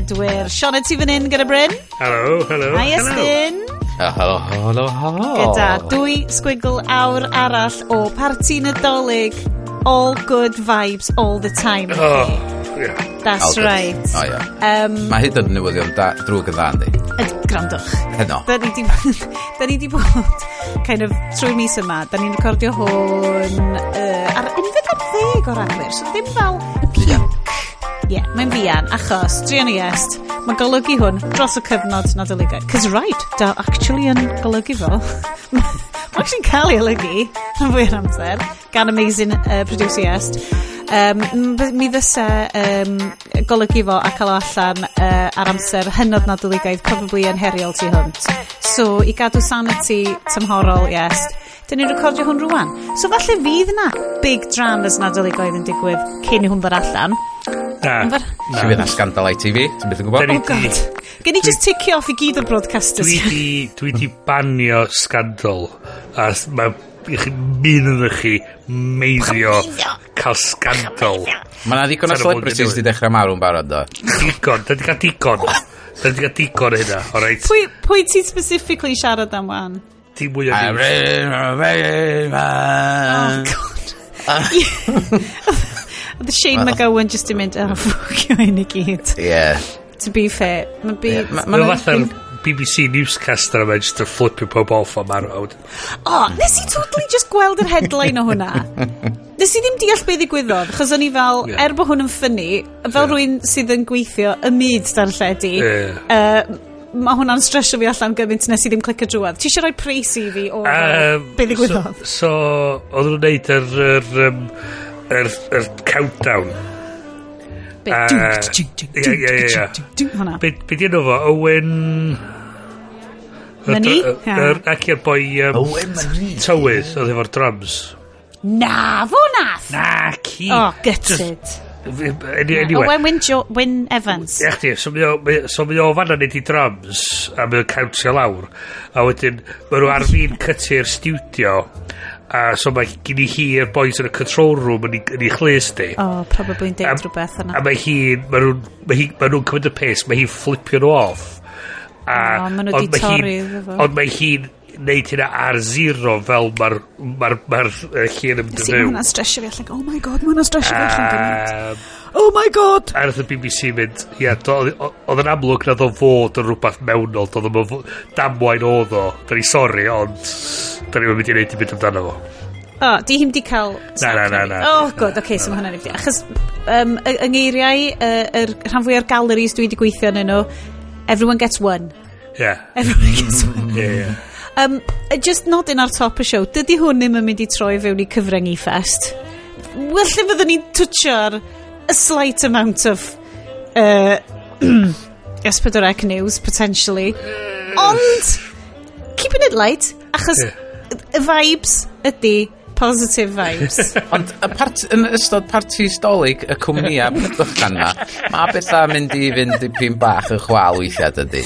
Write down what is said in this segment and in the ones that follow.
bedwyr. Sianed ti fan hyn gyda Bryn? Hello, hello. Hi Estyn. Helo, helo, helo. Gyda dwy sgwigl awr arall o parti nadolig. All good vibes all the time. Oh. Yeah. That's Aldous. right. Oh, yeah. um, Mae hyd yn newyddion da, drwg yn dda yn di. Yd, grandwch. Heno. Da ni di, da ni di bod kind of trwy mis yma. Da ni'n recordio hwn uh, ar unfed ar ddeg o'r raglir. So ddim fel ie, mae'n fian, achos, druan i est, mae'n golygu hwn dros y cyfnod nadoligau. Cos right, da actually yn golygu fo. mae'n actually'n cael ei olygu, yn fwy o'r amser, gan amazing uh, producer est. Um, mi ddysau um, golygu fo a cael o allan uh, ar amser hynod nadoligaidd probably yn heriol tu hwnt. So, i gadw sanity tymhorol, yes, Dyn ni'n recordio hwn rwan. So falle fydd yna big dramas nadoligaidd yn digwydd cyn i hwn ddod allan. Na. Bar... na. fydd na scandal ITV, ti'n byth yn gwybod? Oh god. Gen i just ticio off i gyd o broadcasters. Dwi di, dwi di banio scandal. A mae un yn chi meiddio cael scandal. Mae yna ddigon o celebrities di dechrau marw'n barod do. Digon, da di cael digon. Da di cael digon hynna, o reit. Pwy, pwy ti specifically siarad am wan? di mwy o news. Oh, God. Oedd Shane McGowan just yn mynd, oh, ffwcio hyn i gyd. Yeah. To be fair, mae'n byd... Mae'n fatha'r BBC newscaster yma just yn flipio pob off o marwod. O, nes i totally just gweld yr headline o hwnna. Nes i ddim deall beth ddigwyddodd, chos o'n i fel, yeah. er bod hwn yn ffynnu, fel yeah. rwy'n sydd yn gweithio y myd darlledu, yeah. uh, mae hwnna'n stresio fi allan gymaint nes i ddim clicio drwad. Ti eisiau rhoi pres i fi o um, be ddigwyddodd? So, so oedd nhw'n neud yr, yr, um, yr, yr countdown. Be, Be di enw fo? Owen... Myni? Ac i'r boi... Um, Owen Myni. Tywydd, oedd efo'r drums. Na, fo nath! Na, ci. Oh, gutted. Just, Anyway. Owen Wyn, jo, Wyn Evans. Ie, chdi. So mi o, so mi o fanna neud i drums, a mi o'n cawntio lawr. A wedyn, mae nhw ar fi'n cytu'r studio, a so mae gen i hi i'r boys yn y control room yn ei chlis di. O, oh, probably yn deud rhywbeth yna. A mae hi, mae nhw'n ma ma cymryd y pes, mae hi'n flipio nhw off. A, oh, maen nhw di torri. Ond mae hi'n neud hynna ar zero fel mae'r ma r, ma r, ma llun yn dynnu. Mae hwnna'n stresio fi allan. Oh my god, mae hwnna'n stresio fi allan. Um, oh my god! A wnaeth y BBC mynd, ia, oedd yn amlwg na ddo fod yn rhywbeth mewnol, oedd yn damwain oedd o. Da ni sori, ond da ni'n mynd i wneud i mynd amdano fo. O, oh, di hi'n di cael... Na, na, na, na. O, oh, good, oce, okay, so mae hwnna'n ifdi. Achos um, yng ngeiriau, uh, er, rhan fwy o'r galleries dwi wedi gweithio yn nhw, everyone gets one. Yeah. Everyone gets one. yeah, yeah. Um, just nodyn ar top y siow, dydy hwn ddim yn mynd i troi fewn i cyfrengi ffest. Wel, lle fyddwn ni'n twtio ar a slight amount of uh, S4C news, potentially. Ond, keeping it light, achos y vibes ydy positive vibes. Ond y part, yn ystod parti stolig y cwmnïa byddwch gan mae bethau mynd i fynd dipyn bach y chwal weithiau dydy.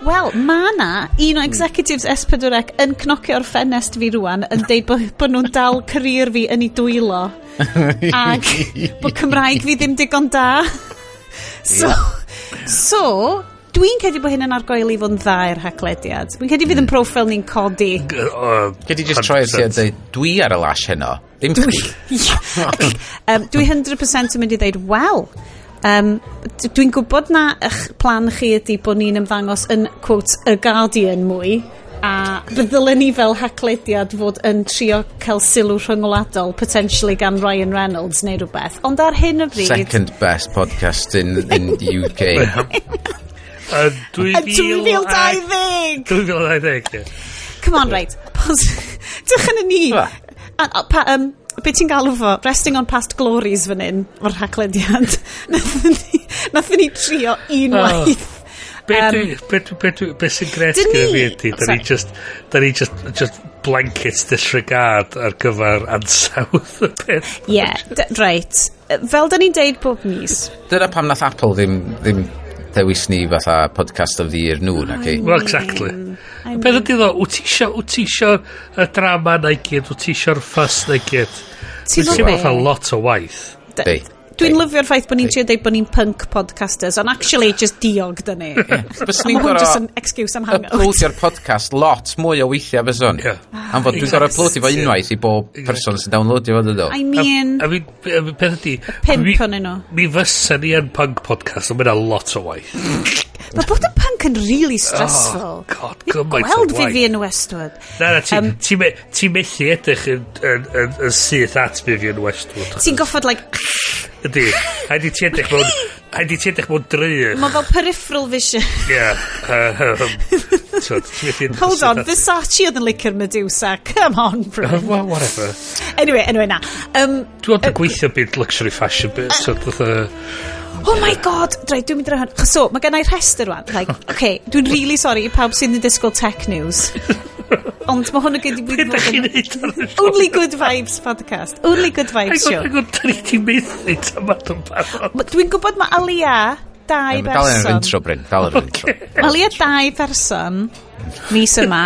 Wel, mae na un o executives S4C yn cnocio'r ffenest fi rwan yn deud bod bo nhw'n dal career fi yn ei dwylo ac bod Cymraeg fi ddim digon da. So, so dwi'n cedi bod hyn yn argoel i fod yn dda i'r haglediad. Dwi'n cedi fydd yn profil ni'n codi. Cedi just troi at dweud, dwi ar y lash heno. Ddim dwi. um, dwi 100% yn mynd i ddeud, wel, Um, Dwi'n gwybod na eich plan chi ydy bod ni'n ymddangos yn, quote, y Guardian mwy, a ddylen ni fel haclediad fod yn trio cael sylw rhyngwladol potentially gan Ryan Reynolds neu rhywbeth ond ar hyn o bryd second best podcast in, in the UK Yn 2020! 2020, Come on, right. Dychyn yn ni. Pa, um, be ti'n galw fo? Resting on past glories fan hyn, o'r rhaglediad. Nath ni trio unwaith. Oh. Be, um, be, be, be, be sy'n gret gyda fi ydy, da ni just, da ni just, just blanket disregard ar gyfer ansawdd y peth. Ie, yeah, right. Fel da ni'n deud bob mis. Dyna pam nath Apple ddim, ddim dewis ni fatha podcast of the year nhw, na ci? Well, exactly. I mean. Ydy ddo, wyt ti isio, wyt ti isio y drama na i gyd, wyt ti isio'r ffys na i gyd. Ti'n gwybod? Ti'n lot o waith. Be? Dwi'n lyfio'r ffaith bod ni'n trio dweud bod ni'n punk podcasters, ond actually just diog dyn ni. Fes ni'n gorau... just an excuse am hangout. Uploadio'r podcast lot mwy o weithiau fes o'n. Am fod dwi'n gorau uploadio fo unwaith i bob person sy'n downloadio fo dydw. I mean... A mi, peth ydi... Pimp o'n nhw. Mi fysa ni yn punk podcast, ond mae'n a lot o waith. Mae bod yn punk yn really oh, stressful. Oh, god, gymaint o Gweld waith. Gweld Vivian Westwood. Na, na, ti'n um, ti, me, ti methu edrych yn, yn, yn, yn syth at Vivian Westwood. Ti'n goffod, like... Ydy. Haidi ti edrych mewn... Haidi ti edrych mewn drych. Mae fel peripheral vision. Ie. Hold on, Versace oedd yn licio'r Medusa. Come on, bro. Uh, well, whatever. Anyway, anyway, na. Um, Dwi'n uh, gweithio byd luxury fashion bit. Uh, so, Oh my god! Drai, dwi'n mynd i hwn. So, mae gennau rhestr rwan. Like, okay, dwi'n really sorry i pawb sy'n disgwyl tech news. Ond mae hwn yn gyd i fi fod yn... Only Good Vibes podcast. Only Good Vibes show. Ac o'n dyn ni wedi methu tam at yn barod. Dwi'n gwybod mae Alia dau person... Dal yn yr intro, Bryn. Dal yn yr intro. Alia dau berson, mis yma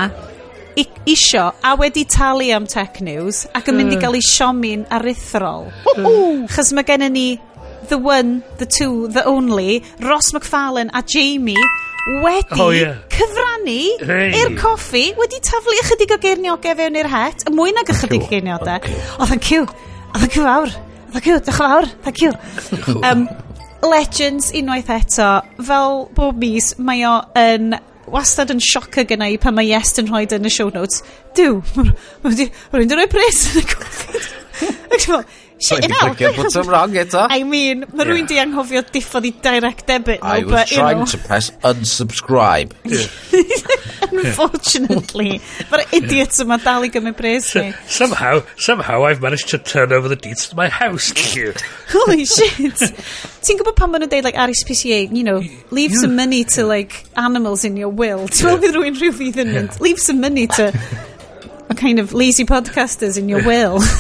isio a wedi talu am tech news ac yn mynd i hmm. gael ei siomi'n arithrol. Chos mae gennym ni the one, the two, the only, Ross McFarlane a Jamie wedi oh, yeah. cyfrannu hey. i'r coffi, wedi taflu ychydig o geirniogau fewn i'r het, y mwy nag ychydig o geirniogau. Oh, thank you. Oh, thank you fawr. Oh, thank you, diolch yn fawr. Thank you. um, Legends unwaith eto, fel bob mis, mae o yn wastad yn sioc gyna i pan mae Iest yn rhoi yn y show notes. Dyw, mae rwy'n dyn rhoi pres yn y coffi. So you know, I put wrong eto. I mean, mae rwy'n di anghofio diffodd i direct debit. No, I was but, trying know. to press unsubscribe. Unfortunately. Mae'r idiots yma dal i gymryd bres ni. Somehow, somehow I've managed to turn over the deeds to my house to you. Holy shit. Ti'n gwybod pan maen nhw'n deud, like, RSPCA, you know, leave some money to, like, animals in your will. Ti'n meddwl bydd rwy'n rhyw fydd yn mynd, leave some money to... kind of lazy podcasters in your will.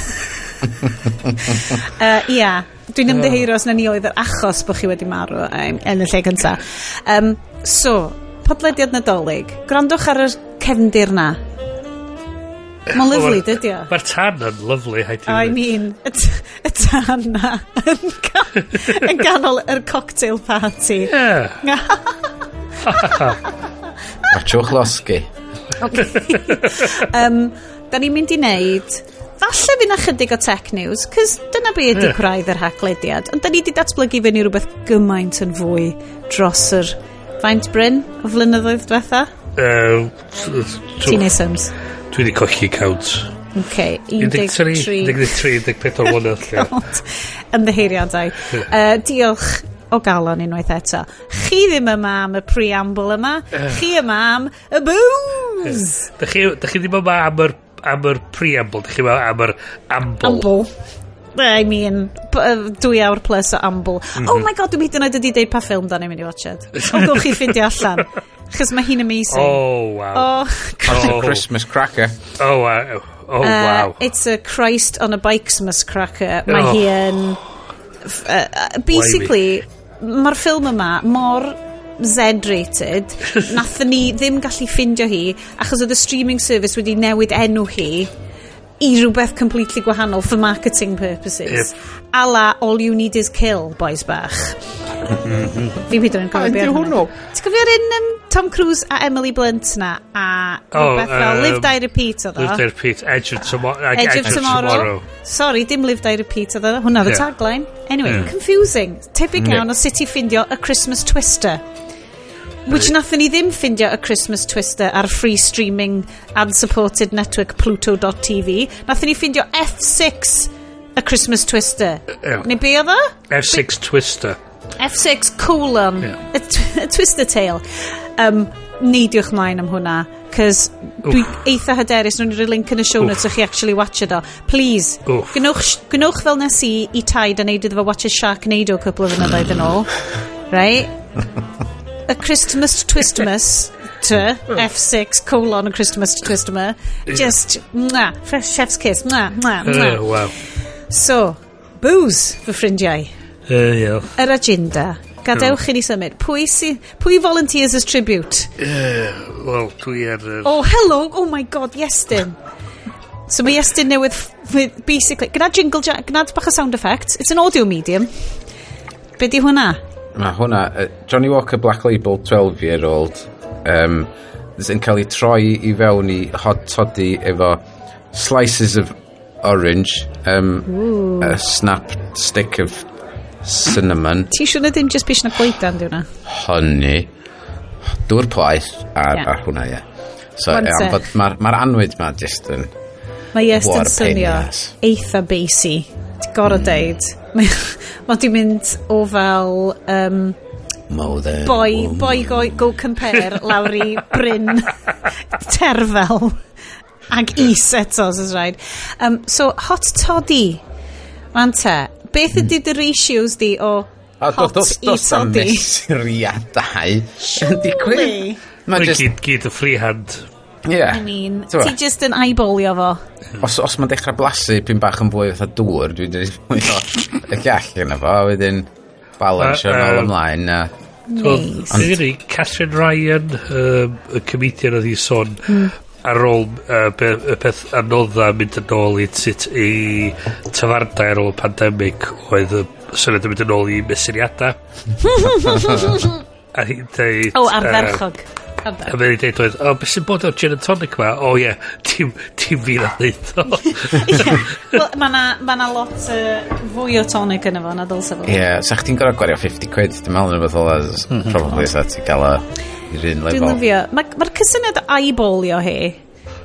uh, yeah. dwi'n ymddeheiro os na ni oedd yr achos bod chi wedi marw um, yn y lle cynta. Um, so, podlediad nadolig. Grandwch ar y cefndir na. Mae'n lyflu, dydy o? Mae'r tan yn lyflu, hai ti. I mean, y tan na yn, gan, yn ganol yr cocktail party. Yeah. Achwch losgi. Okay. um, da ni'n mynd i wneud falle fydd na chydig o tech news, cys dyna be ydy yeah. gwraidd yr haglediad, ond da ni wedi datblygu fe ni rhywbeth gymaint yn fwy dros yr faint bryn o flynyddoedd diwetha? Uh, Teenage Sims. Dwi wedi colli count. OK, 13, 13, 14 mlynedd lle. Ymddeheiriadau. Uh, diolch o galon unwaith eto. Chi ddim yma am y preamble yma, chi yma am y booze! Da chi, da chi ddim yma am yr am yr preamble, dych chi'n meddwl, am yr amble. Amble. I mean, dwy awr plus o amble. Mm -hmm. Oh my god, dwi'n hyd yn oed wedi deud pa ffilm da ni'n mynd i watched. Ond gwch chi ffindio allan. Chos mae hi'n amazing. Oh, wow. Oh, oh. Christmas cracker. Oh, wow. Oh, uh, wow. Uh, it's a Christ on a Bikesmas cracker. Mae oh. hi yn... Uh, uh basically, mae'r ffilm yma mor Z-rated nathon ni ddim gallu ffindio hi achos oedd y streaming service wedi newid enw hi i rhywbeth completely gwahanol for marketing purposes. Yep. ala all you need is kill boys bach. Fi'n hyd yn cofio beth hwnnw? ti'n cofio'r un um, Tom Cruise a Emily Blunt na? A oh, rhywbeth fel uh, Live Die Repeat oedd o? Live Die Repeat Edge of, Tomorrow Edge of, tomorrow. sorry dim Live Die Repeat oedd o. Hwnna oedd yeah. tagline. Anyway yeah. confusing. Tebyg yeah. iawn o sut i ffindio a Christmas Twister. Which nathon ni ddim ffindio y Christmas Twister ar free streaming ad-supported network Pluto.tv. Nathon ni ffindio F6 y Christmas Twister. Yeah. Neu be oedd o? F6 Twister. F6 colon. Yeah. A, tw Twister Tale. Um, neidiwch mlaen am hwnna cys dwi eitha hyderus nhw'n rhoi link yn y show notes o'ch chi actually watched o please gnwch, gnwch fel nes i i taid a neud iddo fo watch a Sharknado cwpl o fynyddoedd yn ôl right y Christmas Twistmas T, hmm. F6, colon, y Christmas Twistmas Just, mwa, fresh chef's kiss, mwa, mwa, oh, mwa. Uh, wow. So, booze fy ffrindiau. Uh, yeah. Yr agenda. Gadewch hmm. i ni symud. Pwy, si, pwy volunteers as tribute? Uh, Wel, dwi ar... Er... Oh, hello! Oh my god, Iestyn. so mae Iestyn newydd, basically... gyda jingle jack, gwna bach o sound effect. It's an audio medium. Be di hwnna? mae hwnna, uh, Johnny Walker Black Label 12 year old, um, sy'n cael ei troi i fewn i hot toddy efo slices of orange, um, a snap stick of cinnamon. Ti siwr na dim just bys na gleidan di hwnna? Hynny. Dŵr poeth a, yeah. a hwnna, ie. Yeah. So, e, bod mae'r ma anwyd ma just yn... Mae yes yn swnio eitha basi. Ti'n gorau mm. deud mae o di mynd o fel um, Mowden, boy, woman. boy go, go compare lawr i Bryn Terfel ag is eto os rhaid. Um, so hot toddy man te beth ydy dy ratios di o A hot dos, do, dos i toddy? mesuriadau. Yn digwydd Mae gyd, gyd y freehand. Ie. I mean, T'mo'? ti just yn eyeballio fo. Os, os mae'n dechrau blasu pyn bach yn fwy fatha dŵr, dwi'n dweud mwy o y gall yna fo, a wedyn balance yn ôl ymlaen. a- Nice. Ond Nice. Catherine Ryan, um, y comedian oedd hi sôn, hmm. ar ôl uh, be, y peth anodda mynd yn ôl i, tit i tyfardau ar ôl y pandemig oedd y syniad yn mynd yn ôl i mesuriadau. a hi'n dweud... O, ardderchog. A mae'n ei dweud oedd, o, beth sy'n bod o'r gin and tonic ma? O ie, ti'n fi na ddeud o. Wel, mae na, ma na lot uh, fwy o tonic yn efo na dylse fo. Ie, yeah, sa'ch ti'n gorau gwario 50 quid, dwi'n meddwl yn y bethol as mhm. probably sa ti'n gael i'r un lefel. Dwi'n lyfio. Mae'r ma cysyniad eyeballio hi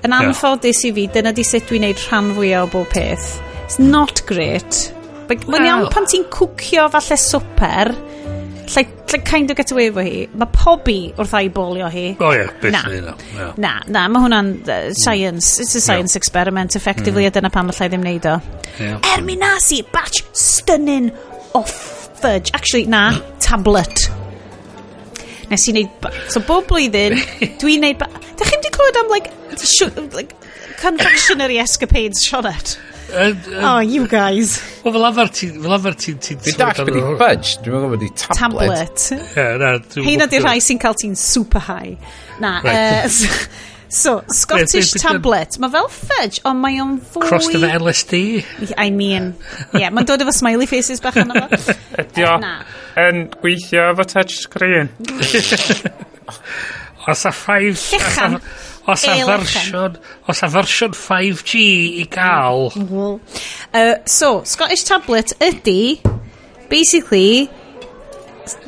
yn anffodus i fi, dyna di sut dwi'n neud rhan fwyaf o bob peth. It's not great. Mae'n iawn pan ti'n cwcio falle swper, like, lle kind of get away efo hi. Mae pobi wrth ei bolio hi. O oh, ie, yeah, beth na. Na, yeah. na, na mae hwnna'n uh, science. It's a science yeah. experiment, effectively, mm. a dyna pam allai ddim neud o. Yeah. Er mi nas i, batch stunning o fudge. Actually, na, tablet. Nes i wneud... So, bob blwyddyn, dwi'n wneud... Da chi'n di clywed am, like, like confectionery escapades, Sioned? Oh, you guys. Wel, fel arfer ti'n... Fel arfer ti'n... Fi'n dach bod i fudge, dwi'n meddwl bod i tablet. Tablet. Ie, Heina di rhai sy'n cael ti'n super high. Na, So, Scottish tablet. Mae fel fudge, ond mae o'n fwy... Crossed efo LSD? I mean, yeah, mae'n dod efo smiley faces bach yna fo. Ydio, yn gweithio efo touchscreen. Os a five... Llechan. O's 'na fersiwn o's a fersiwn 5G i ga'l? Uh, so Scottish Tablet ydy, basically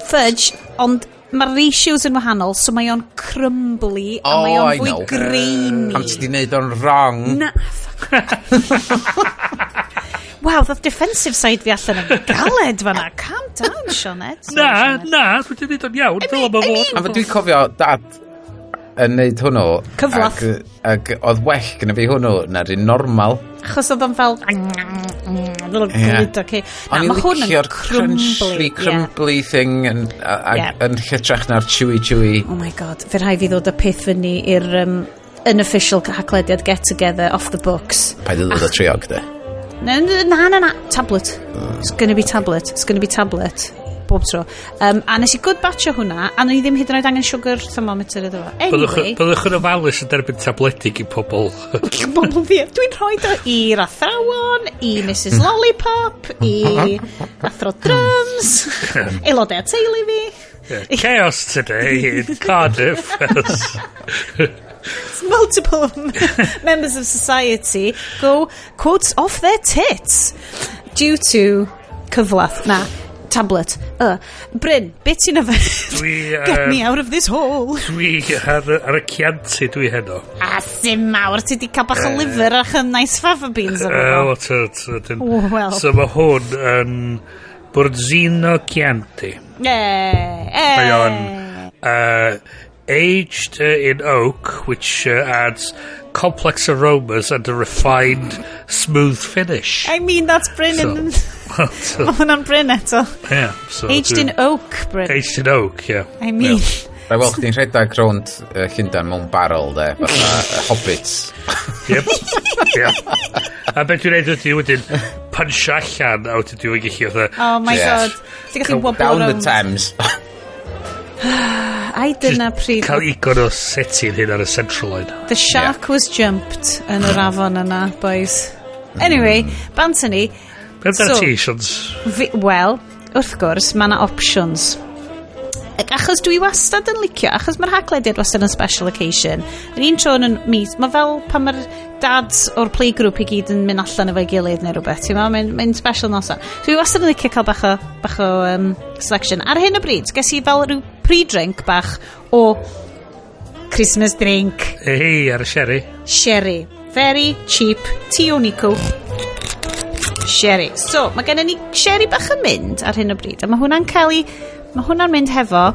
fudge ond mae'r ratios yn wahanol so mae o'n crumbly a oh, mae o'n fwy grainy am ti di wneud o'n wrong na Wow, ddodd defensive side fi allan yn galed fanna. Calm down, Sionet. Na, na, dwi wedi neud o'n iawn. Fel yma fod. A dwi'n cofio, dad, yn neud hwnnw... Cyflath. Ac, ac oedd well gyda fi hwnnw na'r un normal. Achos oedd o'n fel... Little yeah. glid, okay. Na, mae hwn yn crumbly. crumbly yeah. thing yn, a, yeah. yn hytrach na'r chewy chewy. Oh my god, fe rhai fi ddod y peth fyny i'r um, unofficial haglediad get together off the books. Pa ddod o triog, de? Na, na, na, tablet. It's gonna be tablet. It's gonna be tablet bob tro. Um, a nes i good batch o hwnna, a ni ddim hyd yn oed angen sugar thermometer iddo fo. Anyway... Byddwch yn ofalus yn derbyn tabledig i pobl. pobl fi. Dwi'n rhoi do i'r athrawon, i Mrs Lollipop, i athro drums, aelodau teulu fi. Chaos today in Cardiff. Multiple members of society go quotes off their tits due to cyflath na tablet. Uh. Bryn, beth ti'n yfed? Dwi... Uh, Get me out of this hole. Dwi ar, ar y cianti dwi heno. A sy'n mawr, ti di cael bach o lyfr a'ch yn nice fava beans o'r uh, well, well. So mae hwn yn Borzino Chianti. Mae o'n... Uh, aged uh, in oak, which uh, adds complex aromas and a refined, smooth finish. I mean, that's brilliant. So. Mae hwnna'n Bryn eto. Yeah, so Aged in oak, Bryn. Aged in oak, yeah. I mean... Rai Da wel chdi'n rhedeg rownd uh, Llundain mewn barrel, de, fatha uh, hobbits. Yep. yep. A beth dwi'n neud ydy wedyn, punch allan, a wedyn dwi'n gallu fatha... Oh my yes. god. Ti'n gallu wobble Down around. the Thames. Ai dyna pryd... Cael igon o setin hyn ar y central line. The shark yeah. was jumped yn yr afon yna, boys. Anyway, mm. bant ni, Beth amdano so, ti, Sions? Wel, wrth gwrs, mae yna options. Ac achos dwi wastad yn licio, achos mae'r haglediad wastad yn special occasion, yr un tro yn mis, mae fel pan mae'r dads o'r playgroup i gyd yn mynd allan efo'i gilydd neu rhywbeth, ti'n mae'n special nosa. So dwi wastad yn licio cael bach o, bach o um, selection. Ar hyn o bryd, ges i fel rhyw pre-drink bach o Christmas drink. Hei, ar y sherry. Sherry. Very cheap. Tea o Nico. Sherry. So, mae gennym ni Sherry bach yn mynd ar hyn o bryd, a mae hwnna'n cael ei... Mae hwnna'n mynd hefo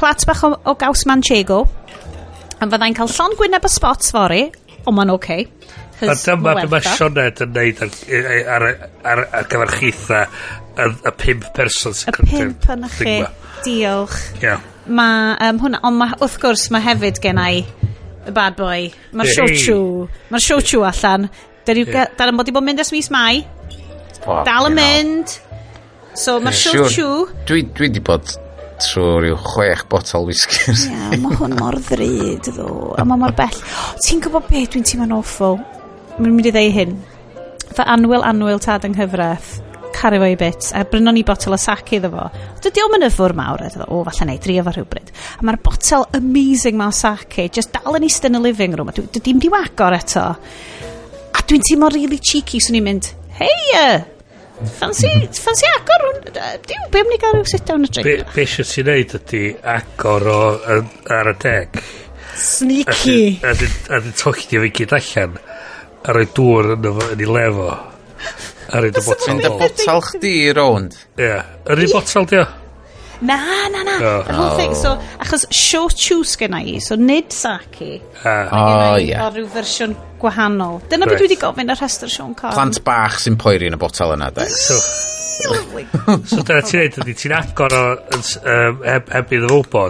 plat bach o, o gaws manchego, a fyddai'n cael llon gwyneb y spots fori. O, mae'n oce. Okay. A dyma beth mae Sionet yn neud ar, ar, ar, ar gyfer chitha y, y pimp person sy'n Y pimp yn chi, diolch. Yeah. Mae um, hwnna, ond ma, wrth gwrs mae hefyd gennau y bad boy. Mae'r hey. siochu, mae'r siochu allan. Dar yeah. bod i bod mynd ys mis mai. Fuck Dal yn mynd. So mae'r siwr siw. Dwi, dwi di bod trwy rhyw chwech botol whiskers. Ia, yeah, mae hwn mor ddryd ddo. A mae mor bell. Ti'n gwybod beth dwi'n teimlo'n awful? Mae'n mynd i ddeu hyn. Fy anwyl anwyl tad yng nghyfraith caru fo i bit a brynon ni botel o sac iddo fo. Dydy o'm yn yfwr mawr, a o, falle neu, drio fo rhywbryd. A mae'r botel amazing ma o sac i, just dal yn eist yn y living room, a dwi dydy'n di wagor eto. A dwi'n teimlo really cheeky, swn i'n mynd, hei uh, Fancy, fancy agor hwn. Diw, be am ni gael rhyw sit down a drink? Be, be eisiau ti'n neud ydy agor o ar y deg. Sneaky. A dyn tochdi fi gyd allan. A roi dŵr yn yn ei lefo. A roi dy botol. Mynd y botel chdi rownd. Ie. Yr un botol di o? Na, na, na. Oh. Yr whole thing. So, achos show chews gen i, so nid saki. Uh, o, oh, ie. Yeah. O rhyw fersiwn gwahanol. Dyna right. beth dwi wedi gofyn y rhestr Sean Conn. Plant bach sy'n poeri yn y botel yna, de. So, so dyna ti'n neud ydy, ti'n agor o um, heb, heb iddo fo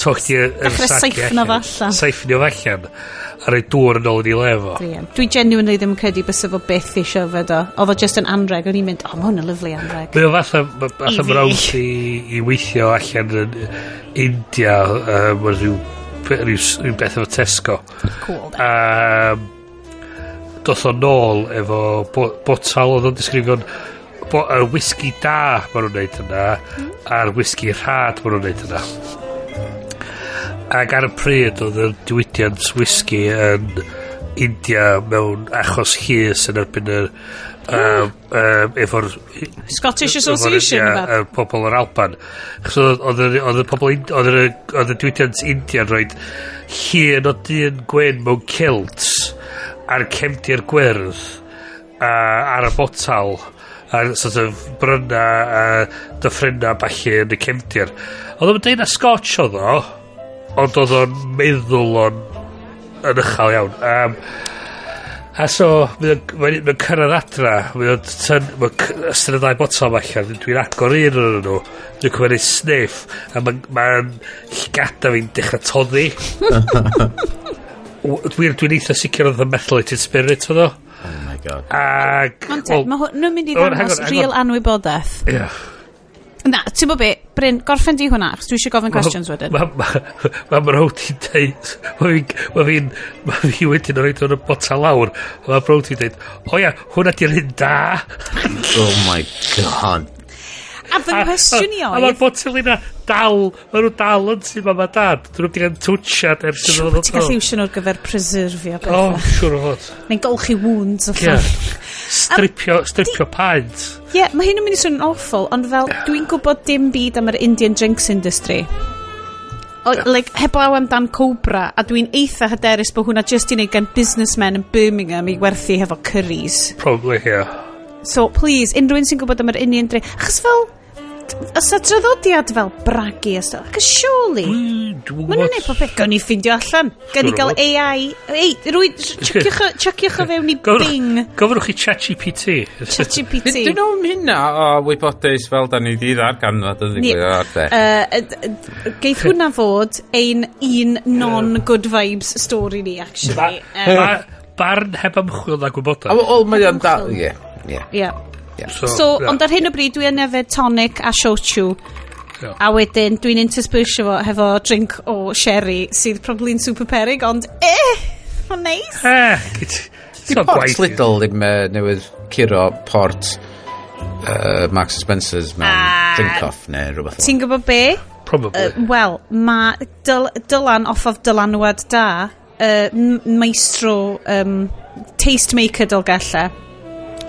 toch chdi yr Dechrau saithno fo allan. Saithnio fo allan. A roi dŵr yn ôl yn ei lefo. Dwi, dwi genuinely ddim yn credu bys efo byth eisiau fe o Oedd o just yn anreg. O'n i'n mynd, o, oh, mae hwn yn lyflu anreg. Mae o falle, fatha mae'n awd i, i weithio allan yn India, um, rhyw, rhyw, rhyw beth efo Tesco. Cool. Um, doth o nôl efo botal oedd o'n disgrifio'n bo, y whisky da maen nhw'n neud yna hmm. a'r whisky rhad maen nhw'n neud yna Ac ar y pryd oedd y diwydiant whisky yn India mewn achos llys yn erbyn yr... Um, um, efo'r... Scottish Association y pobl o'r Alban. Oedd y pobl... Oedd y diwydiant India yn rhoi llun o dyn gwen mewn kilt a'r cefndir gwyrdd a, ar y botal a sort of bryna a dyffrynna balli yn y cefndir. Oedd o'n deud na Scotch oedd o. Ond oedd o'n meddwl o'n yn uchel iawn. Um, a so, mae'n cyrraedd adra, mae'n tyn, mae'n ystyn y ddau botol allan, dwi'n agor un o'n nhw, dwi'n cymryd sniff, a mae'n ma llgada fi'n dechrau toddi. Dwi'n dwi eitha sicr oedd y methylated spirit oedd o. Oh my god. Ac... Mae'n well, nhw'n mynd i oh, ddangos real anwybodaeth. Yeah. Na, ti'n bod be, Bryn, gorffen di hwnna, achos dwi eisiau gofyn questions wedyn. Mae ma, ma, ma, ma Mrawd i'n deud, mae fi'n, mae fi wedyn yn rhaid o'n y bota lawr, mae Mrawd i'n deud, o ia, hwnna di'r hyn da. oh my god. A fy nghwestiwn i oedd... A mae'r botel yna dal, mae nhw dal yn sy'n mam a dad. Dyn nhw wedi cael twtsiad ers iddo fod. Ti'n gallu iwsio nhw'r gyfer preserfio pethau. O, siwr o fod. Neu'n golchi wounds o ffordd. Stripio, stripio paent. Ie, yeah, mae hyn yn mynd i swnio'n awful, ond fel dwi'n gwybod dim byd am yr Indian drinks industry. O, like, heblaw amdan Cobra, a dwi'n eitha hyderus bod hwnna just i wneud gan businessmen yn Birmingham i werthu hefo curries. Probably, yeah. So, please, unrhyw un sy'n gwybod am yr Indian drink... Achos fel, os y traddodiad fel bragu a stwff, ac surely, maen nhw'n neud popeth. Gawn ni ffindio allan, gawn ni gael AI, ei, rwy, chyciwch o fewn i Bing. Gofrwch i ChatGPT. ChatGPT. Dyn nhw'n hynna o wybodaeth fel da ni di ddargan na, dyn ni Geith hwnna fod ein un non-good vibes stori ni, actually. Barn heb ymchwil na gwybodaeth. Wel, mae o'n dal, ie. Ie. Yeah. So, so yeah. ond ar hyn o bryd dwi yn efo tonic a shochu. Yeah. A wedyn dwi'n interspersio fo hefo drink o sherry sydd probably'n super perig, ond eh, mae'n neis. Eh, Di Port Lidl ddim uh, newydd curo Port uh, eh, Marks Spencer's mewn ah. uh, Drinkoff neu rhywbeth. Ti'n gwybod be? Probably. Uh, Wel, mae dyl, Dylan off of dylanwad da, uh, maestro um, tastemaker dolgella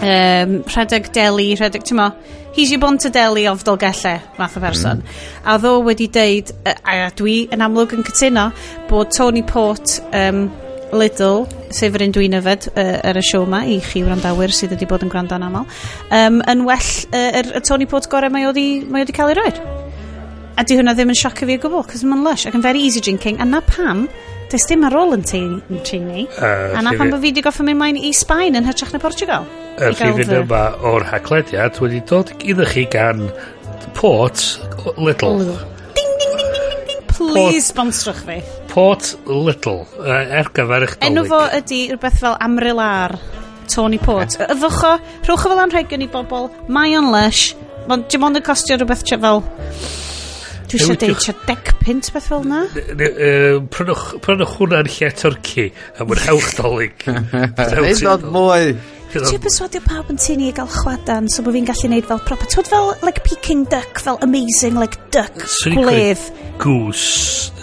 um, rhedeg deli, rhedeg, ti'n mo, he's your bont a deli ofdolgellau, math o person. Mm. A ddo wedi deud, a dwi yn amlwg yn cytuno, bod Tony Port, um, Lidl, sef yr un dwi'n yfed uh, ar y siow ma, i chi wrandawyr sydd wedi bod yn gwranda'n aml, um, yn well uh, er, y Tony Port gorau mae wedi cael ei roed. A di hwnna ddim yn sioc i fi o gwbl, cos mae'n lush, ac yn very easy drinking, a na pam Does dim ar ôl yn Trini. Uh, a na pan bod fi wedi goffa mynd mlaen i Sbaen yn hytrach na Portugal. Yr er rhifin yma o'r haglediad wedi dod iddo chi gan Port Little. Little. Ding, ding, ding, ding, ding, Please sponsorwch fi. Port Little. Uh, er gyfer eich dolyg. Enw fo ydy rhywbeth fel Amrilar. Tony Port. Yfycho, rhwch o fel anrhegion i bobl. Mae o'n lush. Mae'n dim ond yn costio rhywbeth fel Dwi eisiau deud eisiau decpunt beth fel na. Prynwch, prynwch hwnna'n lle Twrci a mwynhewch dolyg. Neud dod mwy. Ti'n persuadio pawb yn tini i gael chwadan so bod fi'n gallu neud fel proper. Twyd fel like Peking duck, fel amazing like duck, gwledd. Goose,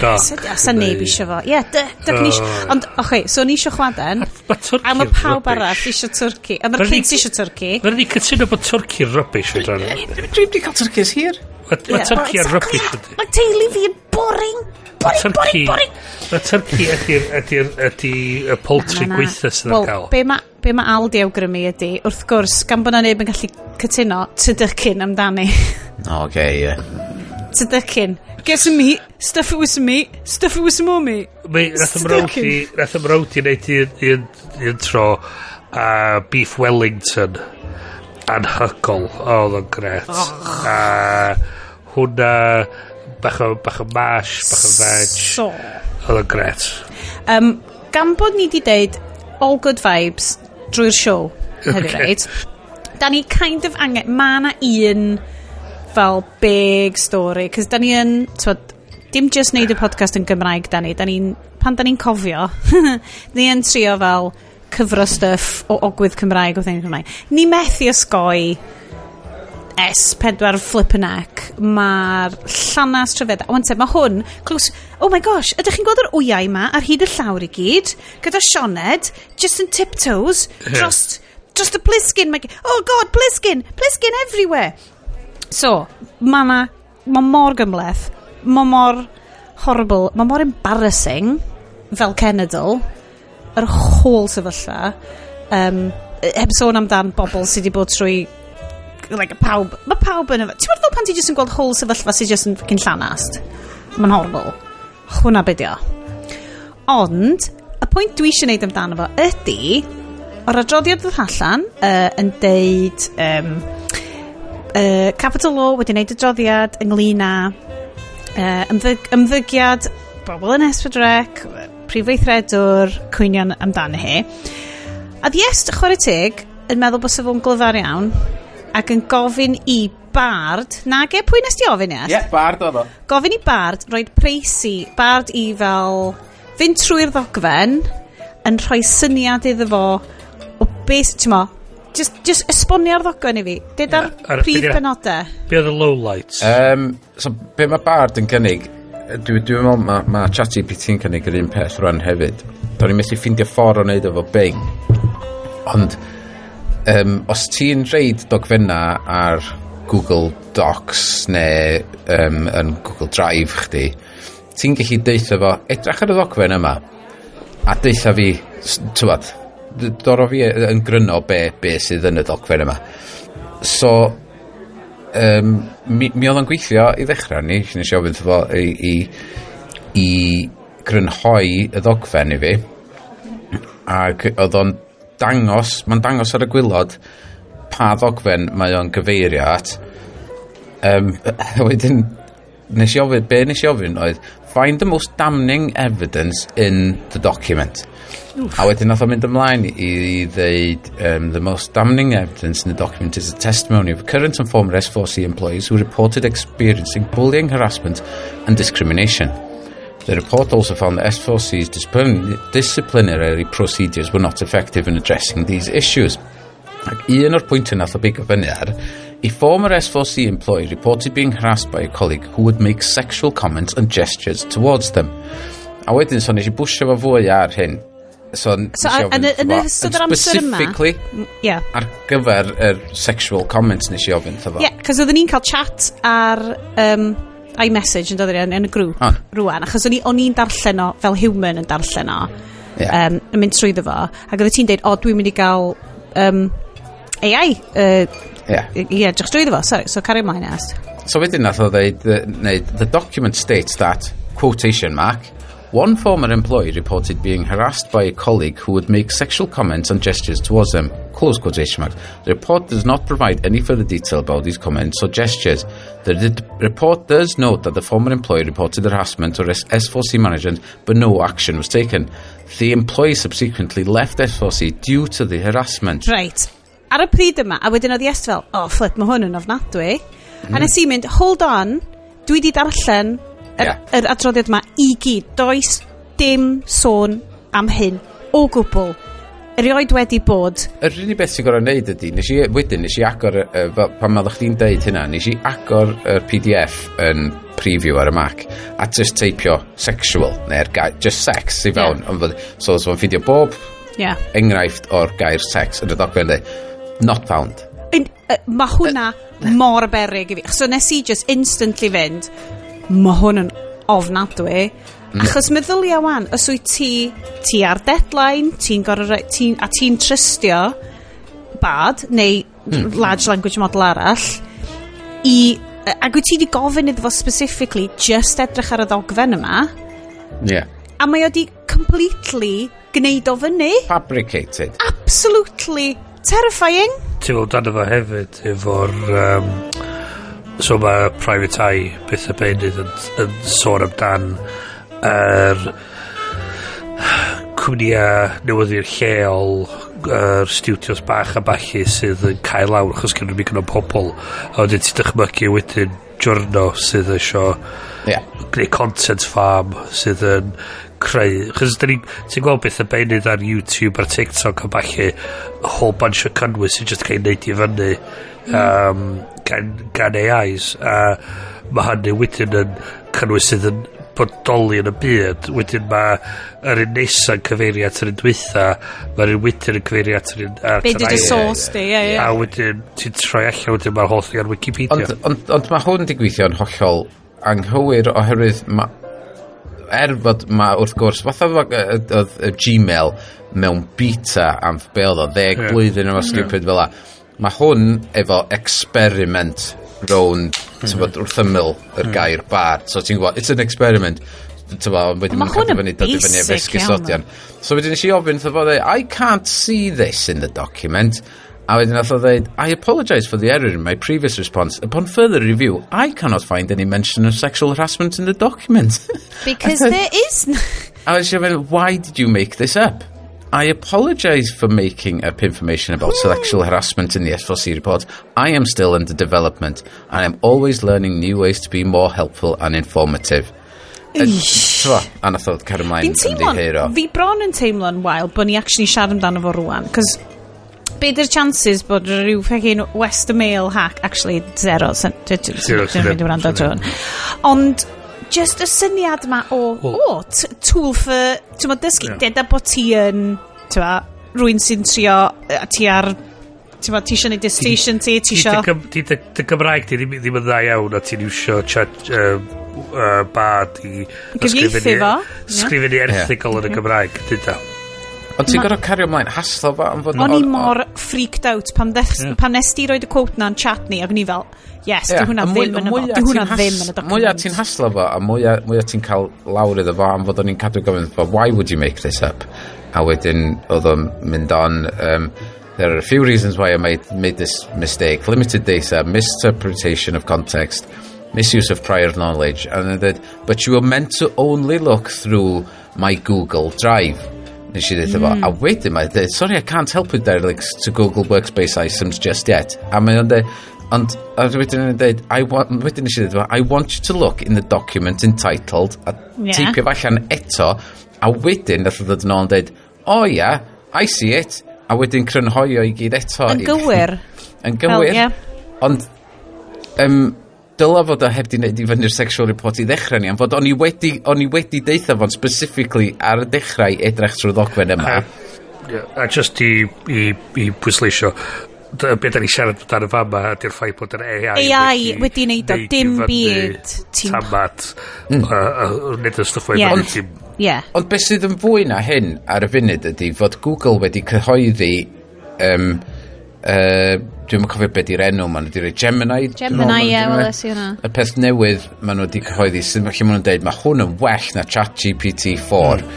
duck. A sa neb eisiau fo. Ie, duck nisio. Oh. Ond, oce, so ni eisiau chwadan. A mae pawb arall eisiau twrci. A mae'r kids eisiau twrci. Mae'n ni cytuno bod twrci rubbish. Dwi wedi cael Turki's hir. Mae tyrci ar rybys ydy. Mae teulu fi yn boring. Boring, boring, boring. Mae tyrci ydy y poultry gweitha sydd yn cael. Be mae be ma Aldi awgrymu ydy, wrth gwrs, gan bod na neb yn gallu cytuno, tydycyn amdani. O, oce, ie. Tydycyn. Get some meat, stuff it with some meat, stuff it with some more meat. Nath ymrawdi, nath ymrawdi wneud un tro a beef Wellington anhygol. Oh, oedd o'n gret. A... Oh. Uh, hwnna bach o, bach o mash, bach o veg. So. Oedd o'n gret. Um, gan bod ni di deud all good vibes drwy'r siow, hefyd, okay. right? Da ni kind of angen, ma na un fel big story, cos da ni yn, twod, dim just neud y podcast yn Gymraeg da ni, da ni pan da ni'n cofio, ni yn trio fel cyfro stuff o ogwydd Cymraeg o thing Cymraeg. Ni methu osgoi S4 flip and neck mae'r llanas trefedd ond te mae hwn close oh my gosh ydych chi'n gweld yr wyau ma ar hyd y llawr i gyd gyda Sioned just in tiptoes dros dros y blisgyn mae oh god blisgyn blisgyn everywhere. So mae ma mae mor gymleth mae mor horrible mae mor embarrassing fel cenedl yr holl sefyllfa um, heb sôn amdan bobl sydd wedi bod trwy like, pawb, mae pawb yn... Ti'n meddwl pan ti jyst yn gweld whole sefyllfa sy'n jyst yn ffocin llanast? Mae'n horrible. Hwna beth. Ond, y pwynt dwi eisiau gwneud amdano fo ydy, o'r adroddiad ddod allan uh, yn deud um, uh, Capital Law wedi gwneud adroddiad ynglyn â uh, ymddyg, ymddygiad bobl yn esbydrec, prif weithredwr, cwynion amdano hi. A ddiest, chwarae teg, yn meddwl bod sef o'n glyfar iawn, ac yn gofyn i Bard, nag e, pwy nes ti ofyn e? Ie, yeah, Bard oedd o. Gofyn i Bard, roed preisi, Bard i fel fynd trwy'r ddogfen yn rhoi syniad iddo fo o beth, ti'n mo, just, just esbonio'r ddogfen i fi. Dyd ar yeah. prif benodau. Be oedd y lowlights? Um, so, be mae Bard yn cynnig, dwi'n dwi meddwl mae ma Chatty BT yn cynnig yr un peth rwan hefyd. Do'n i'n methu ffindio ffordd o wneud efo Bing, ond um, os ti'n reid dogfenna ar Google Docs neu um, yn Google Drive chdi, ti'n gallu deitha fo, edrych ar y ddogfen yma, a deitha fi, tywad, doro fi yn gryno be, be sydd yn y ddogfen yma. So, um, mi, mi oedd o'n gweithio i ddechrau ni, nes i ofyn fo i, i, i grynhoi y ddogfen i fi, ac oedd o'n dangos, mae'n dangos ar y gwylod pa ddogfen mae o'n gyfeirio at. Um, wedyn, nes i ofyn, be nes i ofyn oedd, find the most damning evidence in the document. Oof. A wedyn nath o mynd ymlaen i ddeud, um, the most damning evidence in the document is a testimony of current and former S4C employees who reported experiencing bullying, harassment and discrimination. The report also found that S4C's disciplinary procedures were not effective in addressing these issues. Ac un o'r pwyntiau nath o bigo fyny ar, a former S4C employee reported being harassed by a colleague who would make sexual comments and gestures towards them. A wedyn, so nes i bwysio fo fwy ar hyn. So, so yn yr ystod yr amser yma... Specifically, yeah. ar gyfer yr er sexual comments nes i ofyn. Ie, yeah, cos oedden ni'n cael chat ar... Um, iMessage yn dod yn, yn y grŵp ah. oh. rwan, achos o'n i'n ni, darllen o fel human yn darllen o, yeah. um, yn mynd trwy fo, ac oedd ti'n deud, o, dwi'n mynd i gael um, AI, uh, yeah. yeah, drach drwy fo, sorry, so cario mlaen as. So wedyn nath o ddeud, uh, the document states that, quotation mark, one former employee reported being harassed by a colleague who would make sexual comments and gestures towards them, close quotation marks. The report does not provide any further detail about these comments or gestures. The d- report does note that the former employee reported the harassment to S- S4C management, but no action was taken. The employee subsequently left S4C due to the harassment. Right. Ar y pryd yma, a wedyn oedd Iest fel, oh, flip, mae hwn yn ofnadwy. Mm. A nes i mynd, hold on, dwi di darllen yr, yeah. yr adroddiad yma i gyd. Does dim sôn am hyn o gwbl erioed wedi bod. Yr unig beth sy'n gorau wneud ydy, nes i, wedyn nes i agor, uh, pan ma chdi'n deud hynna, nes i agor y uh, PDF yn preview ar y Mac, a just teipio sexual, neu'r gair, just sex i fewn. Yeah. Ond, so, so yn ffidio bob yeah. enghraifft o'r gair sex yn y ddogfen dweud, not found. Uh, mae hwnna uh, mor berig i fi. So nes i just instantly fynd, mae hwn yn ofnadwy mm. achos meddylia wan os wyt ti ti ar deadline ti'n gorau ti, a ti'n trystio bad neu mm. large language model arall i ac wyt ti wedi gofyn iddo fo specifically just edrych ar y ddogfen yma yeah. a mae o di completely gwneud o fyny fabricated absolutely terrifying ti'n fawr dan efo hefyd efo'r um, so mae Private Eye beth y benydd yn, yn sôn amdan yr er, cwmnïau newyddion lleol yr er studios bach a bachu sydd yn cael lawr achos gen nhw'n mynd o pobl a wedyn ti'n dychmygu wedyn diwrno sydd eisiau yeah. gwneud content farm sydd yn creu chos ti'n gweld beth y benydd ar YouTube ar TikTok a falle a whole bunch o cynnwys sy'n just cael ei wneud i fyny um, gan, gan AIs a mae hynny wedyn yn cynnwys sydd yn bodoli yn y byd wedyn mae yr un nesa'n yn cyfeirio at yr un dwytha mae'r un wedyn yn cyfeirio at yr un be did y source di yeah, yeah. a wedyn ti'n troi allan wedyn mae'r holl thing ar Wikipedia ond, ond, ond mae hwn di gweithio yn hollol anghywir oherwydd mae er fod mae wrth gwrs fatha oedd y Gmail mewn beta am be oedd o ddeg yeah. blwyddyn yma stupid yeah. fel la mae hwn efo experiment rown tyfod, wrth ymyl yr hmm. gair bar. So ti'n gwybod, it's an experiment. Tyfod, wedyn mae'n cadw fyny, dod i fyny efo esgusodion. So wedyn nes i ofyn, fo dweud, I can't see this in the document. A wedyn nath o dweud, I apologise for the error in my previous response. Upon further review, I cannot find any mention of sexual harassment in the document. Because there is... I was just why did you make this up? I apologise for making up information about sexual harassment in the FLC report. I am still under development and I'm always learning new ways to be more helpful and informative. Twa, a nath oedd cer ymlaen Fi'n teimlo'n, uh, fi bron yn teimlo'n wael bod ni actually siarad amdano fo rwan, cos be dy'r chances bod rhyw fechin West Mail hack actually zero. Zero. Ond just y syniad ma o, o, oh, tool for, ti'n modd dysgu, yeah. deda bod ti yn, ti'n ma, rwy'n sy'n trio, a ti ar, ti'n modd, ti eisiau neud distation ti, ti eisiau... Ti dy Gymraeg ti ddim yn dda iawn, a ti'n iwsio chat, uh, uh, bad i... Gyfieithu e- fo. Sgrifennu erthigol yn y Gymraeg, dyda. Ond ti'n gorfod cario ymlaen, haslo fo. O'n i mor freaked out pam, ddech, hmm. yeah. pam nes ti roed y quote na'n chat ni, ac o'n i fel, yes, yeah. di hwnna ddim yn y fo, di hwnna ddim yn y document. Mwyaf ti'n haslo fo, a mwya ti'n cael lawr iddo fo, am fod o'n i'n cadw gofyn, why would you make this up? A wedyn, oedd o'n mynd on, um, there are a few reasons why I made, made this mistake. Limited data, misinterpretation of context, misuse of prior knowledge. And then, but you were meant to only look through my Google Drive. Nes i ddeitha mm. A hmm. wedyn mae dweud, sorry, I can't help with dialects to Google Workspace items just yet. A mae o'n dweud, ond a wedyn yn dweud, I want, wedyn nes i ddeitha fo, I want you to look in the document entitled, a yeah. teipio allan eto, a wedyn nath o ddod yn ôl yn dweud, oh yeah, I see it, a wedyn crynhoio i gyd eto. Yn gywir. yn gywir. Well, yeah. Ond, um, dyla fod o heb di wneud i fyny'r sexual report i ddechrau ni, am fod o'n i wedi, o'n i wedi deitha fo'n specifically ar y dechrau edrych trwy ddogfen yma. A, a just i, i, i pwysleisio, be da ni siarad dan y fama ydy'r ffaith bod yr AI, AI wedi neud o dim byd tamad mm. nid y stwff wedi bod ti'n Yeah. Ond beth sydd yn fwy na hyn ar y funud ydy fod Google wedi cyhoeddi um, Uh, dwi'n cofio beth di'r enw maen nhw wedi rhoi Gemini. Gemini ie wel es i hwnna. y peth newydd maen nhw wedi cyhoeddi sydd felly maen nhw'n dweud mae hwn yn well na chat GPT-4 mm.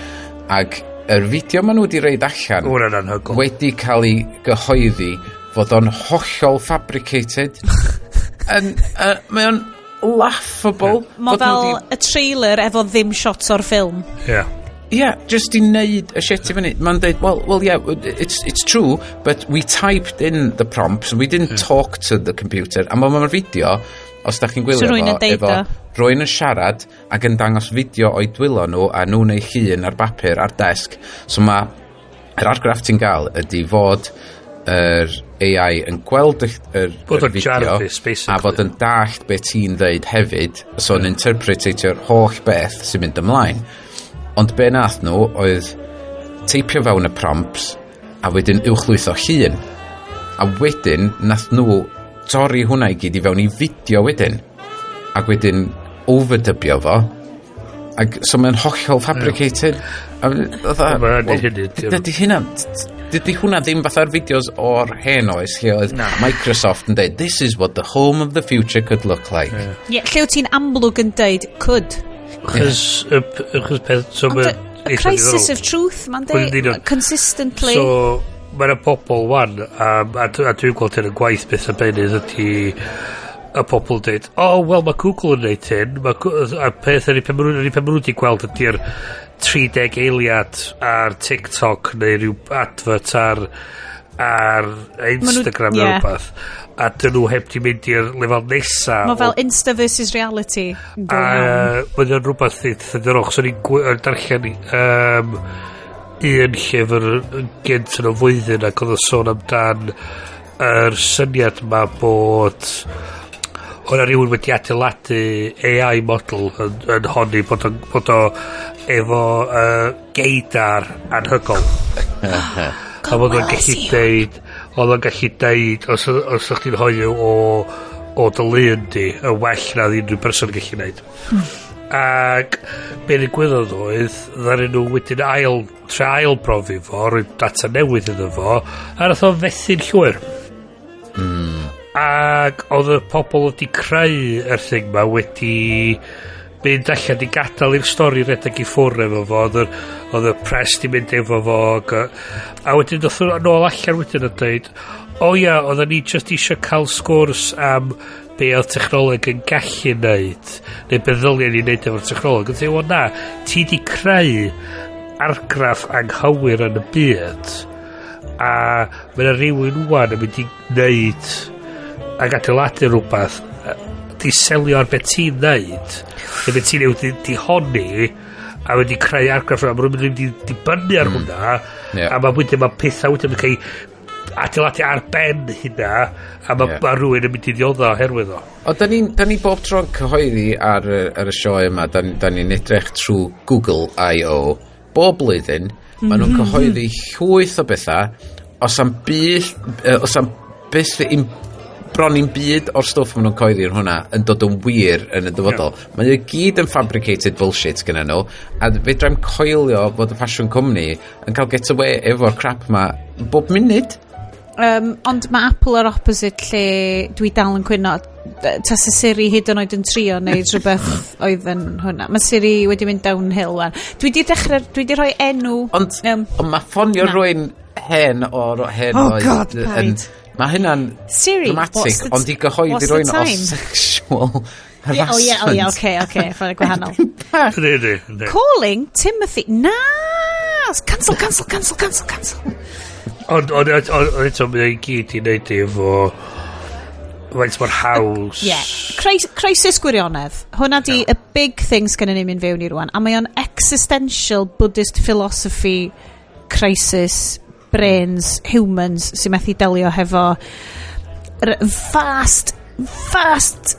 ac yr fideo maen nhw wedi rhaid allan wedi cael ei gyhoeddi fod o'n hollol fabricated. Yn, uh, mae o'n laughable mae fel y trailer efo ddim shots o'r ffilm. Yeah yeah, just i neud y shit i fyny. Mae'n dweud, well, well, yeah, it's, it's true, but we typed in the prompts and we didn't yeah. talk to the computer. A mae'n fideo, os da chi'n gwylio so efo, efo rwy'n yn siarad ac yn dangos fideo o'i dwylo nhw a nhw neu llun ar bapur ar desg. So mae, yr argraff ti'n gael ydy fod yr AI yn gweld y, yr, bod yr fideo a fod yn dallt beth ti'n ddeud hefyd, so yn yeah. interpretatio'r holl beth sy'n mynd ymlaen. Mm Ond be nath nhw oedd teipio fewn y prompts a wedyn uwchlwytho llun. A wedyn nath nhw torri hwnna i gyd i fewn i fideo wedyn. Ac wedyn overdubio fo. Ac so mae'n hollol fabricated. A dydy hynna, dydy hwnna ddim fatha'r fideos o'r hen oes lle oedd Microsoft yn dweud, this is what the home of the future could look like. Ie, lle wyt ti'n amlwg yn dweud, could. Chos, yeah. y, chos peth... So Ond y crisis of truth, ma'n de, consistently. So, mae'n y pobl wan, um, a, a dwi'n gweld yn y gwaith beth y benydd ydy y pobl dweud, oh, wel, mae Google yn neud hyn, a peth yn ei pen nhw wedi gweld ydy'r 30 eiliad ar TikTok neu rhyw advert ar, ar Instagram neu rhywbeth. Yeah a dyn nhw heb di mynd i'r lefel nesa Mae fel Insta versus reality a mae'n yn rhywbeth ddiddiorol chos o'n i'n darllen um, un llyfr gynt yn y flwyddyn ac oedd yn sôn amdan yr syniad ma bod o'n rhywun wedi adeiladu AI model yn, yn honni bod o, bod o efo uh, geidar anhygol. A bod o'n gallu deud oedd o'n gallu deud, os, os o'ch chi'n hoiw o, o dylun di, y well na unrhyw person yn gallu neud. Mm. Ac be ddigwyddodd oedd, ddaren nhw wedyn ail, tra ail brofi fo, rwy data newydd iddo fo, a nath o fethu'n llwyr. Mm. Ac oedd y pobl wedi creu yr thing ma wedi mynd allan i gadael i'r stori redeg i ffwrdd efo fo oedd y, oedd y pres di mynd efo fo a wedyn ddoth yn ôl allan wedyn yn dweud o ia oedden ni just eisiau cael sgwrs am be oedd technoleg yn gallu neud neu be ddyliau ni neud efo'r technoleg. Yn dweud o na ti di creu argraff anghywir yn y byd a mae yna rhywun wwan yn mynd i neud ac adeiladu rhywbeth di selio ar beth ti'n neud neu beth ti'n ei di honni a wedi creu argraff a mae rhywun wedi dibynnu ar hmm. hwnna yeah. a mae wedyn mae pethau wedyn yn cael adeiladu ar ben hynna a mae yeah. ma rhywun yn mynd i ddiodda oherwydd o. O da ni'n ni bob tro'n cyhoeddi ar, ar y sioe yma da, da ni'n edrych trwy Google I.O bob blwyddyn maen nhw'n mhm. cyhoeddi llwyth o bethau os am byth os am byth bron i'n byd o'r stwff maen nhw'n coeddi'r hwnna yn dod yn wir yn y dyfodol. Yeah. Mae nhw gyd yn fabricated bullshit gyda nhw, a fedrai'm coelio bod y fashion company yn cael getaway efo'r crap ma bob munud. Um, ond mae Apple yr opposite lle dwi dal yn cwyno ta sy Siri hyd yn oed yn trio neu rhywbeth oedd yn hwnna mae Siri wedi mynd downhill wan dwi di dechrau dwi di rhoi enw ond, um, ond mae ffonio rwy'n hen o'r hen oh, oed God, yn, Mae hynna'n dramatic, the, ond i gyhoeddi rwy'n o sexual oh, oh, harassment. O ie, o ie, oce, oce, ffordd gwahanol. Calling Timothy... Na! Cancel, cancel, cancel, cancel, cancel. Ond, ond, ond, ond, eto, mae ei gyd i wneud efo... Faint mor haws... Ie, yeah. crisis gwirionedd. Hwna di no. y big thing sgan ni mynd fewn i rwan. A mae o'n existential Buddhist philosophy crisis brains humans sy'n methu delio hefo vast, vast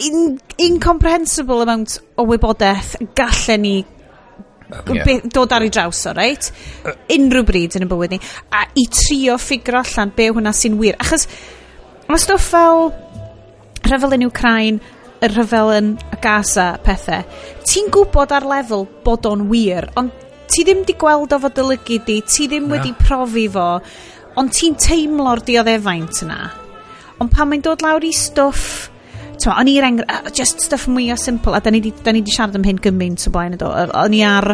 in, incomprehensible amount o wybodaeth gallen ni yeah. dod ar ei draws o, reit? Unrhyw bryd yn y bywyd ni. A i trio ffigro allan be hwnna sy'n wir. Achos mae stwff fel rhyfel yn Ukraine, y rhyfel yn Gaza, pethau. Ti'n gwybod ar lefel bod o'n wir, ond ti ddim di gweld o fod dylygu di, ti ddim Na. wedi profi fo, ond ti'n teimlo'r dioddefaint yna. Ond pan mae'n dod lawr i stwff, Tewa, o'n i'r enghraifft, uh, just stuff mwy o simple, a da ni di, da ni di siarad am hyn gymaint o blaen ydo. O'n i ar,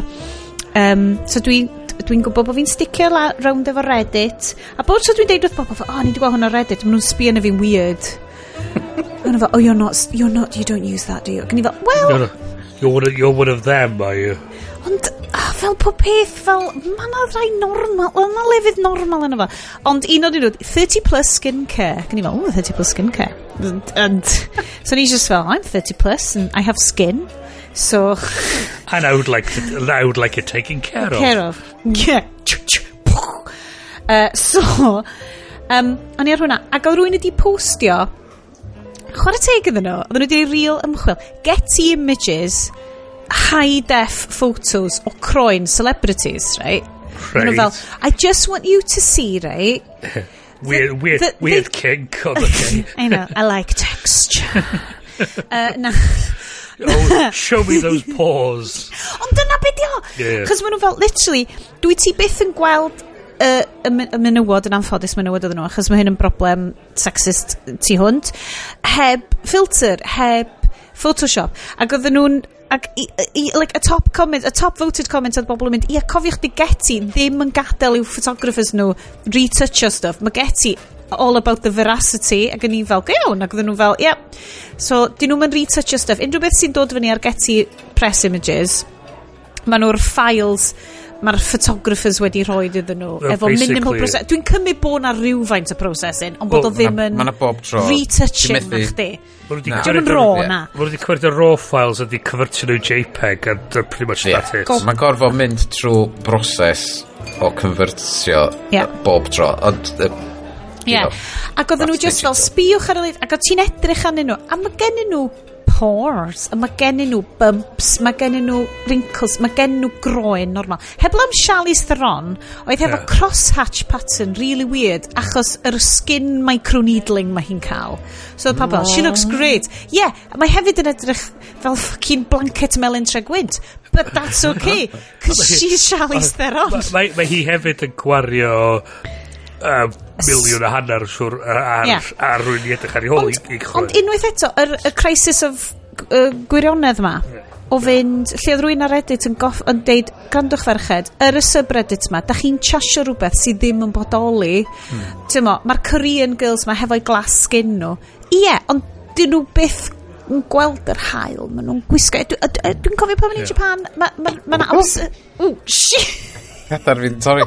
um, so dwi'n dwi'n gwybod bod fi'n sticio la, rownd efo Reddit a bod so dwi'n deud wrth bobl o, oh, ni wedi gweld hwn ar Reddit, maen nhw'n sbio na fi'n weird a fel, oh, you're not, you're not, you don't use that, do you? Ac ni fel, well... You're, you're, one, of, you're one of them, are you? Ond, ah, fel pob peth, fel, mae yna rai normal, mae yna lefydd normal yna fo. Ond un o'n nhw, 30 plus skincare. care. o'n i fel, oh, 30 plus skincare. And, and so ni just fel, I'm 30 plus and I have skin. So... and I would like, to, I would like it taken care of. Care of. Yeah. Uh, so, um, o'n i ar hwnna. Ac oedd rwy'n wedi postio, chwarae teg iddyn nhw, oedden nhw wedi real ymchwil. Getty Images high def photos o croen celebrities, right? Right. Fel, I just want you to see, right? weird, the, weird, the, weird the, kink on the. I know, I like texture. uh, na. oh, show me those paws. Ond dyna beth di o. Cos maen nhw fel, literally, dwi ti byth yn gweld y, y, y menywod yn anffodus menywod oedden nhw, achos mae hyn yn broblem sexist tu hwnt, heb filter, heb Photoshop. Ac oedden nhw'n ac i, i, like, y top comment, y top voted comment oedd bobl yn mynd, ia, cofiwch di Getty ddim yn gadael i'w photographers nhw retoucho stuff. Mae Getty all about the veracity ac yn i fel, iawn, ac oedden nhw fel. Yeah. So, dyn nhw'n retoucho stuff. Unrhyw beth sy'n dod fyny ar Getty press images, maen nhw'r files mae'r photographers wedi rhoi iddyn nhw well, efo minimal proses dwi'n cymryd bod na rhywfaint o prosesyn ond bod o ddim yn Mae'na bob tro. retouching na chdi dwi'n yn raw na mae'n wedi cwerthu raw files ydi cyferthu nhw JPEG and they're pretty much yeah. that it Mae gorfod mynd trwy broses o cyferthu yeah. bob tro ond Ie. Yeah. Ac oedden nhw just fel, sbiwch ar y leid, ac oedd ti'n edrych arnyn nhw, a mae gennyn nhw pores, a mae gennyn nhw bumps, mae gennyn nhw wrinkles, mae gennyn nhw groen normal. Heblaw am Charlize Theron, oedd hefo yeah. crosshatch pattern really weird, achos yr skin microneedling mae hi'n cael. So oedd pobl, she looks great. Yeah, mae hefyd yn edrych fel fucking blanket melyn tregwynt, but that's okay, cos she's Charlize Theron. Mae hi hefyd yn gwario uh, miliwn a hanner siwr ar, yeah. ar rwy'n i edrych ar ei hol ond, i, i ond unwaith eto y er, er crisis of uh, gwirionedd ma yeah. o fynd lle oedd rwy'n ar Reddit yn, goff, yn deud grandwch ferched yr er y subreddit ma da chi'n chasio rhywbeth sydd ddim yn bodoli. Hmm. ti'n mo mae'r Korean girls ma hefo'i glas skin nhw. Ie yeah, ond dyn nhw byth yn gweld yr hael maen nhw'n gwisgo. Dwi'n dwi cofio pan ma'n i'n i Japan mae'n ma, ma, ma amser oh shit. Gadar fi'n torri.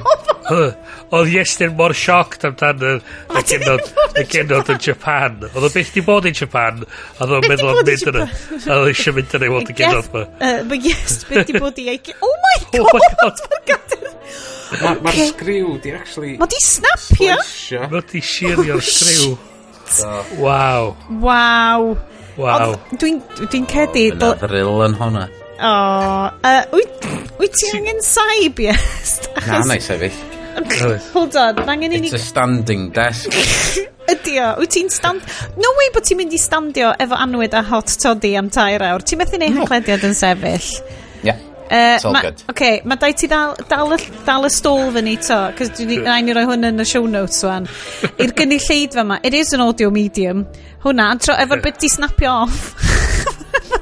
Oedd Iestyn mor sioct amdan y, y genod, y genod yn Japan. Oedd o beth di bod yn Japan, oedd o'n meddwl am mynd yna. A oedd eisiau mynd yna i weld y genod ma. Mae yes, beth di bod i ei... Oh, oh my god! Oh my god! Mae'r ma sgriw di actually... Mae di snapio? Mae di sirio'r oh, sgriw. Waw. Waw. Waw. Dwi'n dwi cedi... Mae'n fril yn honna. O, uh, wyt, wyt ti angen saib, yes? Na, na i sefyll. Hold on, mae angen i ni... It's a standing desk. Ydy o, wyt ti'n stand... No way bod ti'n mynd i standio efo anwyd a hot toddy am tair awr. Ti'n methu neu hanglediad yn sefyll. Yeah. Uh, It's all ma, good. Oce, mae dau ti dal, dal, dal y stôl fy ni to, cos dwi'n rhaid i roi hwn yn y show notes wan. I'r gynulleidfa yma, it is an audio medium. Hwna, tro efo'r bit di snapio off.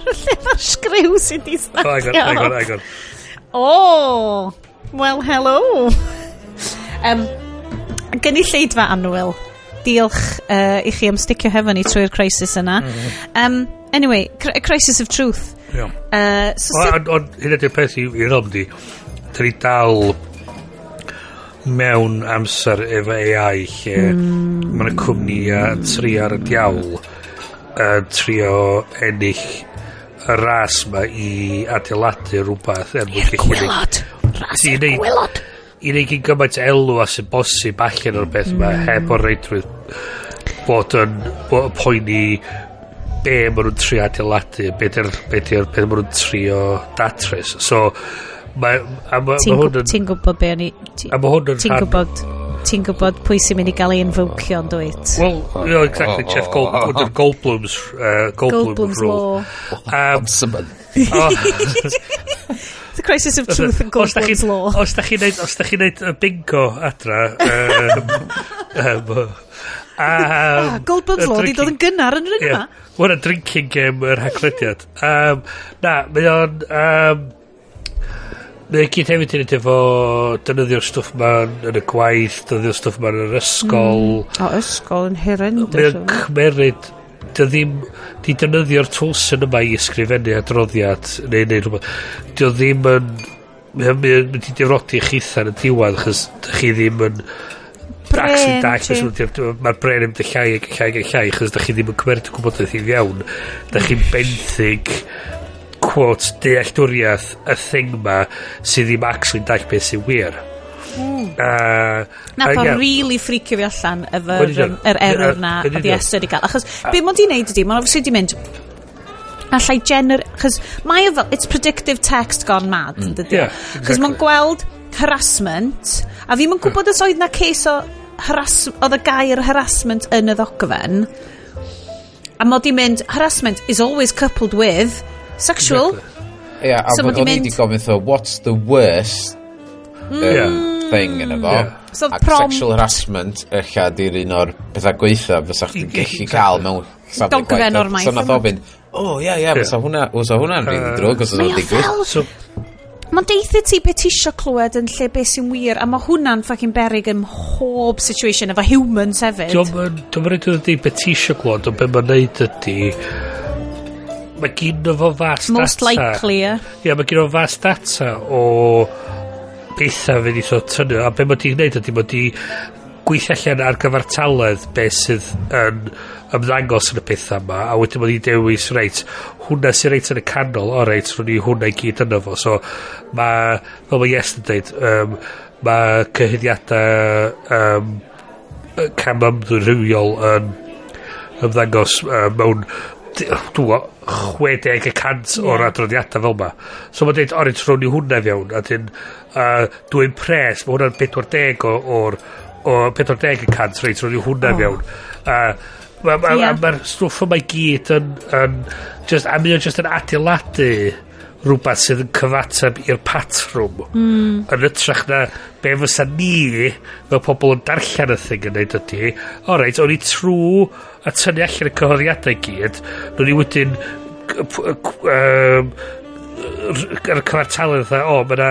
Lle mae'r sgriw sy'n di stagio? Hang on, hang on, O, well hello. um, gen i lleidfa anwyl. Diolch uh, i chi am sticio hefo ni trwy'r crisis yna. Um, anyway, cr crisis of truth. Yeah. Uh, so Ond on, hyn ydy'r peth i, i'r om di. Dyn ni dal mewn amser efo AI lle mm. mae'n cwmni a tri ar y diawl a trio ennill y ras ma i adeiladu rhywbeth er mwyn gallu gwylod ras i'r gwylod i neud gyn gymaint elw a sy'n bosib allan o'r beth ma mm. heb o'r reidrwydd bod yn poeni be maen nhw'n trio adeiladu be di'r be di'r be maen nhw'n trio datrys. So mae a mae hwn yn ti'n gwybod be o'n i ti'n gwybod ti'n gwybod pwy sy'n mynd i gael ei infwcio yn dwyt. Wel, no, exactly, Jeff Gold, under Goldblum's, uh, Goldblum Goldblum's rule. Goldblum's law. Um, The oh. crisis of truth and Goldblum's law. Os da chi'n neud, os da chi'n neud bingo adra, um, um, uh, ah, Um, ah, Goldbum's Law di dod yn gynnar yn yr yma. Yeah, Wna drinking game yr haglediad. Um, na, mae o'n... Um, Mae gyd hefyd yn efo defnyddio'r stwff ma yn y gwaith, defnyddio'r stwff ma yn yr ysgol. Mm. O, ysgol yn horrendous. Mae'n cymeryd, dy ddim, di defnyddio'r tools yn yma i ysgrifennu adroddiad, neu neu rhywbeth. Dy ddim yn, mae'n mynd i difrodi chithan yn y diwedd, chys dy chi ddim yn brain mae'r bren yn llai ac llai ac llai chos da chi ddim yn cymryd y gwybodaeth i fiewn da chi'n benthyg quote dealltwriaeth y thing ma sydd ddim actually dall beth sy'n wir mm. uh, na ffordd yeah. really ffricio fi allan efo'r um, er error na oedd i Esther i gael achos uh, be mod i'n neud ydi mae'n obviously di mynd allai gener achos mae o fel it's predictive text gone mad mm. dydy yeah, exactly. achos mae'n gweld harassment a fi'n yn gwybod os oedd na case o harass, oedd y gair harassment yn y ddogfen a mod i'n mynd harassment is always coupled with Sexual. Ia, a so o'n i wedi gofyn tho, what's the worst mm. um, thing yn efo? Yeah. So Ac prom... sexual harassment, eich di'r un o'r pethau gweitha fysa chdi'n gallu cael mewn Dogfen o'r maith. So nath ofyn, o ie, ie, fysa hwnna, fysa hwnna'n rili uh, drwg os oedd digwydd. Mae'n deithio ti beth ti isio clywed yn lle beth sy'n wir, a mae hwnna'n fucking berig ym mhob situation efo humans hefyd. Dwi'n mynd i ddweud beth ti eisiau clywed, ond beth mae'n neud ydy mae gyn o fo fast Most data. likely, ie. Ie, mae gynno fo fast data o bethau fe ni so tynnu. A be mae di'n gwneud ydy, mae di gweithio allan ar gyfartaledd be sydd yn ymddangos yn y pethau yma a wedyn mae di dewis reit hwnna sy'n reit yn y canol o reit rwy'n i hwnna i gyd yno fo so mae fel mae Yes yn dweud um, mae cyhyddiadau um, cam ymddwyrhywiol yn ymddangos uh, mewn dwa, 60% o'r adroddiadau fel ma. So mae'n dweud, o, ni'n ni hwnna fewn, a dyn, uh, dwi'n pres, mae hwnna'n 40 o'r, o 40 cant reit, ro'n i hwnna oh. fewn. Uh, Mae'r ma, ma, ma, ma stwff yma i gyd yn, yn just, a mi o'n just yn adeiladu rhywbeth sydd yn cyfateb i'r patrwm mm. yn ytrach na be fysa ni fel pobl yn darllen y thing yn neud ydy o reit o'n i trw a tynnu allan y cyhoddiadau gyd o'n i wedyn um, ar y cyfartalu dda, o, mae yna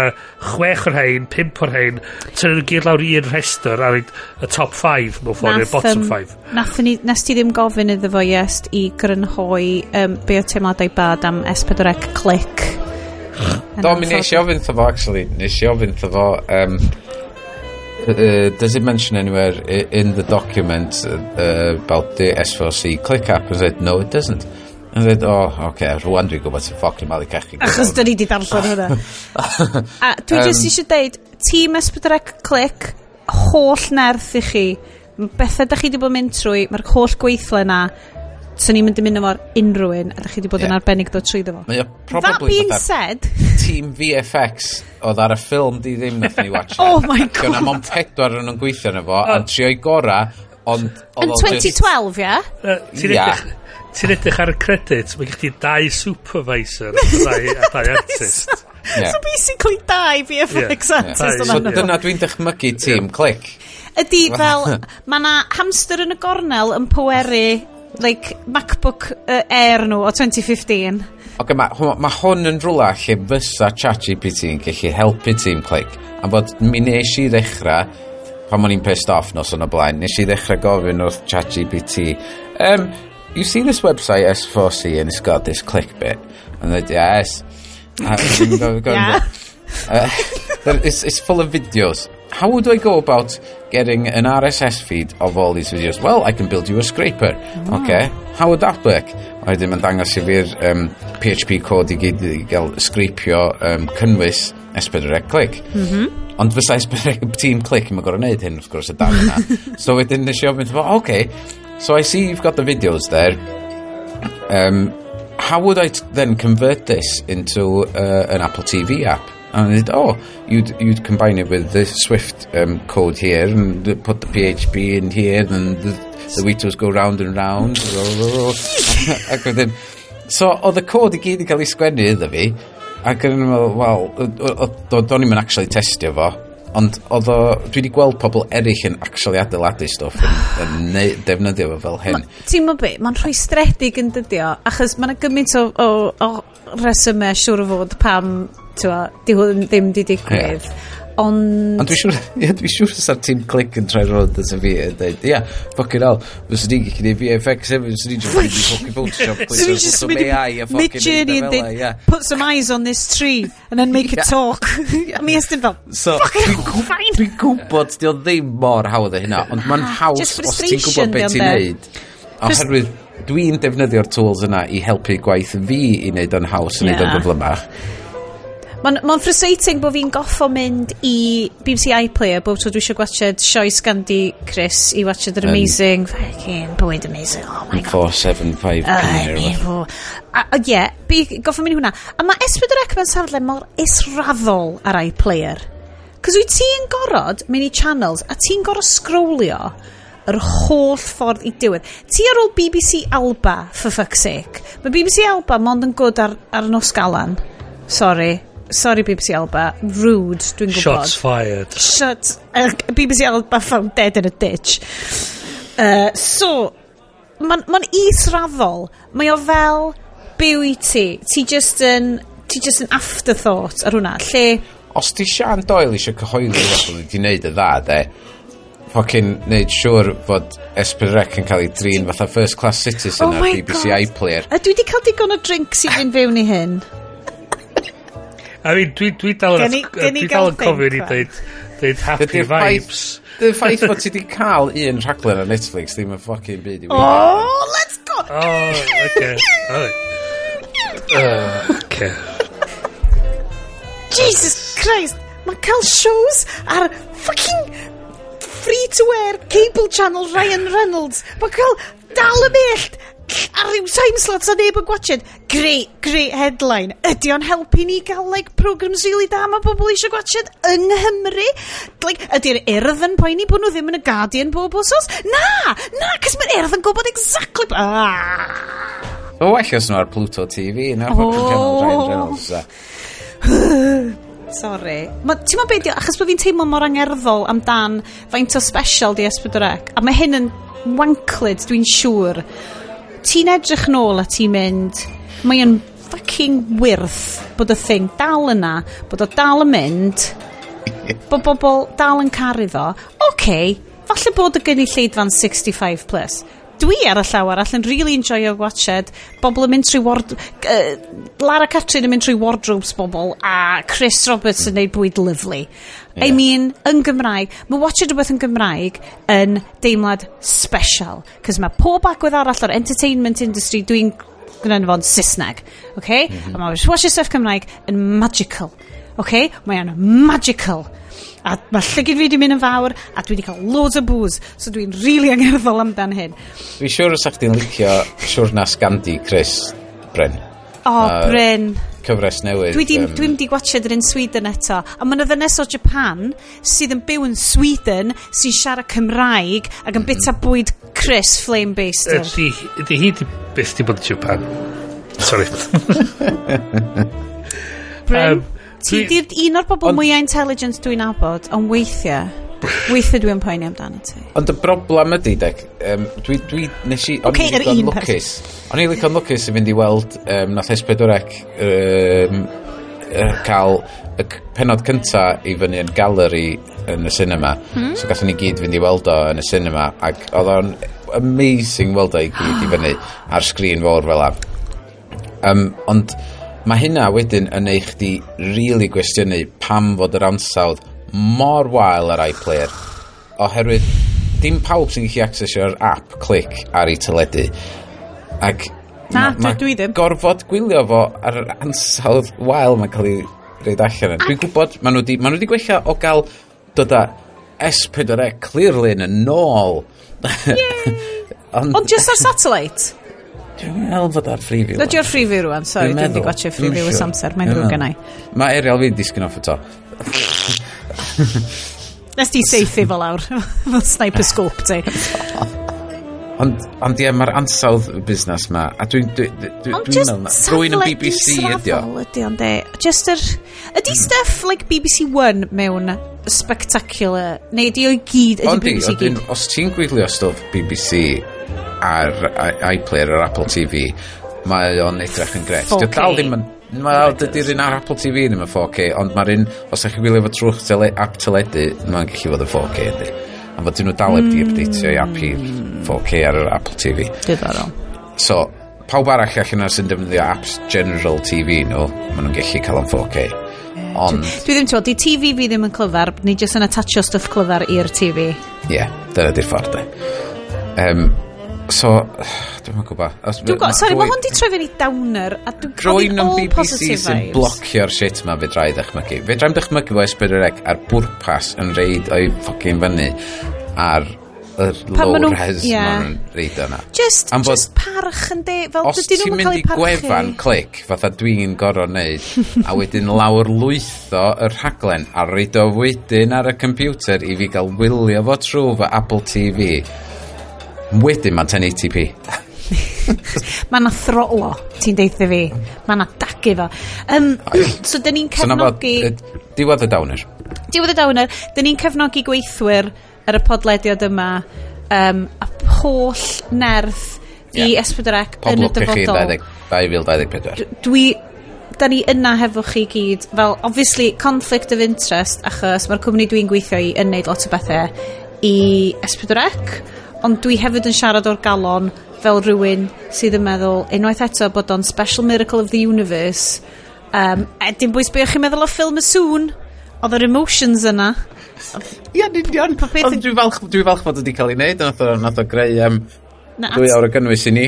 chwech o'r hein, pimp o'r hein, tynnu nhw gyd lawr i un rhestr ar y top 5 mewn ffordd, y bottom 5. Nath ni, nes ti ddim gofyn iddo fo iest i grynhoi um, be o teimladau bad am S4C click. Do, mi nes i ofyn fo, actually. Nes i ofyn fo, um, Uh, does it mention anywhere in the document uh, about the S4C click app? I said, no, it doesn't. A dweud, o, oh, oce, okay, rwan dwi'n gwybod sy'n ffocin malu cachu. Achos dyn ni di darllen hynna. a dwi um, jyst eisiau deud, tîm Esbydrec Clic, holl nerth i chi, bethau da chi di bod mynd trwy, mae'r holl gweithle na, so ni'n mynd i mynd efo'r unrhyw un, a da chi di bod yeah. yn arbennig dod trwy ddefo. Mae That being said... Team VFX oedd ar y ffilm di ddim nath ni watch. oh my god. Gwna mon pedwar yn nhw'n gweithio yn efo, oh. a'n trio i gora, ond... Yn 2012, ie? Yeah? Uh, yeah ti'n edrych ar y credit, mae gen ti dau supervisor a dau, a dau artist. Yeah. So basically dau VFX yeah. artist yeah. So dyna dwi'n dychmygu tîm, yeah. click. Ydy fel, mae na hamster yn y gornel yn pweru like, MacBook uh, Air nhw o 2015. Ok, mae ma hwn yn rhywle lle fysa ChatGPT yn gallu helpu tîm click. A bod mi nes i ddechrau, pan o'n i'n pissed off nos o'n y blaen, nes i ddechrau gofyn wrth ChatGPT, um, you see this website S4C and it's got this clickbait? And they yes. Uh, and go, go yeah. Uh, it's, it's full of videos. How would I go about getting an RSS feed of all these videos? Well, I can build you a scraper. Oh. Okay. How would that work? a wedyn mae'n dangos i fi'r um, PHP code i gyd i gael sgripio um, cynnwys S4C Click. Mm -hmm. Ond fysa S4C Team Click, mae'n gorau wneud hyn, wrth gwrs, y dan yna. so wedyn nes i ofyn, oh, okay, so I see you've got the videos there. Um, how would I then convert this into uh, an Apple TV app? And it, said, oh, you'd, you'd combine it with the Swift um, code here and put the PHP in here and the, the Witos go round and round. ac wedyn, so oedd y cod i gyd i cael ei sgwennu iddo fi ac yn meddwl, wel, do'n i'n actually testio fo ond oedd o, dwi wedi gweld pobl eraill yn actually adeiladu stwff yn, yn neu, defnyddio fo fel hyn. Ti'n mynd be, mae'n rhoi stredig yn dydio, achos mae'n gymaint o, o, o resymau siŵr o fod pam Twa, di hwn ddim di digwydd. Yeah. Ond... Ond dwi'n siŵr, ie, dwi'n siŵr sa'r Tim Click yn troi rownd at y fi yn dweud, ie, ffocin hell, fes ni'n gallu gwneud VFX hefyd, fes ni'n just mynd i ffocin Photoshop, please, so just mynd AI a ffocin Mid-journey yn dweud, put some eyes on this tree, and then make it talk. A mi ystyn fel, so, Dwi'n gwybod, di o ddim mor hawdd o hynna, ond mae'n ah, haws os ti'n gwybod beth ti'n neud. Oherwydd, dwi'n defnyddio'r tools yna i helpu gwaith fi i wneud o'n haws, i wneud o'n gyflymach. Mae'n ma frustrating bod fi'n goffo mynd i BBC iPlayer bob tro dwi eisiau gwachod sioes ganddi Chris i wachod yr um, amazing fucking bwyd amazing oh my god 475 uh, a ie yeah, goffo mynd i hwnna a mae Esbyd yr Ecman safle mor israddol ar iPlayer cos wyt ti'n gorod mynd i channels a ti'n gorod scrollio yr holl ffordd i diwedd. Ti ar ôl BBC Alba, for fuck's sake. Mae BBC Alba mond yn gwrdd ar, ar nos galan. Sorry sorry BBC Alba, rude, dwi'n gwybod. Shots fired. Shut. uh, BBC Alba found dead in a ditch. Uh, so, mae'n ma, israddol. Mae o fel byw i ti. Ti just yn, ti just yn afterthought ar hwnna, lle... Os ti Sian Doyle eisiau cyhoeddi fod wedi gwneud y dda, de, ffocin neud siŵr fod Esbyrrec yn cael ei drin fatha first class citizen oh ar BBC God. iPlayer. A dwi wedi cael digon o drinks i fynd fewn i hyn. I mean, dwi, dwi dal yn... Dwi dal yn cofio ni dweud, dweud happy vibes. Dy'r ffaith bod ti wedi cael un rhaglen ar Netflix ddim yn ffocin byd i Oh, let's go! Oh, okay. Oh, oh okay. Jesus Christ! Mae cael shows ar fucking free-to-air cable channel Ryan Reynolds. Mae cael dal y mellt ar ryw time slots a neb yn gwachod great, great headline ydy o'n helpu ni gael like programs really da mae bobl eisiau gwachod yng Nghymru like, ydy'r urdd yn poeni bod nhw ddim yn y Guardian bob osos na, na, cys mae'r urdd yn gwybod exactly ah. o well os nhw ar Pluto TV na oh. Ryan Reynolds Sorry. Ti'n meddwl beth Achos bod fi'n teimlo mor angerddol amdan faint o special di Esbydrec. A mae hyn yn wanklid, dwi'n siŵr ti'n edrych nôl a ti'n mynd, mae yn fucking wyrth bod y thing dal yna, bod o dal yn mynd, bod bobl dal yn caru fo Oce, okay, falle bod y gynulleidfa'n 65 plus. Dwi ar y llaw arall yn really enjoyo watched bobl yn mynd trwy ward... Uh, Lara Catrin yn mynd trwy wardrobes bobl a Chris Roberts yn neud bwyd lyflu. Yeah. I mean, yn Gymraeg, mae watching rhywbeth yn Gymraeg yn deimlad special. Cos mae pob agwedd arall o'r entertainment industry dwi'n gwneud fo'n Saesneg. Okay? Mm -hmm. A mae watching stuff Cymraeg yn magical. Okay? Mae'n magical. A mae llygyd fi wedi mynd yn fawr, a dwi wedi cael loads o booze, so dwi'n rili really angerddol amdan hyn. Dwi'n siŵr os ydych chi'n licio siwrna Scandi, Chris, Bryn. O, oh, uh, Bryn cyfres newydd. Dwi ddim um, dwi di gwachod yr un Sweden eto. A mae yna ddynes o Japan sydd yn byw yn Sweden sy'n siarad Cymraeg ac yn bita mhm. bwyd Chris Flame Baster. Ydy ydy hi di byth di bod yn Japan. Sorry. Bryn, um, ti di'r un o'r bobl mwyaf intelligent dwi'n abod, ond weithiau Weithio dwi'n poeni amdano ti. Ond y broblem ydy, Dec, um, dwi, dwi nes i... O'n yr i'n un lwcus. O'n i ddigon lwcus i fynd i weld um, nath S4C um, cael y penod cynta i fyny yn galeri yn y cinema. Hmm? So gathon ni gyd fynd i weld o yn y cinema ac oedd o'n amazing weld o i gyd i fyny ar sgrin fawr fel am. Um, ond mae hynna wedyn yn eich di really gwestiynu pam fod yr ansawdd mor wael ar iPlayer oherwydd dim pawb sy'n gallu accesio'r app clic ar ei teledu ac Na, ma, ma dwi ddim. gorfod gwylio fo ar yr ansawdd wael mae'n cael ei reid allan. Ac... Dwi'n gwybod, maen nhw wedi ma gwella o gael dod â S4E Clearlyn yn nôl. Ond on just ar satellite? Dwi'n meddwl fod ar freeview. Dod i'r freeview rwan, sorry. dwi'n di gwachio freeview ys amser, mae'n ddrwg gynnau. Mae Ariel fi'n disgyn off eto. Nes di seithi fel awr, fel sniper scope ti. Ond, ond ie, mae'r ansawdd y busnes ma, a dwi'n dwi, dwi, dwi, dwi meddwl na. Rwy'n yn BBC ydi o. ydi o'n de. Just yr... Ydi hmm. stuff like BBC One mewn spectacular, neu ydi o'i gyd, ydi Ondi, BBC gyd? Os ti'n gwylio stwff BBC ar iPlayer ar Apple TV, mae o'n edrych yn gret. Dwi'n dal ddim yn Mae dydy'r un ar Apple TV ddim yn 4K, ond mae'r un, os ydych chi'n gwylio fo trwy'ch tele, app teledu, mae'n gallu fod yn 4K, ydy. A fod nhw dal heb di hmm. updateio i app i 4K ar yr Apple TV. Diddorol. So, pawb arall allan ar sy'n defnyddio apps General TV nhw, maen nhw'n gallu cael yn 4K. Ond... Dwi ddim ti'n di TV fi ddim yn clyfar, ni jyst yn attachio stuff clyfar i'r TV. Ie, yeah, dyna di'r ffordd, de. Um, So, dwi'n yn gwybod. Dwi'n gwybod, sorry, mae hwn di troi fyny downer, a dwi'n cofyn all BBC positive vibes. sy'n blocio'r shit ma fe drai ddechmygu. Fe drai'n dychmygu fo esbyrwyreg ar bwrpas yn reid o'i ffocin fyny ar yr low res yeah. ma'n reid yna. Just, Am just parch yn de, fel os dydyn nhw'n cael eu parchu. Os ti'n mynd i gwefan clic, fatha dwi'n gorau neud, a wedyn lawr lwytho y rhaglen, a reid o wedyn ar y computer i fi gael wylio fo trwy fy Apple TV, Wedyn mae'n 1080p. mae na throlo, ti'n deitha fi. Mae na dagu fo. Um, so, dyn ni'n cefnogi... So, diwedd y dawner. Diwedd y dawner. Dyn ni'n cefnogi gweithwyr ar y podlediad yma. Um, a holl nerth i yeah. S4C yn y dyfodol. Podlwch 2024. Dwi, da ni yna hefo chi gyd fel obviously conflict of interest achos mae'r cwmni dwi'n gweithio i yn neud lot o bethau i Esbydrec ond dwi hefyd yn siarad o'r galon fel rhywun sydd yn meddwl unwaith eto bod o'n special miracle of the universe um, a e, dim bwys be chi'n meddwl o ffilm y sŵn oedd yr emotions yna Ia, yn union. Ond dwi'n falch, dwi falch bod wedi cael ei wneud, nath o, nath o greu um, dwy awr o gynnwys i ni.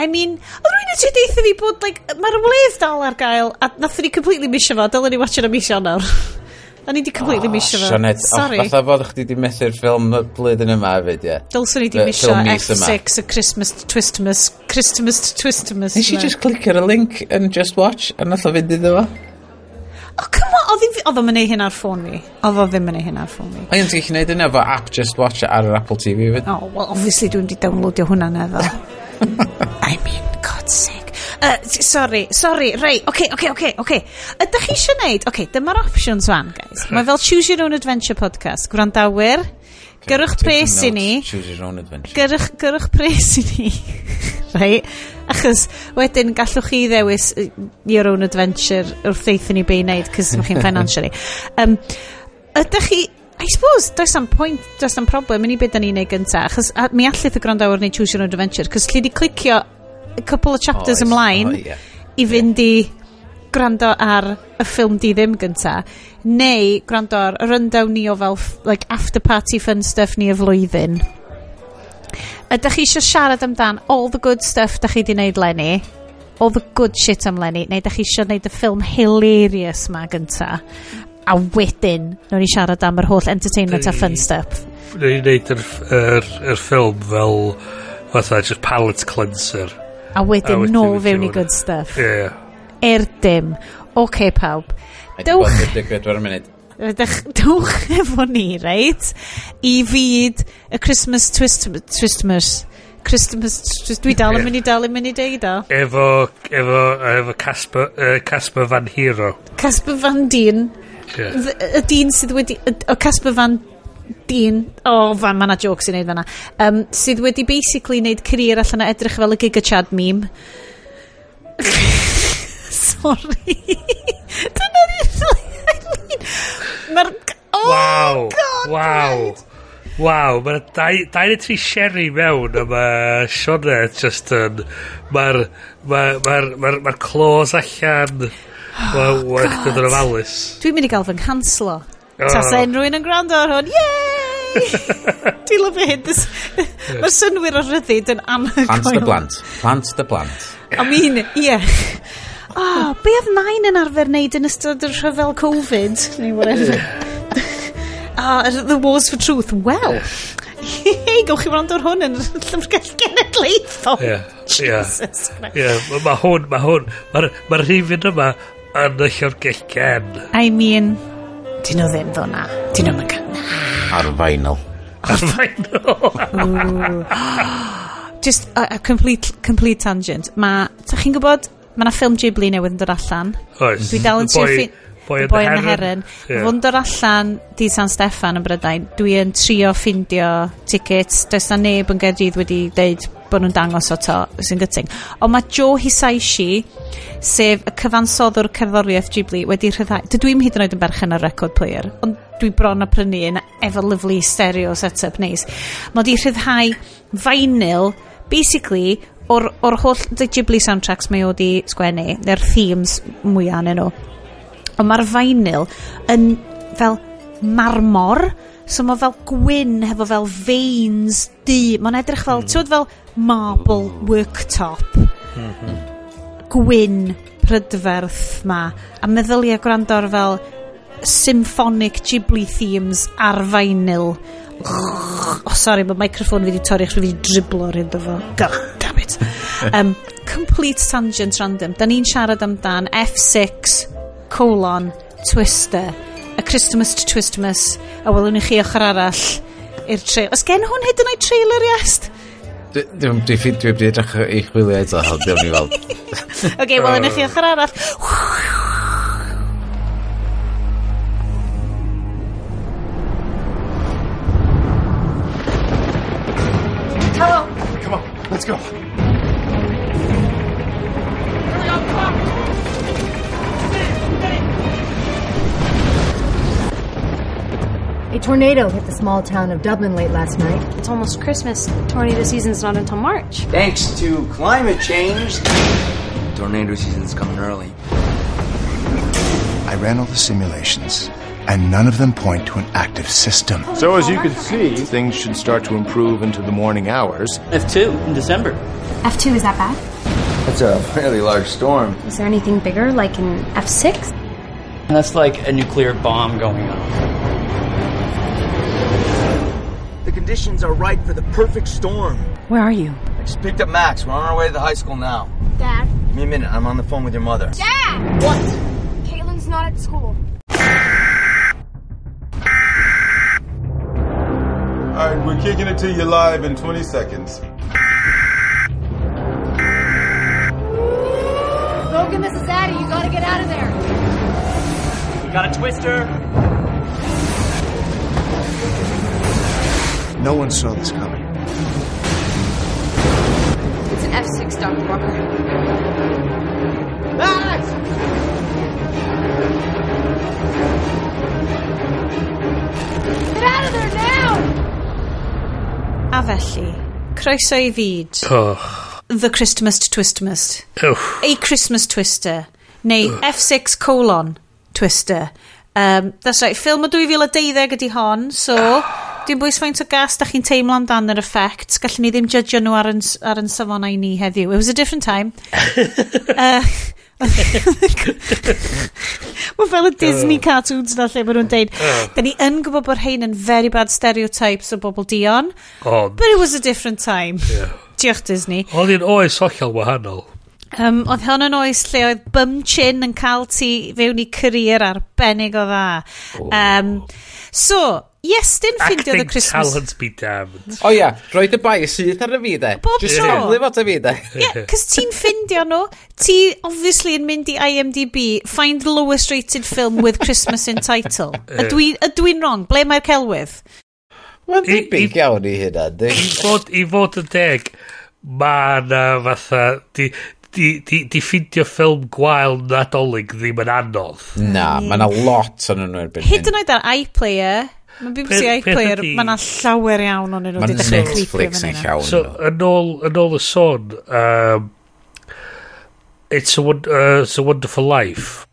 I mean, oedd rwy'n eisiau deitha fi bod, like, mae'r wledd dal ar gael, a nath ni completely misio fo, dylen ni watch yn y misio nawr. A ni di completely oh, misio fo. Sianed, Sorry. Fatha bod chdi di methu'r ffilm y blwyddyn yma hefyd, ie. Dylswn ni di misio F6, y Christmas Twistmas, Christmas Twistmas. Nes i just clic ar y link yn Just Watch, a nath o fynd iddo fo. Oh, come on, oedd o'n mynd hyn ar ffôn fi. Oedd o ddim yn mynd hyn ar ffôn fi. Ond ti'n gallu gwneud yna fo app Just Watch ar yr Apple TV fyd. Oh, well, obviously dwi'n di downloadio hwnna na. I mean, God's sake. Yy, sorry, sorry, rei, oce, oce, oce, oce. Ydych chi eisiau neud, oce, dyma'r options fan, guys. Mae fel Choose Your Own Adventure podcast. Gwrandawyr, okay, gyrwch pres i ni. Choose Your Own Adventure. Gyrwch, gyrwch pres i ni. rei, achos wedyn gallwch chi ddewis Your Own Adventure wrth eithon ni be i wneud, cys mae chi'n financially. Um, ydych chi, I suppose, does am point, does am problem yn i beth da ni'n neud gyntaf, achos mi allith y gwrandawyr neu Choose Your Own Adventure, cos lle di clicio a couple of chapters oh, ymlaen oh, yeah. i fynd yeah. i gwrando ar y ffilm di ddim gynta neu gwrando ar y rundown ni o fel like after party fun stuff ni y flwyddyn. Ydych chi eisiau siarad amdan all the good stuff da chi di wneud lenni all the good shit am lenni neu ydych chi eisiau wneud y ffilm hilarious ma gynta? A wedyn nhw'n i siarad am yr holl entertainment a fun stuff. Rwy'n gwneud yr, yr, yr ffilm fel fatha just palate cleanser. A wedyn no fewn i good stuff. Ie. Yeah. Er dim. Oce okay, pawb. Dewch... Dwch efo ni, reit? I fyd y Christmas twist, Twistmas. Christmas, Twist, dwi dal yn mynd i dal yn mynd i deud o. Efo, efo, efo Casper, uh, Casper Van Hero. Casper Van Dyn. Yeah. Y dyn sydd wedi, o Casper Van dyn, o oh, fan, mae yna jokes i wneud fanna, um, sydd wedi basically wneud career allan o edrych fel y Giga Chad meme. Sorry. Dyna ni. Mae'r... Oh, wow. God, wow. Right. Waw, mae'r dau, dau neu tri sherry mewn a mae Sionet just yn... Mae'r ma, ma, ma, ma clos allan... Oh, Mae'n ofalus. Dwi'n mynd i gael fy nghanslo. Tasen rwy'n yn gwrando ar hwn, yay! Dwi'n lyfio hyn. Mae'r synwyr o rhyddid yn anhygoel. Plant dy blant. Plant dy blant. I mean, ie. Oh, be oedd nain yn arfer wneud yn ystod yr rhyfel Covid? Neu whatever. Ah, the wars for truth. Wel, hei, gawch chi wrando ar hwn yn llyfrgell genedlaethol. Ie, ie. Ie, mae hwn, mae hwn, mae'r ma rhifin yma yn y llyfrgell gen. I mean, Dyn nhw ddim ddo na. Dyn nhw'n mynd na. Ar vinyl. Ar vinyl. Just a, a complete, complete tangent. Ma, ta chi'n gwybod, mae na ffilm Ghibli newydd yn dod allan. Oes. Dwi dal yn trio Boy, boy yn y Heron. Yeah. Fo'n dod allan di San Steffan yn Brydain. Dwi yn trio ffindio tickets. Does na neb yn gerdid wedi deud bod nhw'n dangos o to sy'n gyting ond mae Joe Hisaishi sef y cyfansoddwr cerddoriaeth Ghibli wedi rhyddai dydw i'm hyd yn oed yn berchen ar record player ond dwi bron a prynu yn efo lyflu stereo setup neis. Mae wedi rhyddhau vinyl basically o'r, or holl the Ghibli soundtracks mae o wedi sgwennu neu'r themes mwyaf yn nhw. Ond mae'r vinyl yn fel marmor So mae fel gwyn hefo fel veins du. Mae'n edrych fel, mm. fel marble oh. worktop. Mm-hmm. Gwyn prydferth ma. A meddyliau gwrando ar fel symphonic Ghibli themes ar vinyl. Oh, sorry, mae microphone fi wedi torri chos fi wedi driblo ar hyn fo. God damn it. Um, complete tangent random. Da ni'n siarad amdan F6 colon twister y Christmas to Twistmas a welwn i chi ochr arall i'r trailer. Os gen hwn hyd yn oed trailer iest? Dwi'n dwi, dwi, dwi, dwi edrych i chwilio eto, dwi'n ni fel. Oce, okay, welwn i chi ochr arall. Come on, let's go. A tornado hit the small town of Dublin late last night. It's almost Christmas. Tornado season's not until March. Thanks to climate change, tornado season's coming early. I ran all the simulations, and none of them point to an active system. So, as you can see, things should start to improve into the morning hours. F2 in December. F2, is that bad? That's a fairly large storm. Is there anything bigger, like an F6? That's like a nuclear bomb going off. The conditions are right for the perfect storm. Where are you? I just picked up Max. We're on our way to the high school now. Dad. Give me a minute. I'm on the phone with your mother. Dad! What? Caitlin's not at school. All right, we're kicking it to you live in 20 seconds. Logan, this is Addie. You gotta get out of there. We got a twister. No one saw this coming. It's an F-6, Dr. Walker. Max! Get out of there now! A felly, croeso i fyd. Oh. The Christmas Twistmas. Oh. A Christmas Twister. Neu oh. F6 colon Twister. Um, that's right, ffilm o 2012 ydy hon, so... Dim bwys faint o gas da chi'n teimlo amdan yr effect. Gallwn ni ddim judge nhw ar yn, ar yn safonau ni heddiw. It was a different time. uh, Mae fel y Disney oh. cartoons na lle maen nhw'n deud oh. Da ni yn gwybod bod rhain yn very bad stereotypes o bobl dion oh, But it was a different time yeah. Diolch Disney Oedd hi'n oes hollol wahanol Um, oedd hon yn oes lle oedd bum chin yn cael ti fewn i career arbennig o dda. Oh. Um, so, Iestyn ffindio the Christmas... Acting talent be damned. O ia, yeah. roed y bai syth ar y fi de. Bob tro. Just lyfo at y fi de. Yeah, cos ti'n ffindio nhw, ti obviously yn mynd i IMDb, find the lowest rated film with Christmas in title. Ydw i'n wrong? Ble mae'r celwydd? Mae'n debyg iawn i hynna, di. I fod, I fod yn deg, mae na fatha... Di, di, di, di ffindio ffilm gwael nadolig ddim yn anodd. Na, mm. mae yna lot yn nhw erbyn Hyd yn oed ar iPlayer, Mae BBC iPlayer, mae yna llawer iawn o'n nhw wedi dechrau Netflix yn llawn. So, yn ôl, yn ôl y sôn, um, it's, a, uh, it's a Wonderful Life.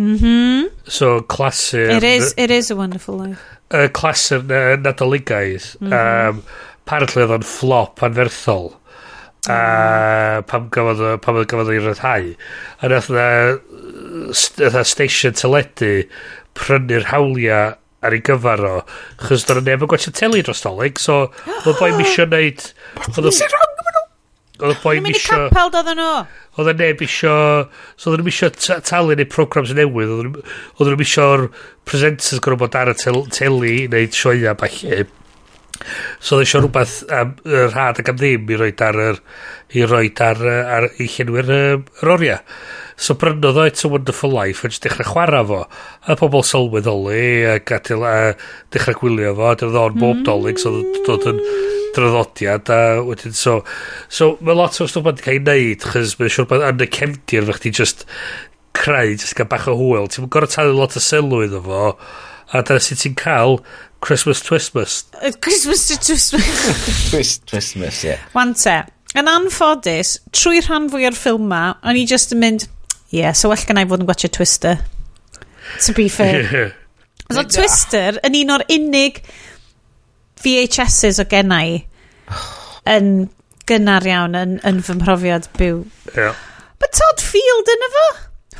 Mm -hmm. So, clasur... It is, it is a Wonderful Life. Uh, clasur uh, nadoligaidd. Mm -hmm. um, apparently oedd o'n flop anferthol. Uh, pam gafodd pam gafodd ei ryddhau a nath na st station teledu prynu'r hawliau ar ei gyfer o. Chos dyna neb yn gwachio teli dros dolyg, so oedd y boi misio neud... Oedd y. Oedd y boi misio... Oedd y neb isio... So oedd nhw misio talu neu programs newydd. Oedd nhw misio'r presenters gorau bod ar y teli neu sioia falle. So oedd eisiau rhywbeth am y rhad ac am ddim i roed ar yr, i roed ar, ar i llenwyr yr oriau. So brynodd o It's a Wonderful Life yn dechrau chwarae fo. A pobl sylweddoli a, atil, a dechrau gwylio fo. a Dyna o'n bob mm. dolyg, so dod yn draddodiad. A wedyn, so, so mae lot o stwff wedi cael ei wneud, chys mae'n siŵr bod yn y cefndir, fe chdi just creu, just gael bach o hwyl. Ti'n gorau talu lot o sylw iddo fo. A dyna sy'n ti'n cael Christmas Twistmas. Christmas to Twistmas. Twist, Twistmas, ie. Yeah. Wan te. Yn anffodus, trwy rhan fwy o'r ffilm ma, o'n i just yn mynd, ie, yeah, so well gan i fod yn gwachio Twister. To be fair. Yeah. So Twister yn un o'r unig VHSs o gennau i yn gynnar iawn yn, yn fy mhrofiad byw. Yeah. But Todd Field yn efo?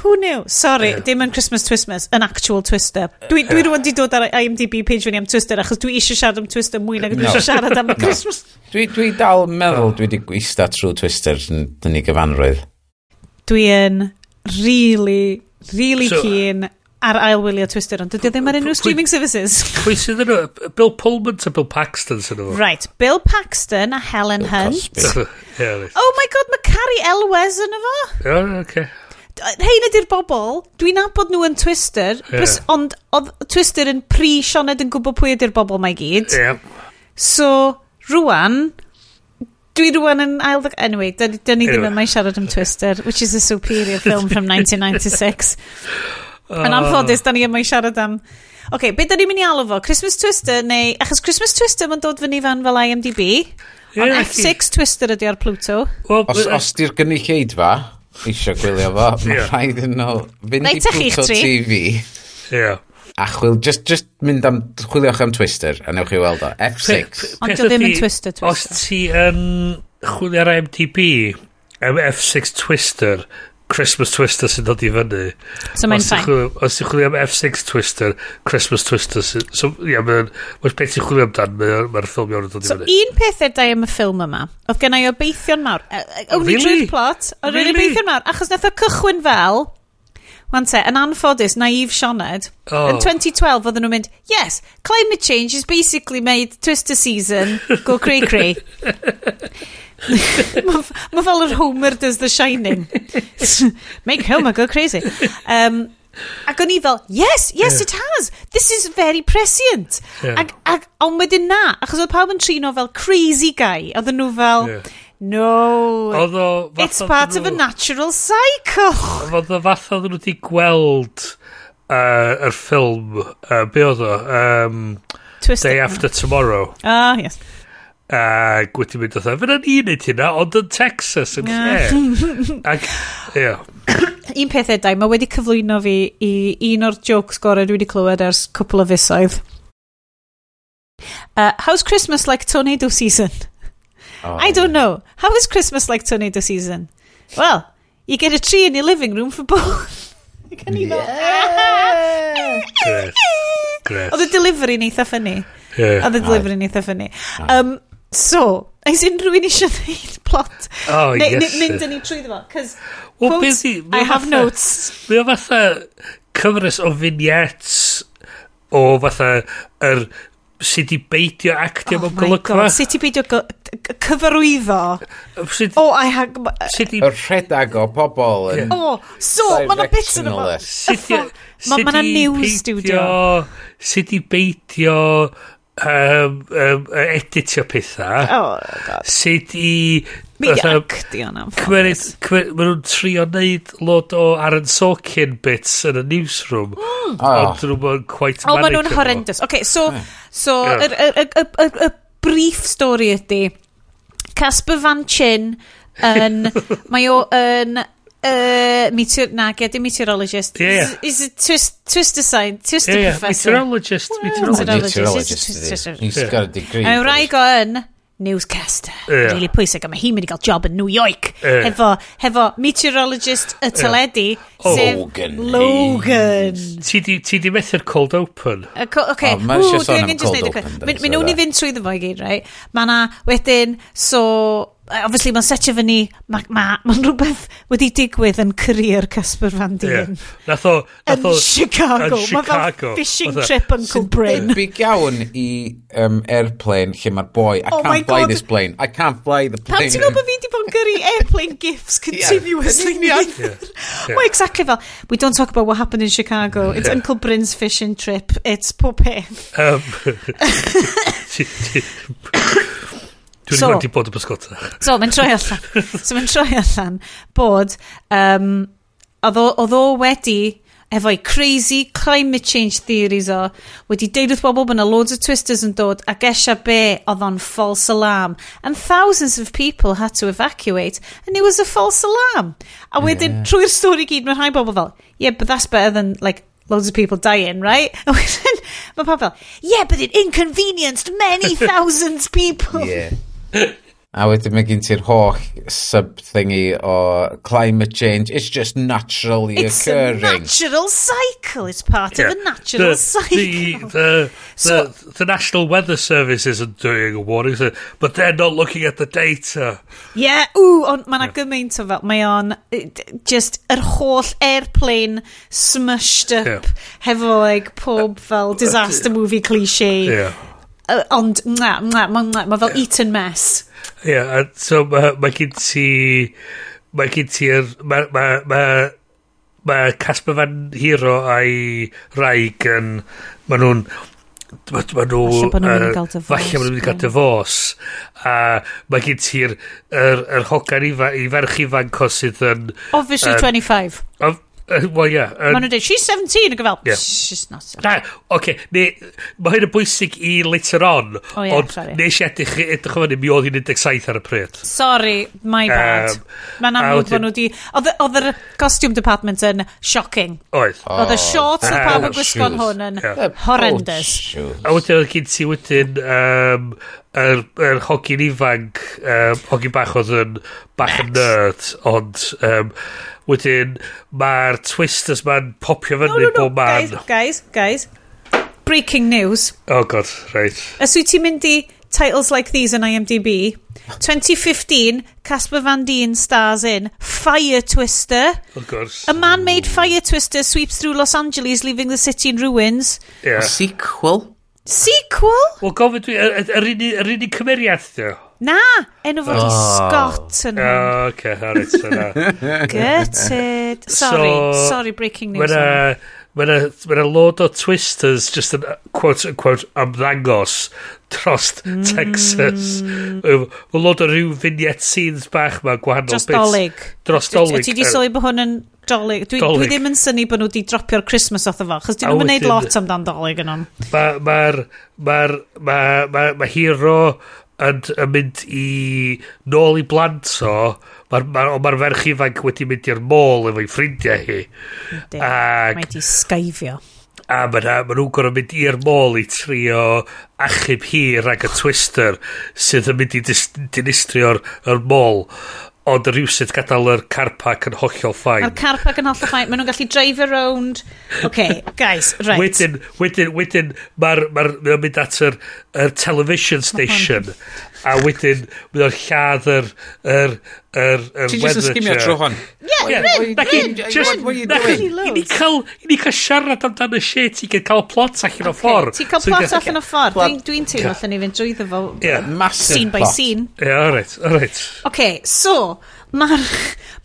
Who knew? Sorry, yeah. dim yn Christmas Twistmas, yn actual Twister. Dwi, dwi rwan di dod ar IMDb page fyny am Twister, achos dwi eisiau siarad am Twister mwy nag dwi eisiau siarad am Christmas. Dwi, dwi dal meddwl dwi wedi gwista trwy Twister yn ei gyfanrwydd. Dwi yn really, really so, keen ar ailwylio Twister, ond dydy o ddim ar unrhyw streaming services. Pwy sydd yn Bill Pullman to Bill Paxton sydd efo? Right, Bill Paxton a Helen Hunt. yeah, oh my god, mae Carrie Elwes yn efo? Yeah, okay. Rhain ydy'r bobl, dwi'n nabod nhw yn Twister, yeah. bys, ond oedd Twister yn pri Sioned yn gwybod pwy ydy'r bobl mae gyd. Yeah. So, rwan, dwi rwan yn ail... Anyway, dyn, dyn ni anyway. ddim yn mai siarad am Twister, which is a superior film from 1996. uh. Yn anffodus, dyn ni yn mai siarad am... Oce, okay, beth dyn ni'n mynd i alw fo? Christmas Twister neu... Achos Christmas Twister mae'n dod fyny fan fel IMDb. Yeah, ond F6 Twister ydy ar Pluto. Well, os, os di'r gynulleid fa, eisiau gwylio fo, mae yeah. rhaid yn ôl fynd i Pluto TV. Yeah. A chwil, just, just mynd am, chwiliwch am Twister, a newch chi weld o. F6. Ond o ddim yn Twister, Twister. Os ti yn um, chwilio ar IMDb, F6 Twister, Christmas Twister sy'n dod i fyny. So mae'n ffain. Os ti'n chwilio am F6 Twister, Christmas Twister sy'n... So, ia, mae'n... Mae'n beth ti'n chwilio amdan, mae'r mae ffilm iawn yn dod i fyny. So, un peth edrych am y ffilm yma, oedd gen i obeithio'n mawr. O'n i drwy'r plot, o'n really? obeithio'n mawr, achos nath o cychwyn fel... Wan te, yn anffodus, naif Sioned, oh. yn 2012 oedden nhw'n mynd, yes, climate change is basically made Twister season go cray-cray. Mae fel yr Homer does The Shining. Make Homer go crazy. Um, ac o'n i fel, yes, yes yeah. it has. This is very prescient. Yeah. Ac, ac ond wedyn na, achos oedd pawb yn trino fel crazy guy. Oedden nhw fel, yeah. no, Although, it's part of a natural cycle. Oedd o fath oedd nhw wedi gweld uh, yr ffilm, uh, be oedd o? Um, Twisted. Day After Tomorrow. Ah, uh, yes. Ac wedi mynd oedd, fyna ni wneud hynna, ond yn Texas yn lle. Ac, ie. Un peth edau, mae wedi cyflwyno fi i un o'r jokes gorau dwi wedi clywed ers cwpl o fusoedd. Uh, how's Christmas like tornado season? Oh. I don't know. How is Christmas like tornado season? Well, you get a tree in your living room for both. Can you yeah. not? Oedd y delivery yn eitha ffynnu. Oedd y delivery yn eitha ffynnu. Um, So, Ais unrhyw un eisiau gwneud plot? Oh, ne, yes. Ne, mynd yn ni trwy ddefo. Cos, well, quotes, busy, I have fatha, notes. Mae o fatha cyfres o vignettes o fatha yr er, sut i beidio actio oh mewn golygfa. Sut i beidio cyfarwyddo. Sut, oh, I have... Sut i... rhedag o pobol yn... Oh, so, mae yna bits yn yma. Mae yna news studio. Sut i beidio um, um, editio pethau. Oh, God. Sut i... Mi actio na. Mae nhw'n trio neud lot o Aaron Sorkin bits yn y newsroom. Mm. Oh. Ond nhw'n mwyn quite oh. O, maen nhw'n horrendous. OK, so, so yeah. y, y, y, y, brief story ydy, Casper Van Chin yn, mae o yn Uh, meteor, na, ge, dim meteorologist. Yeah, yeah. Is it twist, twister sign, twister yeah, yeah. professor. Meteorologist. Well, meteorologist. meteorologist. He's, he's yeah. got a degree. A wraig o yn newscaster. Yeah. Really pwysig, a mae hi'n mynd i gael job yn New York. Yeah. Hefo, hefo meteorologist y teledu, yeah. oh, sef Logan. Logan. Ti di, ti di methu'r cold open? Uh, co okay. Oh, Ww, dwi angen just neud y cold. Mynd nhw'n i fynd trwy ddefo i gyd, right? Mae na, wedyn, so obviously mae'n setio fyny, mae'n ma, ma, rhywbeth wedi digwydd yn career Casper Van Dien. Yeah. Nath o... Nath yn Chicago. Yn Chicago. Mae fel fishing Natho. trip yn Cwbrin. Sy'n big iawn i um, airplane lle mae'r boi, I oh can't fly God. this plane, I can't fly the plane. Pam ti'n gwybod bod fi wedi bod yn gyrru airplane gifts continuously? yeah. yeah. yeah. Well, exactly fel, we don't talk about what happened in Chicago, it's yeah. Uncle Bryn's fishing trip, it's pob peth. Um, Dwi'n so, wedi bod y bysgota. so, mae'n troi allan. So, mae'n troi allan bod... Um, oedd o wedi efo'i crazy climate change theories o, wedi deud wrth bobl bod yna loads of twisters yn dod ac eisia be oedd o'n false alarm. And thousands of people had to evacuate and it was a false alarm. A wedyn yeah. trwy'r stori gyd mae rhai bobl fel, yeah, but that's better than like loads of people dying, right? A wedyn mae pobl, yeah, but it inconvenienced many thousands people. yeah. A wedyn mae gen ti'r holl sub-thingy o climate change, it's just naturally it's occurring. It's a natural cycle, it's part yeah. of a natural the, cycle. The, the, so, the, the National Weather Service isn't doing a warning, so, but they're not looking at the data. Yeah, ooh, ond mae yna yeah. gymaint o fel, mae o'n just yr holl airplane smushed up yeah. hefo like pob uh, fel uh, disaster uh, movie cliché. Yeah Uh, ond, mwa, mwa, mwa, ma fel eaten mess. Ie, yeah, so mae ma gen ti... Mae gen ti'r... Mae ma, ma, ma Casper Van Hero a'i Raig yn... Mae nhw'n... Mae ma nhw... Falle bod nhw'n mynd i gael dyfos. Falle bod nhw'n mynd i gael dyfos. A mae gen ti'r... Yr er, er hogan i, fa, i ferch ifanc o sydd yn... Obviously um, 25. Of, Uh, well, yeah. Um, Mae nhw'n dweud, she's 17, ac yn fel, yeah. she's not 17. Da, oce, okay, mae hyn yn bwysig i later on, oh, yeah, ond sorry. nes i edrych, edrych o'n mi oedd hi'n 17 ar y pryd. Sorry, my bad. Um, Mae'n amlwg bod nhw di... Oedd yr costume department yn shocking. Oedd. Oedd y shorts oh, oedd pawb yn gwisgo'n hwn yn yeah. horrendous. Oh, a wedyn oedd gen ti wedyn... Um, yr, yr hogyn ifanc, um, hogyn bach oedd yn bach yn nerd, ond um, wedyn mae'r twisters ma'n popio fyny no, no, no, bob man. Guys, guys, guys, breaking news. Oh god, right. Os wyt ti'n mynd i titles like these on IMDb, 2015, Casper Van Dien stars in Fire Twister. Oh, of course. A man-made Fire Twister sweeps through Los Angeles, leaving the city in ruins. Yeah. A sequel? Sequel? Wel, gofyn dwi, yr er, unig er, er, cymeriad dwi? Na, enw fod oh. Scott yn hwn. Oh, okay, alright, so na. Gutted. Sorry, so, sorry, breaking news. When, uh, mae yna ma, na, load o twisters just yn quote unquote amddangos dros mm. Texas. Mae load o rhyw vignette scenes bach ma gwahanol dros dolig. Dros dolig ti di sylwi bod hwn yn dolig. Dwi, dolig. dwi ddim yn syni bod nhw wedi dropio'r Christmas off efo chos dyn nhw'n mynd neud lot amdan dolig yn hwn mae'r ma, ma, ma, ma, ma, ma hero yn, yn mynd i nôl i blant o, mae'r ma, ma, ma ferch ifanc wedi mynd i'r môl efo'i ffrindiau hi. Ydy, mae di sgaifio. A mae ma nhw'n gorau mynd i'r môl i trio achub hi rhag y twister sydd yn mynd i dinistrio'r môl ond rhywsyd gadael yr carpac yn hollol ffain. Mae'r carpac yn hollol ffain. Maen nhw'n gallu drive around. OK, guys, right. Wedyn, wedyn, wedyn, mae'r ma, ma mynd at yr, yr television station a wedyn bydd o'r lladd yr yr yr yr... ti'n just yn sgimio trwy hon yeah Bryn, Bryn! i ni cael i ni cael siarad amdano shit i cael plot allan o ffordd ti'n cael plot allan o ffordd dwi'n teimlo allan ni fynd drwy fo scene by scene. Yeah alright alright ok so mae'r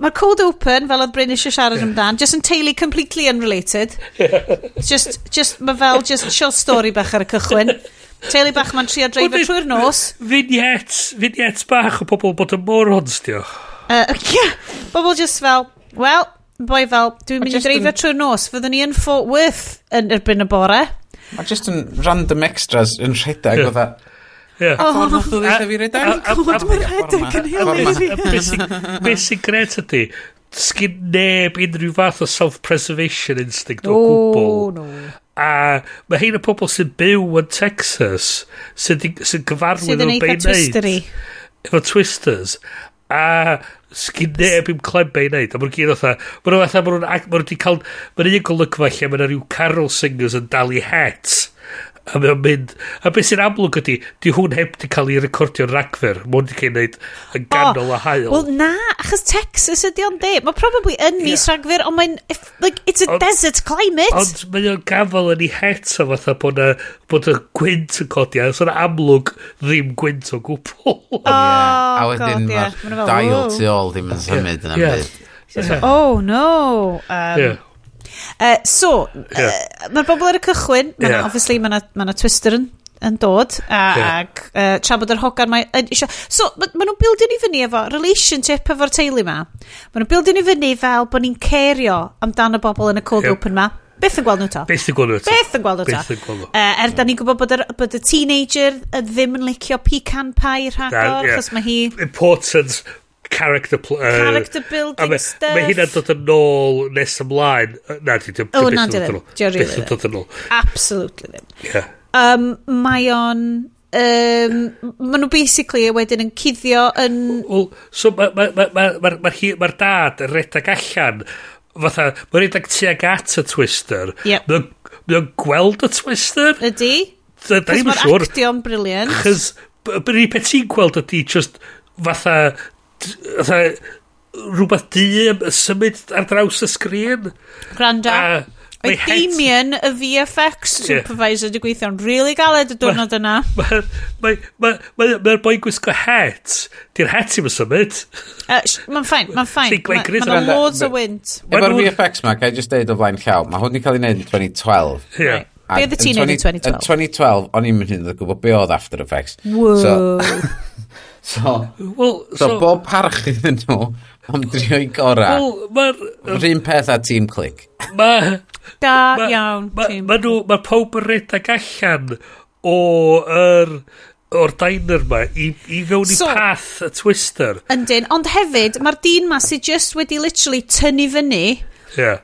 ma cold open fel oedd Bryn eisiau siarad yeah. amdan just yn teulu completely unrelated. Just, just mae fel just short story bach ar y cychwyn. Teulu bach ma'n trio dreifio trwy'r nos. Vignettes, vignettes bach o pobl bod yn morons, diw. Uh, yeah, bobl just fel, well, boi fel, dwi'n mynd i dreifio an... trwy'r nos. Fyddwn ni yn Fort Worth yn erbyn y bore. Mae just yn random extras yn rhedeg yeah. o dda. Yeah. Oh, a ffordd nath o ddeitha fi rhedeg? A ffordd mae'n rhedeg yn hili. Be sy'n gret ydy, sgyn neb unrhyw fath o self-preservation instinct o gwbl. No. A mae hyn o pobl sy'n byw yn Texas sy'n sy gyfarwydd o'r be'n neud. Efo twisters. A sgyn neb i'n clem be'n neud. A mae'n gyd otha, mae'n fatha, mae'n nhw'n cael, mae'n un golygfa lle mae'n rhyw carol singers yn dal i het A mae'n mynd... A beth sy'n amlwg ydy, di hwn heb di cael ei recordio'n ragfer. Mae hwn di cael ei wneud yn ganol a hael. Wel na, achos Texas ydy o'n de Mae probably yn mis yeah. ragfer, ond mae'n... Like, it's a on, desert climate. Ond mae o'n gafel yn ei het o fatha bod y bod y gwynt yn codi. A so'n amlwg ddim gwynt o gwbl. Oh, yeah. A wedyn mae'r dail tu ôl ddim yn symud yn am byd. Oh no. Um, yeah. Uh, so, yeah. uh, mae'r bobl ar y cychwyn, ma yeah. obviously mae yna ma twister yn, yn dod, a, yeah. ac uh, tra bod yr hogan mae... Isio, so, mae ma nhw'n bildio ni fyny efo relationship efo'r teulu ma. Mae nhw'n bildio ni fyny fel bod ni'n cerio amdan y bobl yn y cold yeah. open ma. Beth yn gweld nhw to? Beth yn gweld nhw ta? Beth yn gweld nhw to? Beth yn gweld nhw? Uh, er, da ni'n gwybod bod y, bod y teenager ddim yn licio pecan pie rhagor, yeah. achos mae hi... Important character... Pl uh, character building ma, stuff. Mae hynna'n dod yn ôl nes ymlaen. Na, di ddim. O, na, di ddim. Beth yn dod yn ôl. Absolutely ddim. Yeah. Um, mae o'n... Um, maen nhw basically wedyn yn cuddio yn... Well, so mae'r ma, ma, ma, ma, ma, ma ma dad yn redag allan fatha, mae'n redag tuag at y twister. Yep. Mae o'n gweld y twister. Ydy. Da, da Cos mae'r actio'n briliant. Chos, yr un beth ti'n gweld ydy just fatha rhywbeth du symud ar draws y sgrin. Granda. Mae Damien, y VFX supervisor, yeah. di gweithio'n really galed y diwrnod yna. Mae'r ma, ma, ma, ma, boi gwisgo het. Di'r het i'n symud. Uh, mae'n ffain, mae'n ffain. Mae'n loads o wynt. Efo'r VFX ma, gael just deud o flaen llaw, mae hwn i cael ei wneud yn 2012. Yeah. Be oedd y ti'n neud yn 2012? Yn 2012, o'n i'n mynd yn gwybod be oedd After Effects. Wow. So, So, well, so, so bob parch iddyn nhw am drio i gorau. Well, Mae'r un peth a Team Click. Mae... Da ma, iawn, ma, Team ma, Click. Mae pawb yn redag allan o er, o'r diner ma i, i fewn i so, path y twister. Yndyn, ond hefyd mae'r dyn ma sydd just wedi literally tynnu fyny yeah.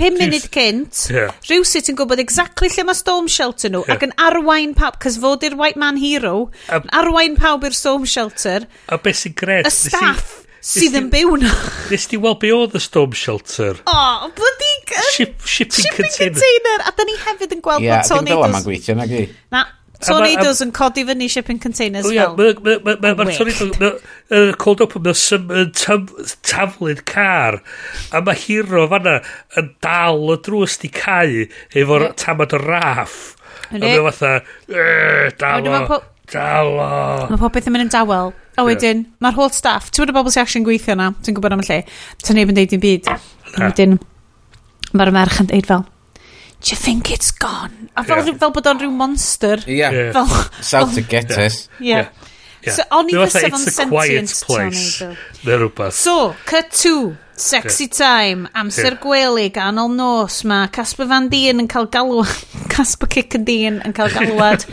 5 munud cynt, yeah. rhyw sut yn gwybod exactly lle mae storm shelter nhw, yeah. ac yn arwain pawb, cys fod i'r white man hero, a, yn arwain pawb i'r storm shelter. A beth sy'n gred? Y staff sydd yn byw na. Nes ti weld be oedd y storm shelter? O, oh, bloody... Ship, shipping, shipping container. container. A da ni hefyd yn gweld yeah, bod Tony... Ie, ddim fel yma'n gweithio, na gi. Na, Tornadoes yn codi fyny shipping containers fel. Mae'r tornado, y cold open, mae'n taflu'n car, a mae hero fanna yn dal y drws di cau efo'r tamad o raff. A mae'n fatha, dal o, dal o. Mae popeth yn mynd yn dawel. A wedyn, mae'r whole staff, ti'n bod y bobl sy'n action gweithio na, ti'n gwybod am y lle, ti'n neb yn deud i'n byd. A wedyn, mae'r merch yn deud fel, do you think it's gone? A fel, yeah. fel bod o'n rhyw monster. Yeah. yeah. Fel, South to get us. Yeah. yeah. yeah. So, o'n i fysa fo'n sentient place. Neu rhywbeth. So, cut to Sexy yeah. time. Amser yeah. gwely ganol nos. Mae Casper Van Dien yn cael galw... Casper Kick and Dien yn cael galwad.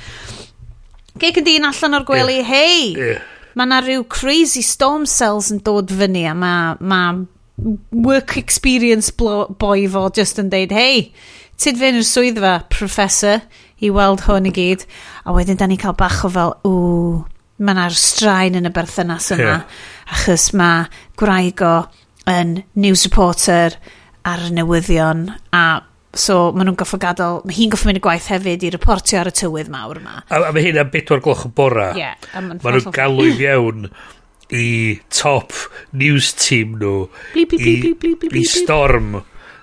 Kick and Dien allan o'r gwely. Yeah. Hei! Yeah. Mae yna rhyw crazy storm cells yn dod fyny a mae ma work experience boy fo just yn deud, hei, ti'n fe'n i'r swyddfa professor i weld hwn i gyd a wedyn da ni cael bach o fel ww mae yna'r straen yn y berthynas yma. Yeah. achos mae gwraig o yn news reporter ar y newyddion a so maen nhw'n goffo gadael mae hi'n goffo mynd y gwaith hefyd i reportio ar y tywydd mawr yma. A, a mae hyn am bedwar gloch y bora. Yeah, mae nhw'n galw i fiewn i top news team nhw bleep, bleep, bleep, i, i storm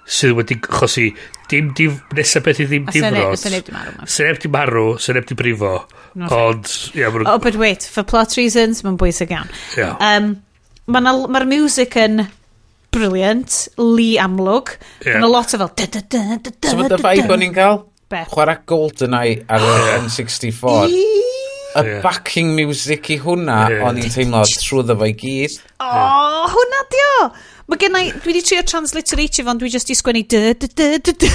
sydd wedi chosi dim, dim nesaf beth i ddim A Sy'n neb di marw. Sy'n neb di marw, sy'n neb di brifo. Ond, ia. Oh, but wait, for plot reasons, mae'n bwysig iawn. Yeah. Um, Mae'r ma music yn brilliant, li amlwg. Yeah. Mae'n lot o fel... da, da, da, da, da, So mae'n dy vibe o'n i'n cael? Beth? Chwarae GoldenEye ar y N64. Y backing music i hwnna, yeah. o'n i'n teimlo trwy ddefo i gyd. O, hwnna dio! Mae gen i, dwi wedi trio transliteratio fo'n dwi jyst i sgwennu dy, dy, dy, dy, dy,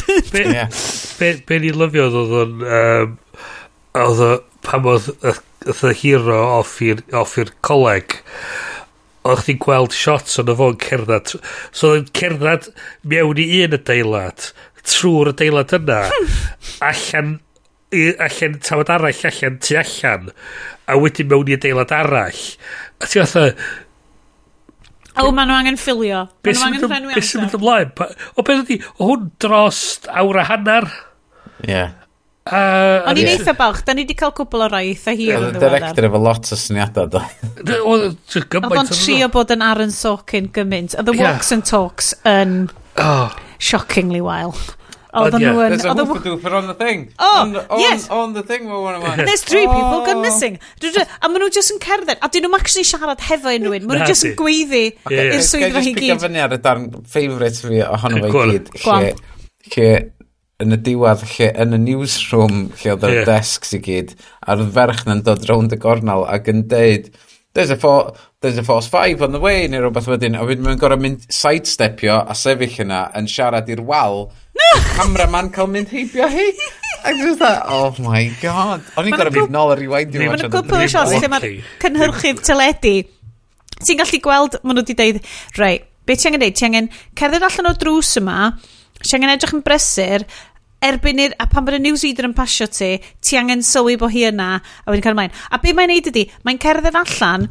dy, dy. Yeah. Be, be ni'n lyfio oedd o'n, um, oedd pam oedd y hero off i'r coleg, oedd chdi'n gweld shots o'n fo'n cerdded. So oedd yn cerdded mewn i un adeilad, trwy'r adeilad yna, allan i, allan tawad arall allan tu allan a wedyn mewn i adeilad arall a ti fatha O, oh, maen nhw angen ffilio. Be sy'n mynd mynd ymlaen? O beth ydi, o hwn dros awr a hanner. Ie. Yeah. Uh, O'n i'n eitha balch, da ni wedi cael cwbl o raith a hir yn ddiweddar. Director efo lot o syniadau do. Oedd o'n trio bod yn Aaron Sorkin gymaint. Oedd the walks and talks yn oh. shockingly wild. Oedden nhw yn... There's a hoopadooper on the thing. Oh, on, on, yes. On the thing, we're one of mine. There's three people gone oh. missing. A maen nhw just yn cerdded. A dyn nhw'n actually siarad hefo unrhyw un. Maen nhw just yn gweiddi i'r swyddfa hi gyd. Gai just fyny ar y darn favourite fi ohono fe gyd. Lle, lle yn y diwedd, lle yn y newsroom, lle oedd y yeah. desks i gyd, a'r ferch na'n dod rownd y gornel ac yn deud, there's a, for, there's a force 5 on the way, neu rhywbeth wedyn, a wedyn mae'n gorau mynd sidestepio a sefyll yna yn siarad i'r wal, cameraman cael mynd heibio hi. Ac dwi'n dweud, oh my god. O'n i'n gorau mynd nôl ar rewind i Mae'n gwybod y sios lle mae'r cynhyrchydd teledu. Ti'n gallu gweld, maen nhw wedi dweud, rei, be ti angen dweud? Ti angen cerdded allan o drws yma, ti angen edrych yn brysur, erbyn i'r, a pan bod y New Zealand yn pasio ti, ti angen sylwi bod hi yna, a wedyn cael ymlaen. A be mae'n neud ydy, mae'n cerdded allan,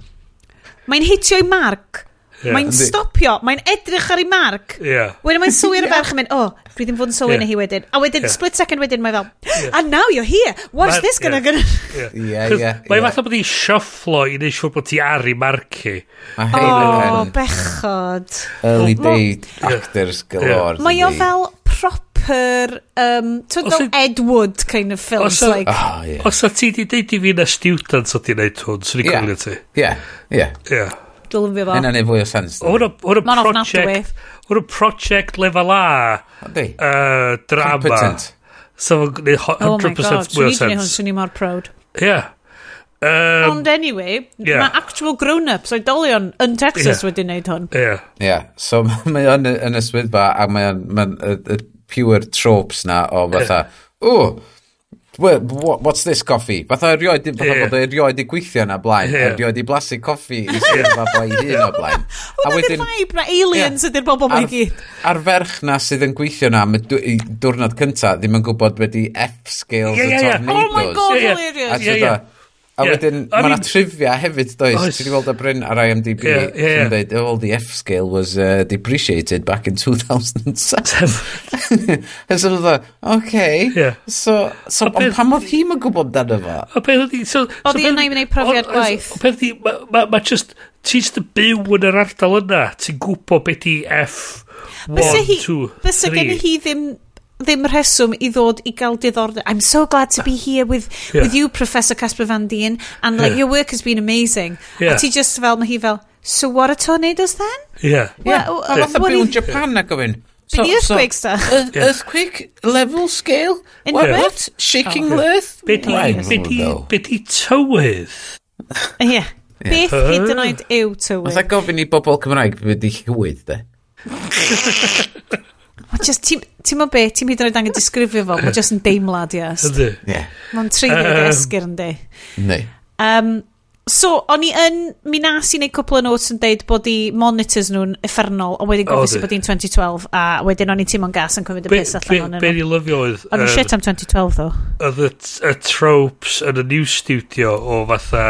mae'n hitio'i marc, Yeah. Mae'n stopio, mae'n edrych ar ei marc. Yeah. Wedyn mae'n sylwi ar y ferch yn mynd, oh, dwi ddim fod yn sylwi yeah. hi wedyn. A wedyn, yeah. split second wedyn, mae fel, yeah. and now you're here, what's Ma this gonna... Yeah, yeah, yeah. yeah. Mae'n fath o bod i sioflo i neud siwr bod ti ar ei marci. Oh, bechod. Early day actors galore. Mae o fel proper, um, ti'n fel Ed Wood kind of films. Os, like. oh, yeah. os o ti di deud i fi na student o ti'n neud hwn, swn i'n cofio ti. Yeah, yeah. Yeah. Dwi'n lyfio fo. Hynna'n ei fwy o sens. Hwn o project... Hwn o project lefel A. Di. Uh, drama. Competent. So, 100% oh my God. mwy o sens. Swn i mor proud. Yeah. Um, Ond anyway, yeah. mae actual grown-ups oedolion yn Texas yeah. wedi wneud hwn. Yeah. Yeah. So mae o'n yn y swyddfa a mae o'n ma pure tropes na o fatha, yeah. o, what's this coffee? Fatha erioed, fatha yeah. bod erioed i gweithio na blaen, yeah. erioed i blasu coffi i sy'n fatha i hun o blaen. A Hwna di'r vibe na aliens ydy'r bobl mae gyd. A'r ferch na sydd yn gweithio na, i diwrnod cynta, ddim yn gwybod wedi F-scales yeah, yeah, yeah. y tornadoes. Oh my god, hilarious. Yeah, yeah. A yeah. wedyn, I mae yna trivia hefyd, does? oes. Ti wedi gweld y Bryn ar IMDb yeah, yeah, yeah. dweud, all the F-scale was uh, depreciated back in 2007. Ys o'n dda, okay. Yeah. So, so ond pam oedd hi'n gwybod dan efo? O beth oedd hi... So, oedd hi'n ei wneud profiad gwaith. O beth oedd hi... Mae just... Ti'n just byw yn yr ardal yna. Ti'n gwybod beth i F... 1, 2, 3. Fysa gen i hi ddim ddim rheswm i ddod i gael diddordeb. I'm so glad to be here with, yeah. with you, Professor Casper Van Dien, and like, yeah. your work has been amazing. Yeah. A ti just fel, mae hi fel, so what are tornadoes then? Yeah. Well, yeah. Well, yeah. Byw Japan yeah. ac ofyn. So, the earthquake so, stuff. Uh, yeah. Earthquake level scale? In what, yeah. what? Shaking oh, earth? Be di tywydd? Ie. Beth hyd yn oed yw tywydd? Oedd gofyn i bobl Cymraeg, be di llywydd, de? Just, ti'n ti mo be, ti'n hyd yn oed angen disgrifio fo, mae just yn deimlad, yes. Ydy. Yeah. Mae'n treulio um, esgyr yn di. Neu. Um, so, o'n i yn, mi nas i wneud cwpl o notes yn deud bod i monitors nhw'n effernol, a wedyn gofyn sy'n bod i'n 2012, a wedyn o'n i'n teimlo'n gas yn cymryd y pus allan o'n nhw. Be ni lyfio oedd... O'n i shit am 2012, ddo. Oedd y tropes yn y new studio o fatha,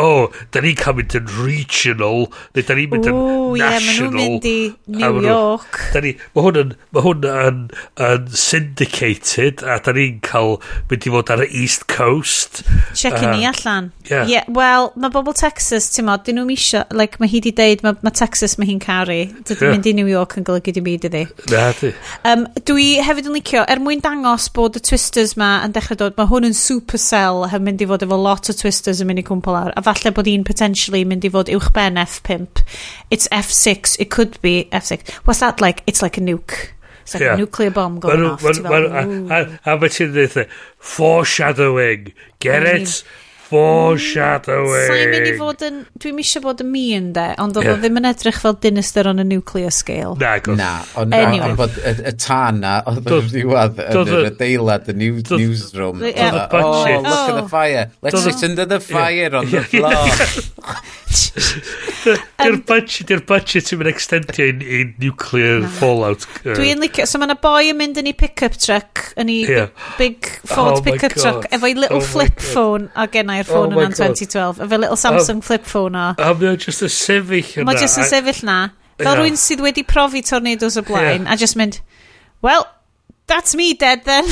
oh, da ni'n cael mynd yn regional, neu da ni'n mynd yn Ooh, national. Ie, yeah, mynd i New York. Da ni, mae hwn, yn, ma hwn yn, yn syndicated, a da ni'n cael mynd i fod ar y East Coast. Checking uh, ni allan. Yeah. yeah Wel, mae bobl Texas, ti'n modd, dyn nhw'n misio, like, mae hi di deud, mae ma Texas mae hi'n caru. Dydyn yeah. mynd i New York yn golygu dim byd iddi. Na, di. Um, dwi hefyd yn licio, er mwyn dangos bod y twisters ma yn dechrau dod, mae hwn yn supercell, yn mynd i fod efo lot o twisters yn mynd i cwmpl ar. A falle bod hi'n potentially mynd i fod uwch ben F5. It's F6, it could be F6. What's that like? It's like a nuke. It's like yeah. a nuclear bomb going man, off. Man, well, a a, a, a, a, a, foreshadowing. Get I mean, it? Foreshadowing. Sa'n mynd i fod yn... Dwi'n misio bod yn mean, de, ond oedd yeah. o ddim yn edrych fel dinister on a nuclear scale. Na, gos. Na, ond anyway. on bod y, y tân na, oedd yn ddiwedd yn yr adeilad, y news, does, newsroom. Yeah. Oh, look at the oh. fire. Let's sit under the fire on the floor. Di'r budget, di'r budget sy'n mynd extendio i, i nuclear no. fallout. Uh. Dwi'n licio, so mae yna boi yn mynd yn ei pick-up truck, yn ei yeah. big, Ford oh pick-up truck, efo'i little oh flip phone a gennau'r ffôn oh yna'n 2012, efo little Samsung um, flip phone o. A mae o'n just y sefyll yna. Mae just yn sefyll na. Fel yeah. rwy'n sydd wedi profi tornadoes o blaen, yeah. a just mynd, well, that's me dead then.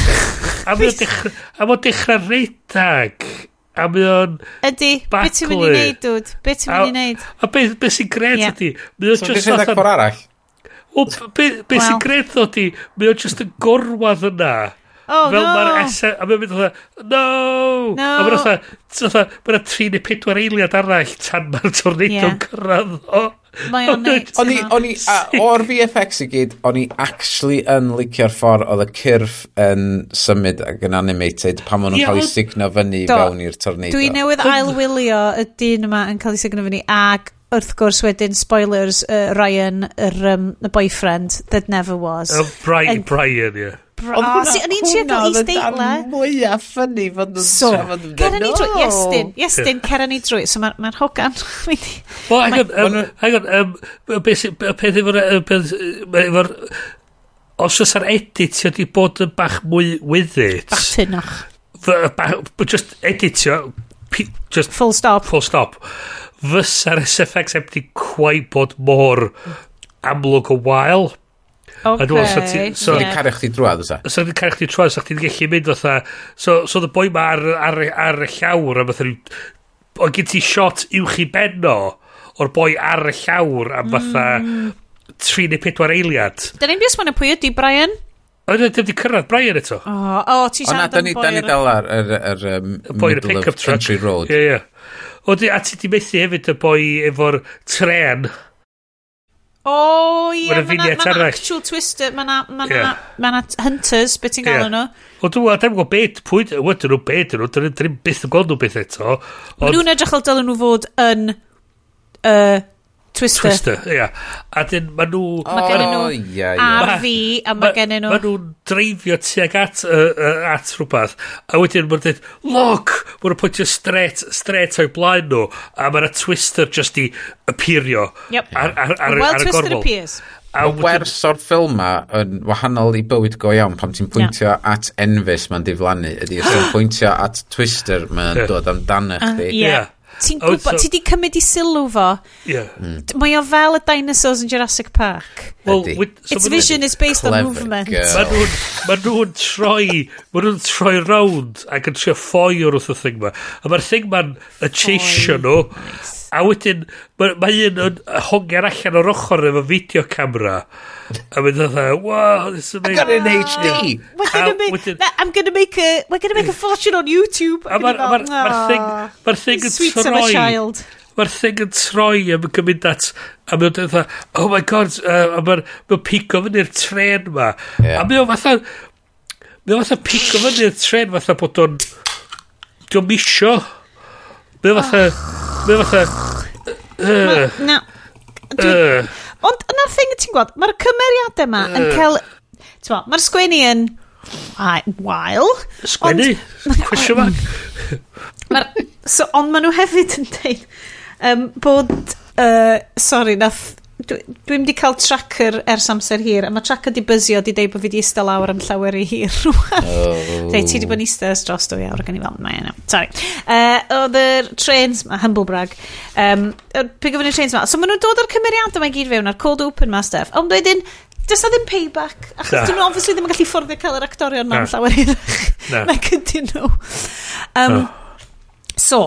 a mae o dechrau redag A mae o'n... Ydy, beth ti'n mynd i neud, dwd? Beth ti'n mynd i neud? A beth be sy'n gred yeah. ydy? Mae o'n so, just fatha... ffordd arall? O, beth be well. sy'n gred ydy? Mae o'n just yn gorwad yna. Oh, Fel no. mae'r esen... A mae'n mynd o'n no! No! A mae'n o'n o'n o'n o'n o'n o'n o'n o'n o'n o'n o'n o'n o'n o'n Mae o'n neud. O'n i, o'n i, o'r VFX i gyd, o'n i actually yn licio'r ffordd oedd y cyrff yn symud ac yn animated pan maen nhw'n cael ei signo fyny do, fewn i'r tornado. Dwi newydd ailwylio y dyn yma yn cael ei signo fyny ac wrth gwrs wedyn, spoilers, uh, Ryan, yr um, y boyfriend that never was. Uh, Brian, and, Brian, yeah. Bras, o'n i'n trio gael isdeitla. Oedd mwyaf ffynnu fod nhw'n so, trafod yn dweud. ni drwy, Iestyn, Iestyn, cera ni drwy. So mae'r ma hogan... Bo, hang on, hang on, y peth efo'r... efo'r... Os oes ar editio di bod yn bach mwy with it... Bach tynach. Just editio... Just full stop. Full stop. Fysa'r SFX heb di quite bod mor amlwg o wael Okay. Dwi'n so, ti, so, yeah. cario chdi drwad oes osa. So dwi'n cario chdi drwad, so chdi'n gallu mynd osa. So, so the boi ma ar, ar, ar y llawr, a fatha, o gyd ti shot uwch i benno o'r boi ar y llawr, a fatha, mm. 3 neu 4 eiliad. Dyn ni'n bys mwyn pwy ydi, Brian? O, na, ddim cyrraedd Brian eto. O, oh, o oh, ti siarad yn boer. O, na, da ni dal ar yr er, er, um, boer middle of country road. Ie, yeah, ie. Yeah. O, a ti di methu hefyd y boi efo'r tren. O, ie, mae'n actual twister, mae'n ma yeah. ma ma hunters, beth ti'n gael yeah. nhw. O, dwi'n gwybod beth, pwy, wedyn nhw, beth nhw, dyn nhw'n byth yn gweld nhw beth eto. Mae nhw'n edrych fel dylen nhw fod yn uh, Twister. Twister, ia. Yeah. A dyn, ma nhw... Oh, ma gennyn nhw yeah, yeah. RV, a ma, ma nhw... Ma nhw'n dreifio tuag at, uh, uh, at rhywbeth. A wedyn ma'n dweud, look! Ma'n pwyntio stret, stret o'i blaen nhw. A ma'n Twister just i appeario. Yep. Ar, ar, ar, well, ar y Twister gormol. appears. A Mae wers o'r ffilm ma yn wahanol i bywyd go iawn pan ti'n pwyntio yeah. at Envis mae'n diflannu. Ydy, os ti'n pwyntio at Twister mae'n yeah. dod amdano ah, chdi. Uh, yeah. yeah Ti'n oh, gwybod, so, ti di cymryd i sylw fo. Yeah. Mm. Mae o fel y dinosaurs yn Jurassic Park. Well, with, so Its vision is based on movement. Mae nhw'n troi, mae nhw'n troi round ac yn trio ffoi o'r wrth y thing ma. A mae'r thing ma'n y cheisio nhw. A wedyn, mae ma un yn hongian allan o'r ochr efo fideo camera. A mynd o'n dda, wow, this is amazing. I got an HD. We're gonna make, wedyn, I'm gonna make a, we're gonna make a fortune on YouTube. A mae'r ma, ma, ma thing, ah, ma thing yn troi. Sweet of a child. Mae'r thing yn troi a mae'n gymryd at, a mae'n dweud, dda, oh my god, uh, a mae'n ma pico fyny'r tren ma. Yeah. A mae'n fatha, Mae'n fatha pico fyny'r tren fatha bod o'n, diolch misio. Mae fatha... Mae fatha... Na. Ond yna'r thing ti'n gweld, mae'r cymeriadau yma yn cael... Mae'r sgwennu yn... Wael. Sgwennu? Cwestiwn ma? So, ond maen nhw hefyd yn dweud um, bod... Uh, sorry, nath Dwi'n dwi wedi cael tracker ers amser hir, a mae tracker di bysio di deud bod fi wedi eistedd lawr am llawer i hir rwan. Oh. Dei, ti wedi bod yn eistedd ers dros dwy awr gan i fel, Mae yna. Sorry. Uh, oedd y trains, mae humble brag, um, pig ofyn trains ma. So maen nhw'n dod o'r cymeriadau mae gyd fewn ar cold open ma stuff. Ond wedyn, na ddim payback, achos nah. dyn nhw obviously ddim yn gallu fforddio cael yr actorion ma'n nah. llawer hirach. Nah. Na cydyn nhw. Um, oh. So,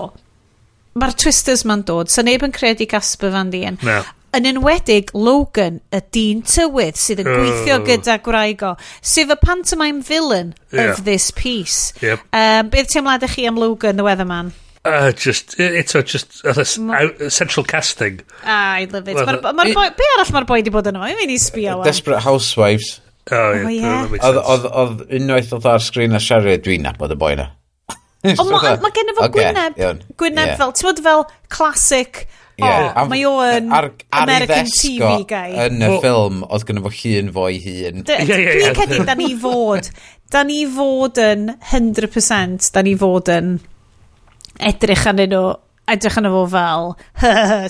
mae'r twisters ma'n dod. So, neb yn credu Casper Van Dien. Na yn enwedig Logan, y dyn tywydd sydd yn gweithio oh. gyda Gwraigo, sydd y pantomime villain yeah. of this piece. Yep. Um, Beth teimladau chi am Logan, the Weatherman? Uh, just, eto, just, uh, central casting. Ah, I love it. Well, ma, ma it boi, be arall mae'r boi di bod yn yma? Mae'n i sbio Desperate Housewives. Oh, yeah. Oh, yeah. Oedd, oedd, unwaith oedd ar sgrin a siarad, dwi'n nabod y boi na. Ond mae ma gen i fo okay, gwyneb, yeah. gwyneb yeah. fel, ti'n bod fel classic Yeah. Oh, mae o yn ar, ar American TV guy. Yn y well, ffilm, oedd gynnu fo hun fo i hun. Dwi'n yeah, yeah, yeah. credu, da ni fod, da ni fod yn 100%, da ni fod yn edrych arnyn nhw edrych arno fo fel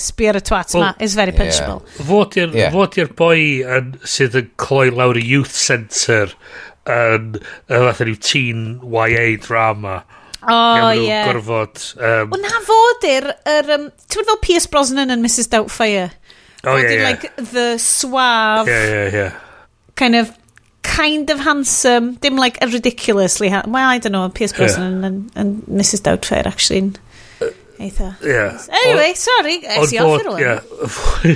sbi ar y twat well, ma is very punchable fod i'r yeah. fod i'r boi yn, sydd yn cloi lawr y youth centre yn y fath yn yw teen YA drama O, ie. Yeah. gorfod... Um, Wel, na fod i'r... Er, um, Ti'n fel Pierce Brosnan yn Mrs Doubtfire? Oh, ie, ie. Yeah, like, the suave... Ie, yeah, ie, ie. Kind of kind of handsome, dim like a ridiculously handsome. Well, I don't know, Pierce Brosnan yeah. and, and Mrs Doubtfire, actually, yn eitha. Yeah. Anyway, o, sorry, es i off rwan. Yeah.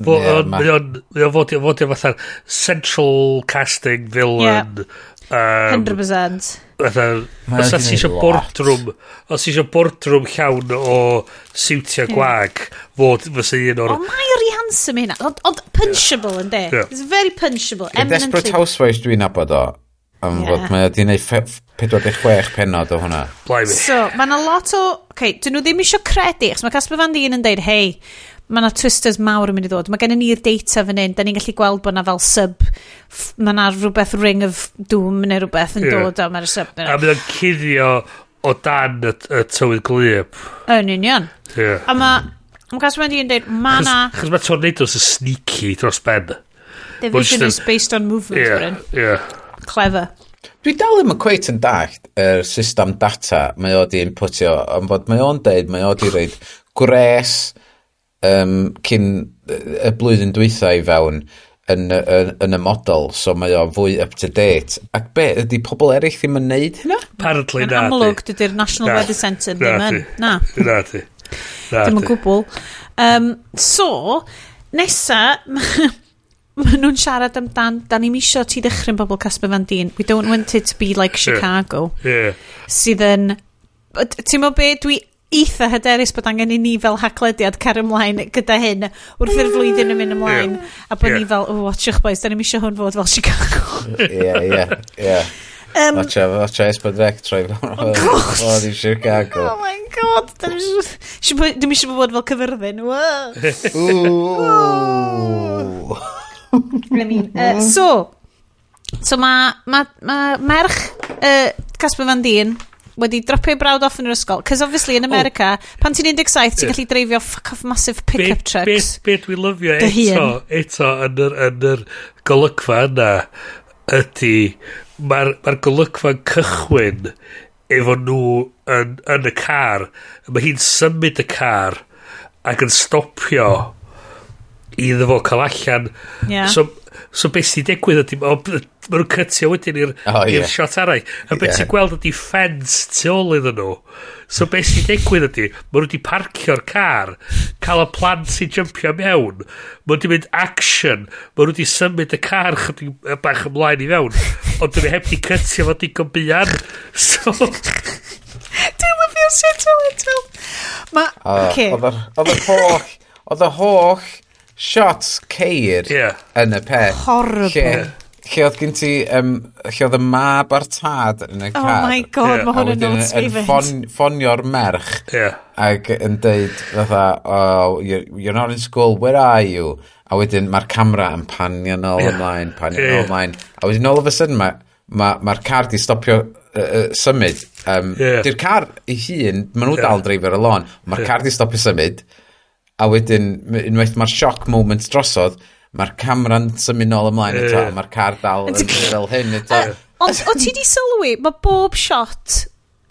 Mae o'n fod i'n fatha central casting villain yeah. Um, 100%. Fatha, os ti eisiau boardroom, os ti eisiau boardroom llawn o siwtio gwag, fod fysa un o'r... O, mae rhi handsome hynna. Ond punchable, yeah. ynddi? Yeah. It's very punchable. Yeah, Desperate Housewives dwi'n abod o. Am yeah. fod mae wedi gwneud 46 penod o hwnna. Blimey. So, mae yna lot o... Okay, dyn nhw ddim eisiau credu, achos mae Casper Van Dien yn deud, hei, mae yna twisters mawr yn mynd i ddod. Mae gennym ni'r data fan hyn, da ni'n gallu gweld bod yna fel sub, mae yna rhywbeth ring of doom neu rhywbeth yn yeah. dod a mae'r sub. A mae o'n cuddio o dan y, y tywydd glyb. Yn union. Yeah. A mae, mae Cas Wendy yn dweud, mae yna... Chos mae tornadoes yn sneaky dros ben. The vision is based on movement, yeah, Bryn. Yeah. Clever. Dwi dal ddim yn cweit yn dallt yr er system data mae o di inputio, ond bod mae o'n deud, mae o di reid gres, um, cyn y blwyddyn dwytha i fewn yn, yn, yn y model, so mae o fwy up to date. Ac be, ydy pobl eraill ddim yn neud hynna? Apparently, na. Yn amlwg, dydy'r National Weather Centre ddim yn. Na. Na ti. Dim yn gwbl. Um, so, nesa, maen nhw'n siarad amdan, da ni'n isio ti ddechrau'n bobl Casper Van Dyn. We don't want it to be like Chicago. Yeah. yeah. Sydd yn... Ti'n meddwl be, dwi eitha hyderus bod angen i ni fel haglediad car ymlaen gyda hyn wrth i'r flwyddyn yn mynd ymlaen yeah. a bod yeah. ni fel, oh, watchwch boys, da ni'n eisiau hwn fod fel Chicago. Ie, ie, ie. Um, Watcha, watcha Esbyd Rec troi fel fod i Chicago. Oh my god, da ni'n isio- dwi'n eisiau bod fel cyfyrddin. Ooh. I mean, uh, so, so mae ma, ma, merch uh, Casper Van Dien wedi dropio brawd off yn yr ysgol. Cos obviously yn oh. America, oh. pan ti'n 17, ti'n gallu dreifio fuck off massive pick-up trucks. Be, be, be dwi'n lyfio eto, eto yn yr, yn yr golygfa yna, ydy mae'r ma golygfa'n cychwyn efo nhw yn, yn y car. Mae hi'n symud y car ac yn stopio iddo fo cael allan. Yeah. So, So beth sy'n digwydd ydy, mae nhw'n cytio wedyn i'r oh, yeah. shot arall. A beth yeah. ti'n gweld ydy ffens tu ôl iddyn nhw. So beth sy'n digwydd ydy, mae nhw wedi parcio'r car, cael y plant sy'n jumpio mewn, mae nhw wedi mynd action, mae nhw wedi symud y car chydig bach ymlaen i fewn, ond dwi heb di cytio fo digon buan. So... Dwi'n lyfio sut o'n Mae... Oedd yr holl... Oedd y holl shots ceir yeah. yn y peth. Horrible. Lle, lle oedd gen ti, um, lle oedd y mab a'r tad yn y oh car. Oh my god, yeah. mae hwn yn notes fi fynd. Ffon, ffonio'r merch yeah. ac yn deud, fatha, oh, you're, you're not in school, where are you? A wedyn mae'r camera yn panio nôl yeah. ymlaen, panio yeah. nôl ymlaen. A wedyn all of a sudden mae'r ma, ma, car di stopio uh, uh, symud. Um, yeah. Di'r car ei hun, maen nhw yeah. dal dreifio'r y lôn, mae'r yeah. car di stopio symud a wedyn, unwaith mae'r shock moment drosodd, mae'r camera'n symud nôl ymlaen eto, yeah. mae'r car dal yn fel hyn eto. Ond o ti di sylwi, mae bob shot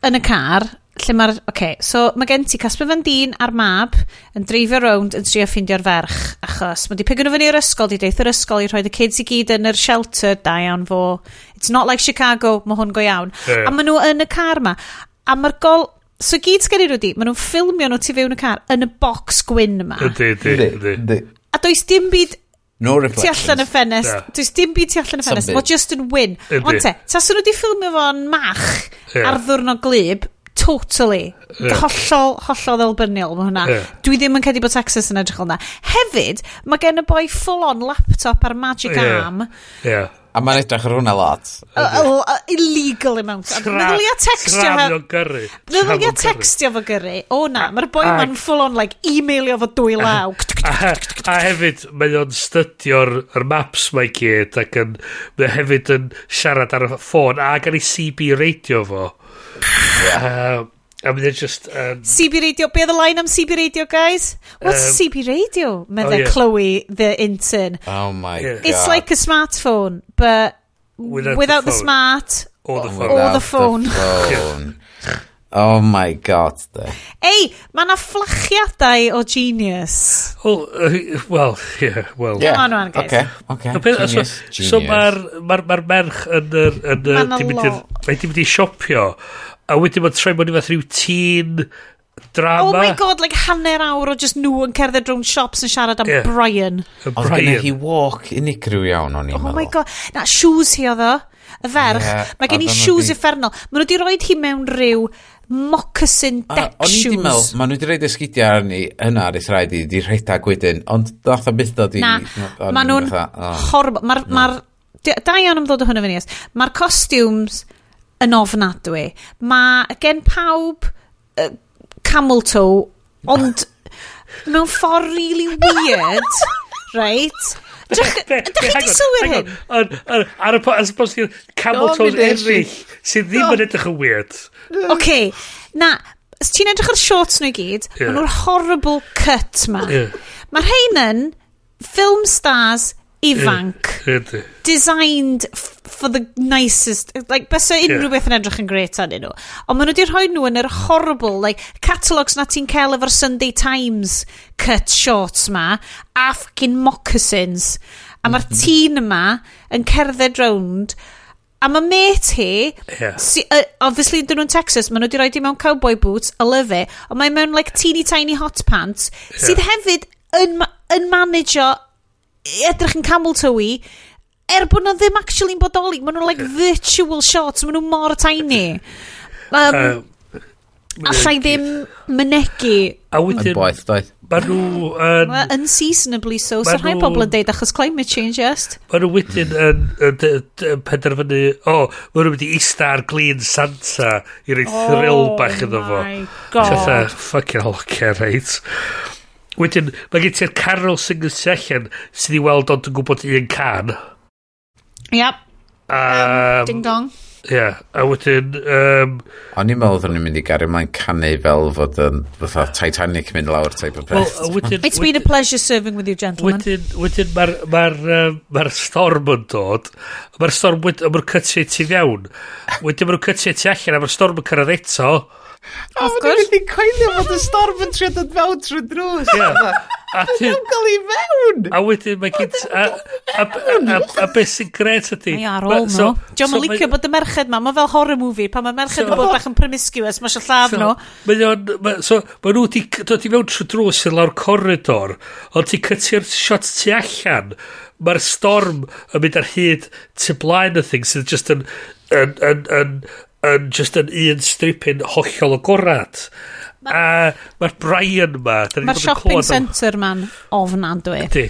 yn y car, lle mae'r... okay, so mae gen ti Casper Van Dyn a'r mab yn dreifio rownd yn trio ffindio'r ferch, achos mae di pigwn fyny i'r ysgol, di deith yr ysgol i rhoi y kids i gyd yn yr shelter, da iawn fo. It's not like Chicago, mae hwn go iawn. Yeah. A maen nhw yn y car ma. A mae'r gol... So gyd sgen i nhw maen nhw'n ffilmio nhw tu fewn y car yn y box gwyn yma. Ydy, ydy, ydy. A does dim byd No reflections. Ti allan y ffenest. Yeah. Does dim byd ti allan y ffenest. Mae just yn win. Ond te, tas nhw wedi ffilmio fo'n mach yeah. ar ddwrnod glib, totally. Yeah. Hollol, hollol ddelbyniol mae hwnna. Yeah. Dwi ddim yn cedi bod Texas yn edrych fel. Hefyd, mae gen y boi full on laptop ar magic yeah. arm. Yeah. A mae'n edrych ar hwnna lot. A, a, illegal amount. Meddwl ia textio fo... gyrru. Meddwl ia textio fo gyrru. O na, mae'r boi ma'n full on, like, emailio fo dwy law. A hefyd, mae o'n studio'r er maps mae gyd ac yn, mae hefyd yn siarad ar y ffôn ac ar ei CB radio fo. Yeah. A mynd e just... Um, CB Radio, be oedd y line am CB Radio, guys? What's um, CB Radio? Medde oh, yeah. Chloe, the intern. Oh my yeah. god. It's like a smartphone, but without, without the, the smart... Or the phone. Or the phone. The phone. yeah. Oh my god, de. Ei, mae yna fflachiadau o genius. Wel, uh, well, yeah, well. Yeah. On, on, guys. Okay, okay. No, genius, so, genius. So mae'r ma r, ma, r, ma r merch yn yr... Yn, mae'n mynd i siopio a wedyn mae'n troi mewn i fath rhyw teen drama. Oh my god, like hanner awr o just nhw yn cerdded drwy'n shops yn siarad am yeah. Brian. Oedd gen hi walk unigryw iawn o'n i'n oh meddwl. My god, na shoes hi oedd o. Y ferch, yeah, mae gen i shoes di... effernol. Mae nhw wedi rhoi hi mewn rhyw moccasin deck a, shoes. O'n i'n meddwl, maen nhw wedi rhaid esgidiau arni yna ar eithaf rhaid i, di rhedag wedyn, ond dath o byth dod i... Na, maen nhw'n horrible. Mae'r... Ma Dau iawn am ddod o hwnnw fyny. Mae'r costumes yn ofnadwy. Mae gen pawb uh, camel toe, ond mewn ffordd really weird, right? Dych chi di sylwyr hyn? Ar y pwrs, camel toes eraill sydd ddim yn edrych yn weird. OK, na, os ti'n edrych ar shorts nhw i gyd, yeah. maen nhw'r horrible cut ma. Yeah. Mae'r rhain yn film stars ifanc, yeah. designed for the nicest like bys unrhyw yeah. beth yn edrych yn gret arnyn nhw ond maen nhw wedi rhoi nhw yn yr horrible like catalogs na ti'n cael efo'r Sunday Times cut shorts ma a fucking moccasins a mae'r mm -hmm. tîn yma yn cerdded rownd A mae met hi, yeah. si, uh, obviously dyn nhw'n Texas, maen nhw wedi rhoi di mewn cowboy boots, a love it, ond mae mewn like teeny tiny hot pants, yeah. sydd hefyd yn, yn manager edrych yn camel tywi, er bod nhw ddim actually'n bodoli, maen nhw'n like virtual shots, maen nhw mor tiny. Um, uh, Allai ddim mynegu. A wedyn... Boeth, doedd. Maen nhw yn... Unseasonably so, so rhai pobl yn deud achos climate change, just. Maen nhw wedyn yn penderfynu, o, oh, maen nhw wedi ista ar glin Santa i roi oh, thrill bach iddo fo. Oh my god. Fytha, fucking hocer, reit. Wedyn, mae gen ti'r carol sy'n gysylltian sydd i weld ond yn gwybod un can. Yep. Um, um, ding dong. Ie, yeah. a wedyn... Um, O'n i'n meddwl oedden ni'n mynd i gario mae'n canu fel fod yn fatha Titanic mynd lawr type of peth. Well, wedyn, It's been a pleasure serving with you, gentlemen. Wedyn, wedyn mae'r ma ma ma storm yn dod, mae'r storm, mae'r cytiau ti fewn, wedyn mae'r cytiau ti allan, a mae'r storm yn cyrraedd eto, Of course. Oedd ni'n coelio fod y storm yn trio dod fewn trwy drws. Ie. A ti... Gael i fewn. A wedyn mae gyd... A beth sy'n gret ydy? Mae ar ôl nhw. John yn licio bod y merched ma. Mae fel horror movie. Pan mae merched yn bod bach yn promiscuous. Mae eisiau lladd nhw. Mae o'n... So, mae nhw wedi dod i fewn trwy drws yn lawr corridor. Ond ti cytio'r shot tu allan. Mae'r storm yn mynd ar hyd tu blaen y thing sydd just yn yn, yn, yn, yn just yn un stripyn hollol agorad. Ma, a mae'r Brian ma... Mae'r shopping centre ma'n ofnadwy. Ydy.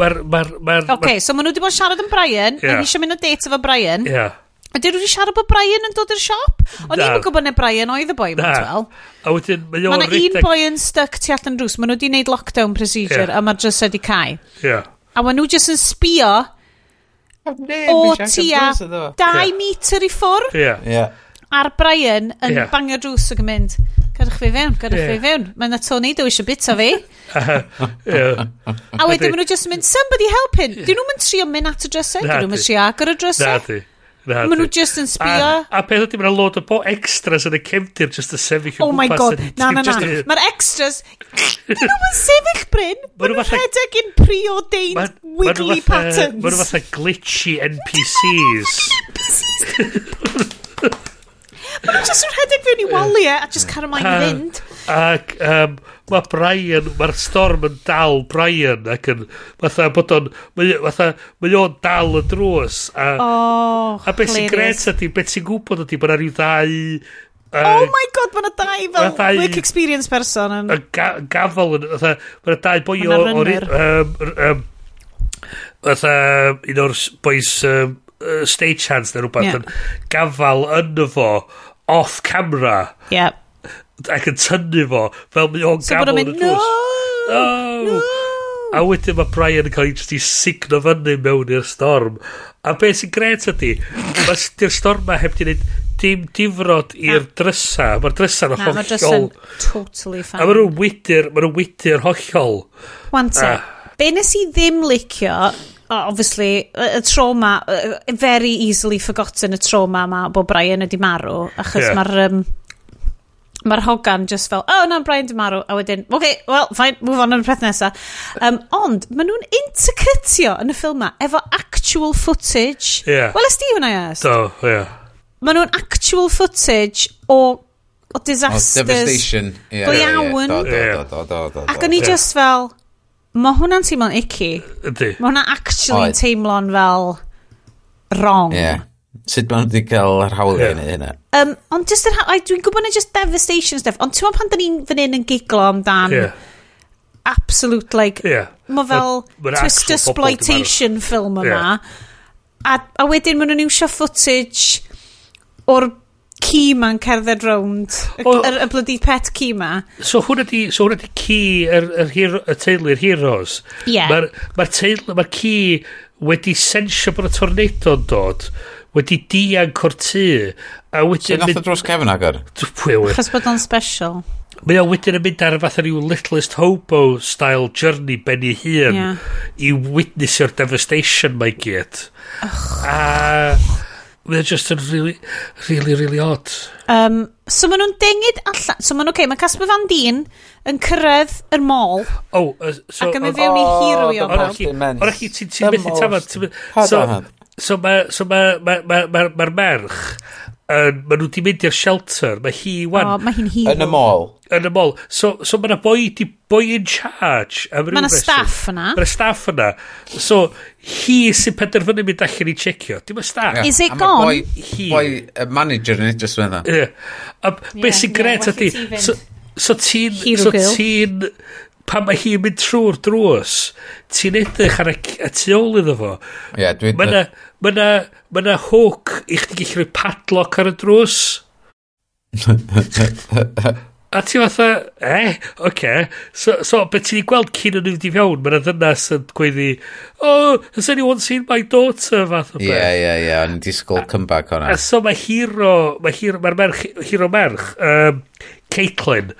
Mae'r... Ma ma ok, ma so maen nhw wedi bod yn siarad yn Brian. Yeah. Ni eisiau mynd o date efo Brian. Ie. Yeah. Ydy rwy'n siarad bod Brian yn dod i'r siop? O'n i'n gwybod na Brian oedd y boi na. Wel. A wedyn, mae o'n rhedeg... un boi yn stuck tu allan drws. Maen nhw wedi gwneud lockdown procedure yeah. a mae'r drws wedi cael. Yeah. A maen nhw jyst yn sbio o tua 2 metr i ffwrdd. Yeah. Yeah a'r Brian yn yeah. bangio drws ac yn mynd, gadwch fi fewn, gadwch yeah. fi fewn. Mae yna Tony, dwi eisiau bita fi. a wedyn maen nhw just yn mynd, somebody help him. Dyn nhw'n mynd trio mynd at y drysau, dyn nhw'n mynd trio agor y drysau. Na di. Maen nhw just yn sbio. A, a peth ydy, mae'n lot o bo extras yn y cefndir just y sefyll. Oh my god, na, na, na. Mae'r extras, dyn nhw'n sefyll Bryn. Maen nhw'n rhedeg yn preordained wiggly patterns. Maen nhw fatha glitchy NPCs. NPCs. Mae'n nhw jyst yn rhedeg fewn i waliau e a jyst cael ymlaen i fynd. Ac um, mae Brian, mae'r storm yn dal Brian ac yn, fatha bod o'n, fatha, mae o'n dal y drws. A, oh, a beth sy'n gret ydy, beth sy'n gwybod ydy, bod yna rhyw ddau Uh, oh my god, mae yna dau fel dau, work experience person yn... Yn ga, gafel, mae yna dau boi o... Mae yna um, um, Fatha, un o'r boys um, uh, stagehands neu rhywbeth yeah. yn gafal yn fo off camera yep. ac yn tynnu fo fel mi o'n so gafal yn y drws no, no. a wedyn mae Brian yn cael ei just i signo fyny mewn i'r storm a beth sy'n gret ydy mae'r storm ma heb di wneud dim difrod i'r drysa. Mae'r drysa drysa'n hollol. Mae'r drysa'n totally fine. A mae nhw'n wydyr, mae nhw'n wydyr hollol. Wante, ah. be nes i ddim licio obviously, y trauma, very easily forgotten y trauma ma bod Brian ydi marw, achos yeah. mae'r um, mae'r hogan just fel, oh no, Brian di marw, a wedyn, okay, well, fine, move on yn y peth nesaf. Um, ond, maen nhw'n intercutio yn y ffilm ma, efo actual footage. Yeah. Wel, ysdi hwnna, yes? Do, so, yeah. Maen nhw'n actual footage o o disasters. O, devastation. Yeah, Go iawn. Yeah, yeah. Do, do, do, do, do, do, do. Ac o'n i yeah. just fel, Mae hwnna'n teimlo'n icky. Ydy. Mae hwnna actually Oed. teimlo'n fel wrong. Yeah. Sut maen nhw wedi cael yr hawl yeah. i wneud hynna? Um, ond just yr hawl, dwi'n gwybod na just devastation stuff, ond ti'n pan da ni'n fan hyn yn giglo amdan yeah. absolute, like, yeah. mae fel ma, ma twist exploitation film yma, yeah. a, a wedyn maen nhw'n iwsio footage o'r ci ma'n cerdded rownd y, oh. y, y bloody pet ci ma so hwnna di so hwnna di ci yr, yr hero, y teulu'r heroes yeah. mae'r ma teulu mae'r ci wedi sensio bod y tornado'n dod wedi dianc o'r tŷ a wedyn sy'n nath o dros Kevin agor e? chos bod o'n special Mae o wedyn yn mynd ar fatha rhyw Littlest Hobo style journey ben i hun yeah. i witnessio'r devastation mae gyd. A Mae just yn really, really, really odd. Um, so maen nhw'n dengid allan. So maen nhw'n, okay, mae Casper Van Dien yn cyrraedd yr mall. Oh, uh, so... Ac yn mynd fewn i hero i o'n O'r chi, ti'n methu tafod. So, so mae'r ma, ma, ma, ma, ma merch yn, maen nhw wedi mynd i'r shelter. Mae hi wan... O, mae hi'n hi. Yn y mall. Yn y mall. So, so mae yna boi, di, boi in charge. Mae yna staff yna. Mae yna staff yna. So, hi sy'n penderfynu mynd allan i checio. Dim y staff. Yeah. Is it a gone? Boi, hi. boi uh, manager yn edrych yna. Yeah. A beth sy'n gret ydy... So, so ti'n... So ti'n pan mae hi'n mynd trwy'r drws, ti'n edrych ar y tu ôl iddo fo. Ie, yeah, dwi'n... Mae yna ma na hwc i chdi gallu rhoi padlock ar y drws. a ti fatha, eh, oce. Okay. So, so beth ti'n gweld cyn yn ymwneud i fewn, mae'n ddynas yn gweddi, oh, has anyone seen my daughter, fath o beth. Ie, ie, ie, ond disgwyl comeback hwnna. A so mae hero, mae hero, mae'r merch, hero merch, um, Caitlin,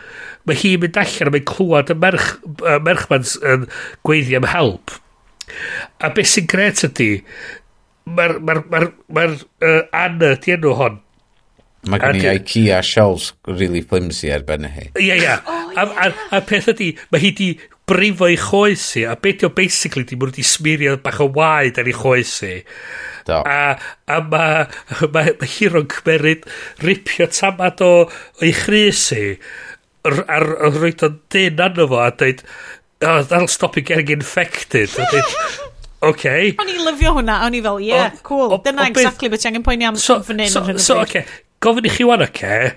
mae hi'n mynd allan a mae'n clywed y merch, uh, merchman yn gweiddi am help. A beth sy'n gret ydy, mae'r mae'r mae'r mae'r uh, Anna ti enw hon Mae gen i IKEA shelves really flimsy ar arbennig hi. Ie, ie. A peth ydy, mae hi di brifo i choesi, a beth o basically di mwyn di smirio bach o waed ar ei choesi. Do. A, a mae ma, ma hi ro'n cymeryd ripio tamad o, o ei chrys a'r a roi o'n dyn anno fo, a dweud, oh, that'll stop you getting infected. A dweud, Okay. O'n i lyfio hwnna, o'n i fel, yeah, o, cool. O, Dyna o, exactly beth angen poeni am so, fan hyn. So, so okay. gofyn i chi wan, okay.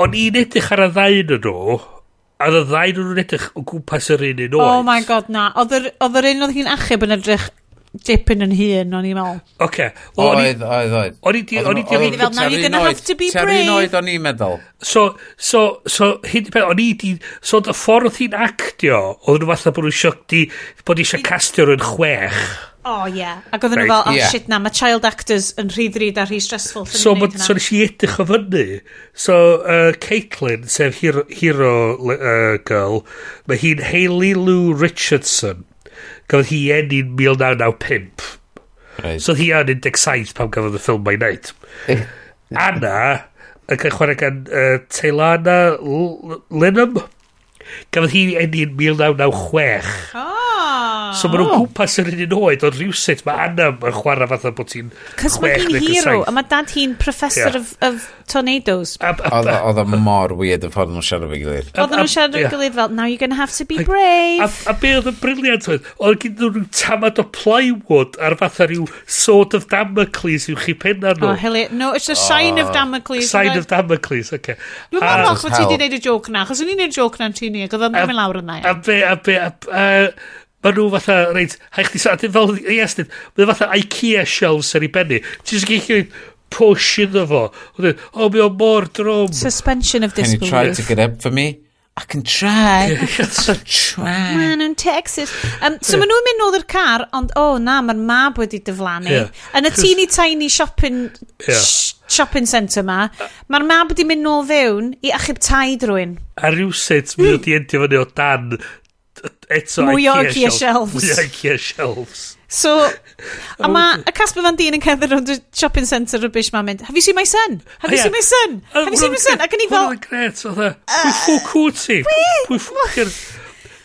O'n i'n edrych ar y ddain yn nhw, a y ddain yn nhw'n edrych o gwmpas yr un un oh oed. Oh my god, na. Oedd yr un oedd hi'n achub yn edrych dipyn yn hun, o'n i'n meddwl. Oce. Oedd, oedd, oedd. O'n i di... O'n i di... Now you're gonna have to be brave. Terun oed o'n i'n meddwl. So, so, so, hyn, o'n i di... So, y ffordd hi'n actio, oedd nhw falle bod nhw'n siog di... Bod eisiau castio rhywun chwech. O, oh, ie. Yeah. Ac oedden right. nhw fel, oh yeah. shit na, mae child actors yn rhy ddrud a rhy stressful. So, ma, so nes i edrych o fyny. So, uh, Caitlin, sef hero, hero uh, girl, mae hi'n Hayley Lou Richardson gafodd hi enni'n 1995. Right. So hi yn 17 pam gafodd y ffilm mae'n neud. Anna yn cael chwarae gan uh, Teilana Lenham. Gafodd hi enni'n 1996. Oh! So maen nhw'n gwmpas yr un oed, ond rhywsut mae Anna yn chwarae fatha bod ti'n... Cos mae hi'n hero, a mae dad hi'n professor yeah. of, of tornadoes. Oedd o mor weird y ffordd nhw'n siarad fe gilydd. Oedd nhw'n siarad fe gilydd fel, now you're gonna have to be brave. A, a, a be oedd yn briliant oedd, oedd gyd nhw rhyw tamad o plywood ar fatha rhyw sword of Damocles yw chi penna nhw. Oh, heli, no, it's a sign of Damocles. Sign of Damocles, oce. Dwi'n meddwl bod ti wedi gwneud y joke na, achos o'n i'n gwneud y joke na'n tîni, ac oedd o'n mynd lawr yna. A be, a be, a, a, a Mae nhw fatha, reit, hae chdi sa, fel i estyn, mae fatha Ikea shelves ar ei benni. Ti'n just gallu push iddo fo. E, o, mi o mor drwm. Suspension of disbelief. Can you try to get up for me? I can try. so try. Ma nhw'n Texas. Um, so yeah. maen nhw'n mynd nôl i'r car, ond o oh, na, mae'r mab wedi dyflannu. Yeah. Yn y teeny tiny shopping, yeah. shopping centre ma, mae'r mab wedi mynd nôl fewn i achub tai drwy'n. A rhywsut, mi wedi endio fyny o dan Eto, mwy o Ikea shelves. Mwy o Ikea shelves. So, a mae a Casper Van Dien yn cerdded rownd y shopping centre rybys ma'n mynd, have you seen my son? Have you oh, seen my son? Oh, have you seen my son? Ac yn i fel... Hwna'n gret, oedd e. Pwy uh, ffwc ti? Pwy ffwc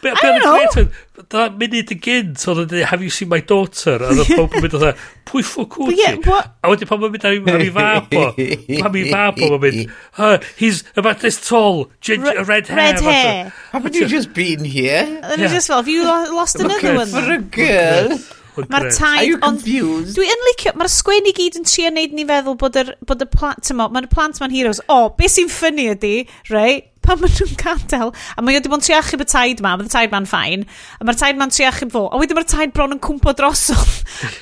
Be, be I don't know. Da munud y gynt, oedd e yn dweud, have you seen my daughter? A oedd pob yn mynd oedd, pwy ffwc wyt ti? A wedyn pan mae'n mynd ar ei fab o, pan ei fab o, mae'n mynd, oh, he's about this tall, ginger, red hair. Red hair. Haven't you just been here? Then yeah. just fel, have you lost another one? For a girl. Mae'r taid, ond dwi yn licio, mae'r sgwen gyd yn trio wneud ni feddwl bod y plant, mae'r plant ma'n heroes, o, oh, beth sy'n ffynnu ydi, rei, pan maen nhw'n gadael. A mae wedi bod yn tri achub y taid ma, mae'r taid ma'n ffain. A mae'r taid ma'n triach achub fo. A wedyn mae'r taid bron yn cwmpo drosodd.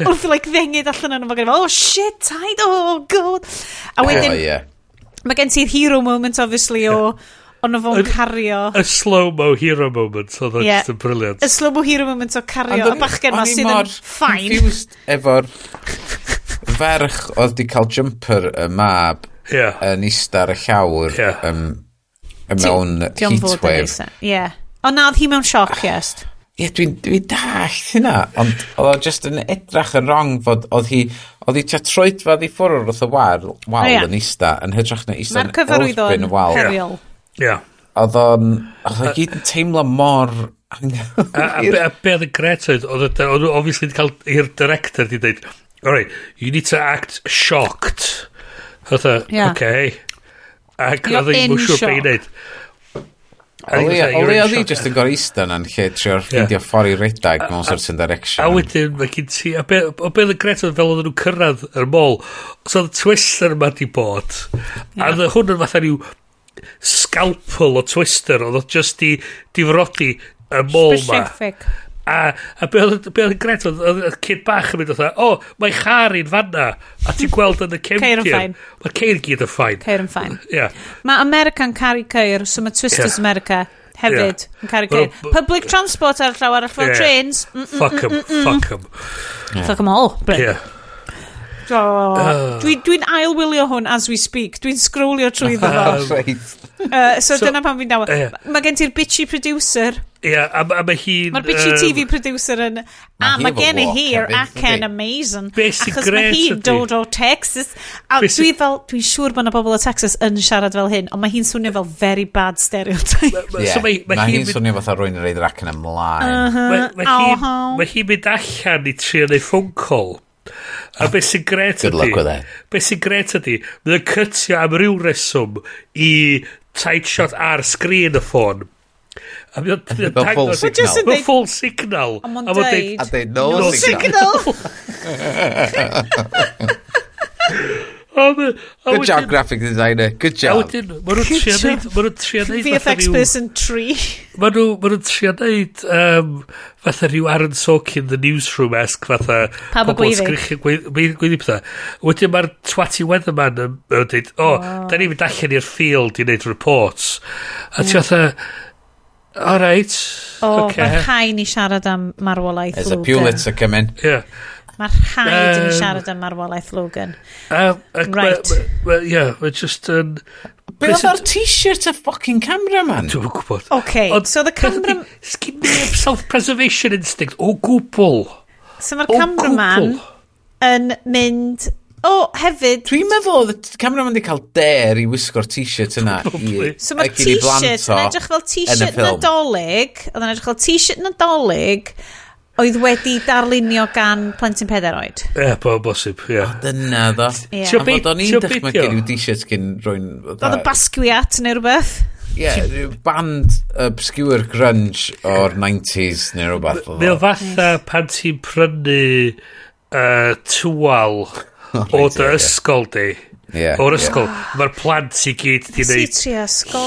Wrth i like, ddengyd allan yno. Mae'n oh shit, taid, oh god. A wedyn, oh, yeah. mae gen ti'r hero moment, obviously, o ond fo'n cario... Y slow-mo hero moment, oedd yeah. just yn briliant. Y slow-mo hero moment o cario y bachgen ma sydd yn ffain. efo'r ferch oedd di cael jumper y mab yeah. yn ar y llawr yeah. um, mewn heatwave. Ie. Ond nad hi mewn sioc, yes. Ie, dwi'n dwi dallt hynna, ond oedd o just yn edrach yn wrong fod oedd hi, oedd hi tia troedfad i ffwrdd wrth y wal, wal oh, yeah. yn ista, yn hytrach na ista yn elfbyn y wal. Mae'r Ie. Oedd o'n, oedd o'n gyd yn teimlo mor... A a, be oedd y gret oedd, oedd oedd obviously wedi cael i'r director di dweud, alright, you need to act shocked. Oedd o, yeah. okay. Ac oedd ddim yn siwr beth i wneud. Oli Olia ddi jyst yn gorau eistedd na'n lle trio ffeindio ffordd i redag mewn certain direction. A wedyn mae gen ti, a be, o be y gret oedd fel oedd nhw'n cyrraedd yr môl, os oedd y twister yma di bod, a oedd hwn yn fatha rhyw scalpel o twister, oedd oedd just di, difrodi y môl yma. Specific. A, a be oedd yn gret oedd y cyn bach yn mynd oedd o, oh, mae chari'n fanna a ti'n gweld yn y cefnir Ceir yn ffain Mae ceir gyd yn ffain Ceir yn ffain yeah. Mae America'n caru ceir so mae Twisters yeah. America hefyd yn caru ceir Public transport ar llaw arall fel yeah. trains mm, mm, Fuck mm, em, mm, mm. fuck em. Fuck em all Bryn yeah. Oh, uh. Dwi'n dwi ailwylio hwn as we speak. Dwi'n scrollio trwy ddod. uh, so, so dyna pan fi'n dawa. Uh, Mae gen ti'r bitchy producer Ia, a, a mae hi'n... Mae'r bitchy um, TV producer yn... A mae gen i hi'r acen amazing. Achos mae hi'n dod o Texas. A dwi fel... Dwi'n siŵr bod yna bobl o Texas yn siarad fel hyn, ond mae hi'n swnio fel very bad stereotype. Yeah, so mae mae, hi'n swnio fatha rwy'n reid yr acen ymlaen. Mae hi'n mynd allan i trio neu phone call. A beth sy'n gret ydy... Good luck with that. Beth sy'n gret ydi, Mae'n cytio am ryw reswm i tight shot ar sgrin y ffôn A mi oedd dangos... Full signal. Mae full signal. A ma'n deud... A deud no, no signal. Good job, graphic designer. Good job. A wedyn, maen nhw'n trio neud... Maen nhw'n trio neud... VFX person 3. Maen nhw'n trio neud... Um, fatha rhyw Aaron Sorkin, the newsroom-esque, fatha... Pa bo gweiddi. Gweiddi pethau. Wedyn mae'r twati weatherman yn dweud, o, da ni'n mynd allan i'r field i wneud reports. A ti fatha... All right. O, okay. mae'r rhaid ni siarad am marwolaeth There's Logan. A Pulitzer coming. Yeah. Mae'r rhaid um, i ni siarad am marwolaeth Logan. Uh, uh, right. Yeah, we're just yn... Um, Be oedd o'r t-shirt y fucking cameraman? Dwi'n gwybod. OK, Ond, so the camera... Sgim ni self-preservation instinct o gwbl. So mae'r cameraman yn mynd O, hefyd... Dwi'n meddwl, oedd Cameron wedi cael der i wisgo'r t-shirt yna i So mae'r t-shirt yn edrych fel t-shirt yn adolyg, oedd yn edrych fel t-shirt nadolig, oedd wedi darlunio gan plentyn peder oed. Ie, yeah, bo, bosib, ie. Yeah. Dyna, ddo. Yeah. Tio beth, o'n i'n dechrau gen i'w t-shirt gen rwy'n... Oedd y basquiat neu rhywbeth. Ie, yeah, band obscure grunge o'r 90s neu rhywbeth. Mae o fatha pan ti'n prynu uh, twal O dy ysgol di. Yeah, O'r ysgol. Yeah. Mae'r plant i gyd di wneud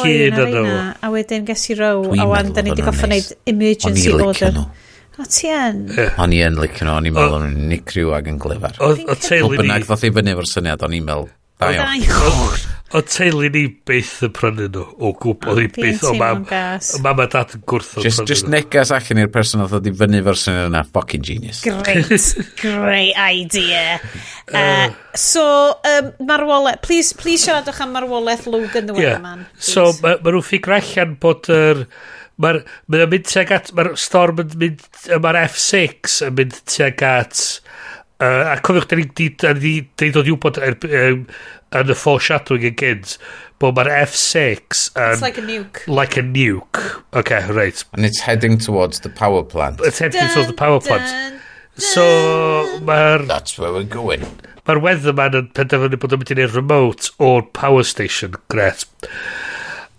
hyn yn nhw. A wedyn ges i row. A wan, da ni wedi goffa wneud emergency order. O ti yn? O'n i yn licio nhw. O'n i'n meddwl o'n i'n nicryw ag yn glyfar. O teulu ni... O bynnag ddoth i fyny efo'r syniad. O'n i'n meddwl... Da iawn o teulu ni byth yn prynu nhw o gwbl oedd hi byth o mam o mam a dad yn gwrthod just, just negas allan i'r person oedd wedi i fyny fersiwn yna fucking genius. Great great idea. Uh, uh, so um, marwolaeth please, please siaradwch am marwolaeth Logan the yeah. Weatherman so mae ma nhw'n ffigur allan bod yr er, Mae'r ma mynd tuag at, mae'r storm yn mynd, mae'r F6 yn mynd tuag at, uh, a cofiwch, da ni wedi dod i wybod er, er, yn y foreshadowing yn gynt bod mae'r F6 yn... It's like a nuke. Like a nuke. Okay, right. And it's heading towards the power plant. It's heading dun, towards the power plant. Dun, so, mae'r... That's where we're going. Mae'r weatherman yn penderfynu bod yn mynd i'n remote o'r power station. Gret.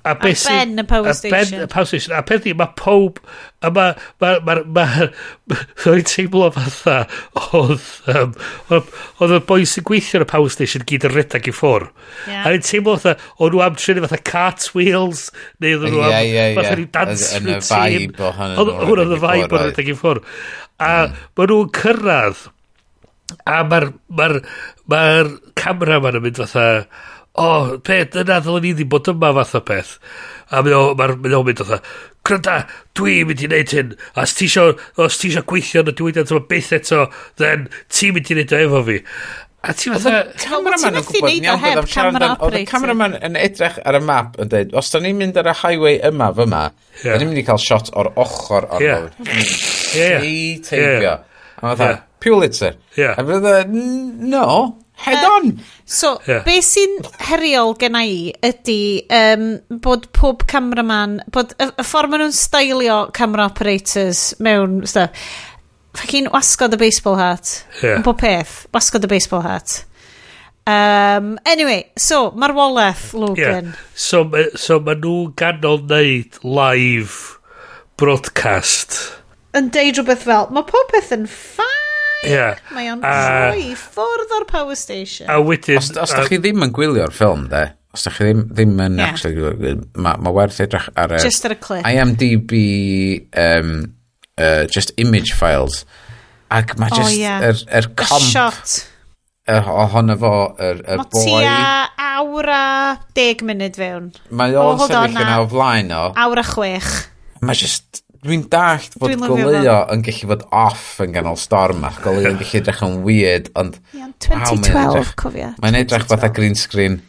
A, a beth ben y power station. A ben y power station. A peth i, mae pob... A mae... Mae... Mae... Mae... Mae'n teimlo fatha... Oedd... Um, oedd y boi sy'n gweithio yn y power station gyd yn redag i ffwr. Yeah. A ni'n teimlo fatha... Oedd nhw am trinu fatha cartwheels. Neu oedd nhw am... Yeah, yeah, yeah. Fatha dance routine. Hwn oedd y fai bod yn redag i ffwr. A mae nhw'n cyrraedd. A mae'r... Mae'r... Mae'r camera ma'n yn mynd fatha o, peth, yna ddylen ni ddim bod yma fath o peth. A mynd o'n mynd o'n Cryda, dwi'n mynd i wneud hyn. A os ti isio gweithio yn y diwydiant yma byth eto, then ti'n mynd i wneud o efo fi. A ti fatha... Cameraman yn gwybod ni am bydd am siarad Oedd y cameraman yn edrych ar y map yn dweud, os da ni'n mynd ar y highway yma fyma, yeah. da ni'n mynd i cael shot o'r ochr o'r yeah. fawr. Ie. Ti teibio. A fatha, Pulitzer. Yeah. A fydda, no, Head on! So, yeah. be sy'n heriol genna i ydy um, bod pob cameraman, bod y, y ffordd maen nhw'n stylio camera operators mewn stuff. Fucking wasgod y baseball hat. Yeah. Yn bob peth, wasgod y baseball hat. Um, anyway, so, mae'r Walleth, Logan. Yeah. So, so mae nhw ganol wneud live broadcast. Yn deud rhywbeth fel, mae pob peth yn ffa Ie. Mae o'n troi ffwrdd o'r power station. A wedyn... Os, os da chi ddim yn gwylio'r ffilm, de, os da chi ddim, ddim yn yeah. actually, mae ma werth edrych ar y... Just ar y clip. IMDb, um, uh, just image files. Ac mae just, oh, yeah. er, er comp... Shot. Er, ohono fo, yr er, er boi... Mae tua awr a deg munud fewn. Mae o'n sefyll yn awr flaen o. Awr a chwech. Mae just Dwi'n dallt fod dwi goleuo yn gallu fod off yn ganol storm ac goleo yn gallu edrych yn weird, ond... Yeah, 2012, wow, cofia Mae'n edrych fatha green screen.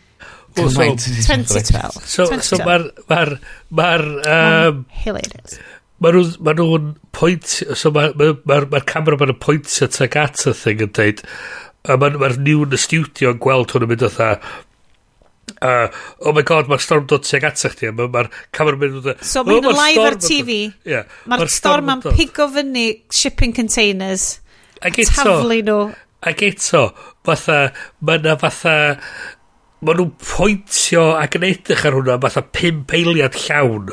Well, so, 2012. So, 2012. mae'r... Mae'r... Mae'r... Um, Hilarious. Mae nhw'n... ma nhw'n point... So mae'r ma, ma, ma camera ma'n pointio tag at y thing yn dweud, A mae'r ma, ma, ma, ma, ma, ma, ma, ma, ma, ma, ma, ma, uh, oh my god, mae'r storm dod tuag atach chdi. mae'r ma cameraman yn dod... E. So mae'n oh, live ar TV. Yeah, mae'r ma storm yn pigo fyny shipping containers. Ac eto... Taflu nhw. Ac eto, fatha, mae yna fatha... Mae nhw'n pwyntio ac yn edrych ar hwnna fatha pum peiliad llawn.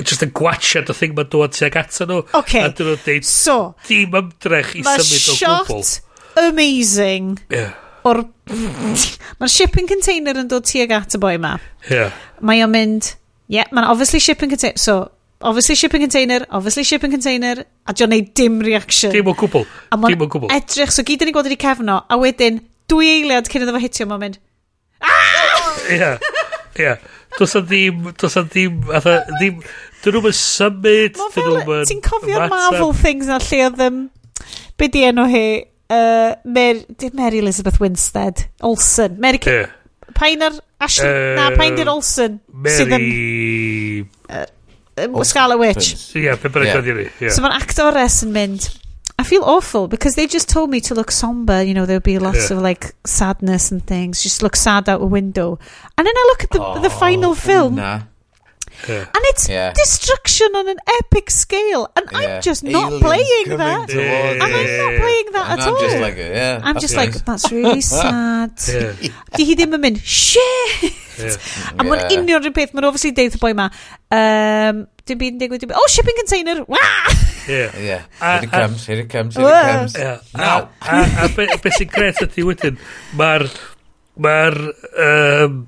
Just yn gwachio y thing mae'n dod tuag atach nhw. Okay. A dyn nhw'n deud, so, dim ymdrech i symud o gwbl. Mae shot amazing. Yeah o'r... Mae'r shipping container yn dod tuag at y boi ma. Yeah. Mae o'n mynd, yeah, mae'n obviously shipping container, so, obviously shipping container, obviously shipping container, a John ei dim reaction. Dim o gwbl, dim o gwbl. edrych, so gyd yn ei gweld yn cefno, a wedyn, dwy eiliad cyn iddo fo hitio, mae'n mynd, ah! Ie, ie. Does a ddim, does a ddim, atha, e, ddim, dyn nhw'n symud, dyn nhw'n... Ti'n cofio'r Marvel things na lle oedd, um, be di enw hi, Uh, Mer, dim Mary Elizabeth Winstead. Olsen. Mary... yeah. pain ar... Ashley... Uh, na, pain di'r Olsen. Mary... Sydd yn... Uh, Scarlet Witch. Ie, pe bynnag oedd i ni. So mae'r actores yn mynd... I feel awful because they just told me to look somber. You know, there'll be lots yeah. of like sadness and things. Just look sad out a window. And then I look at the, oh, the final film. na. Yeah. And it's yeah. destruction on an epic scale, and yeah. I'm just not Aliens playing that. And I'm not playing that and at I'm all. Just like, yeah, I'm just nice. like, that's really sad. Di hi ddim yn mynd, shit! A mae'n union rhywun peth, mae'n obviously deud y boi ma, um, dim byd yn digwydd, dim byd, oh, shipping container, wah! Yeah. yeah. Uh, here it comes, here it comes, here it comes. Yeah. Now. A, a, a beth sy'n gret ydy wedyn, mae'r, mae'r, um,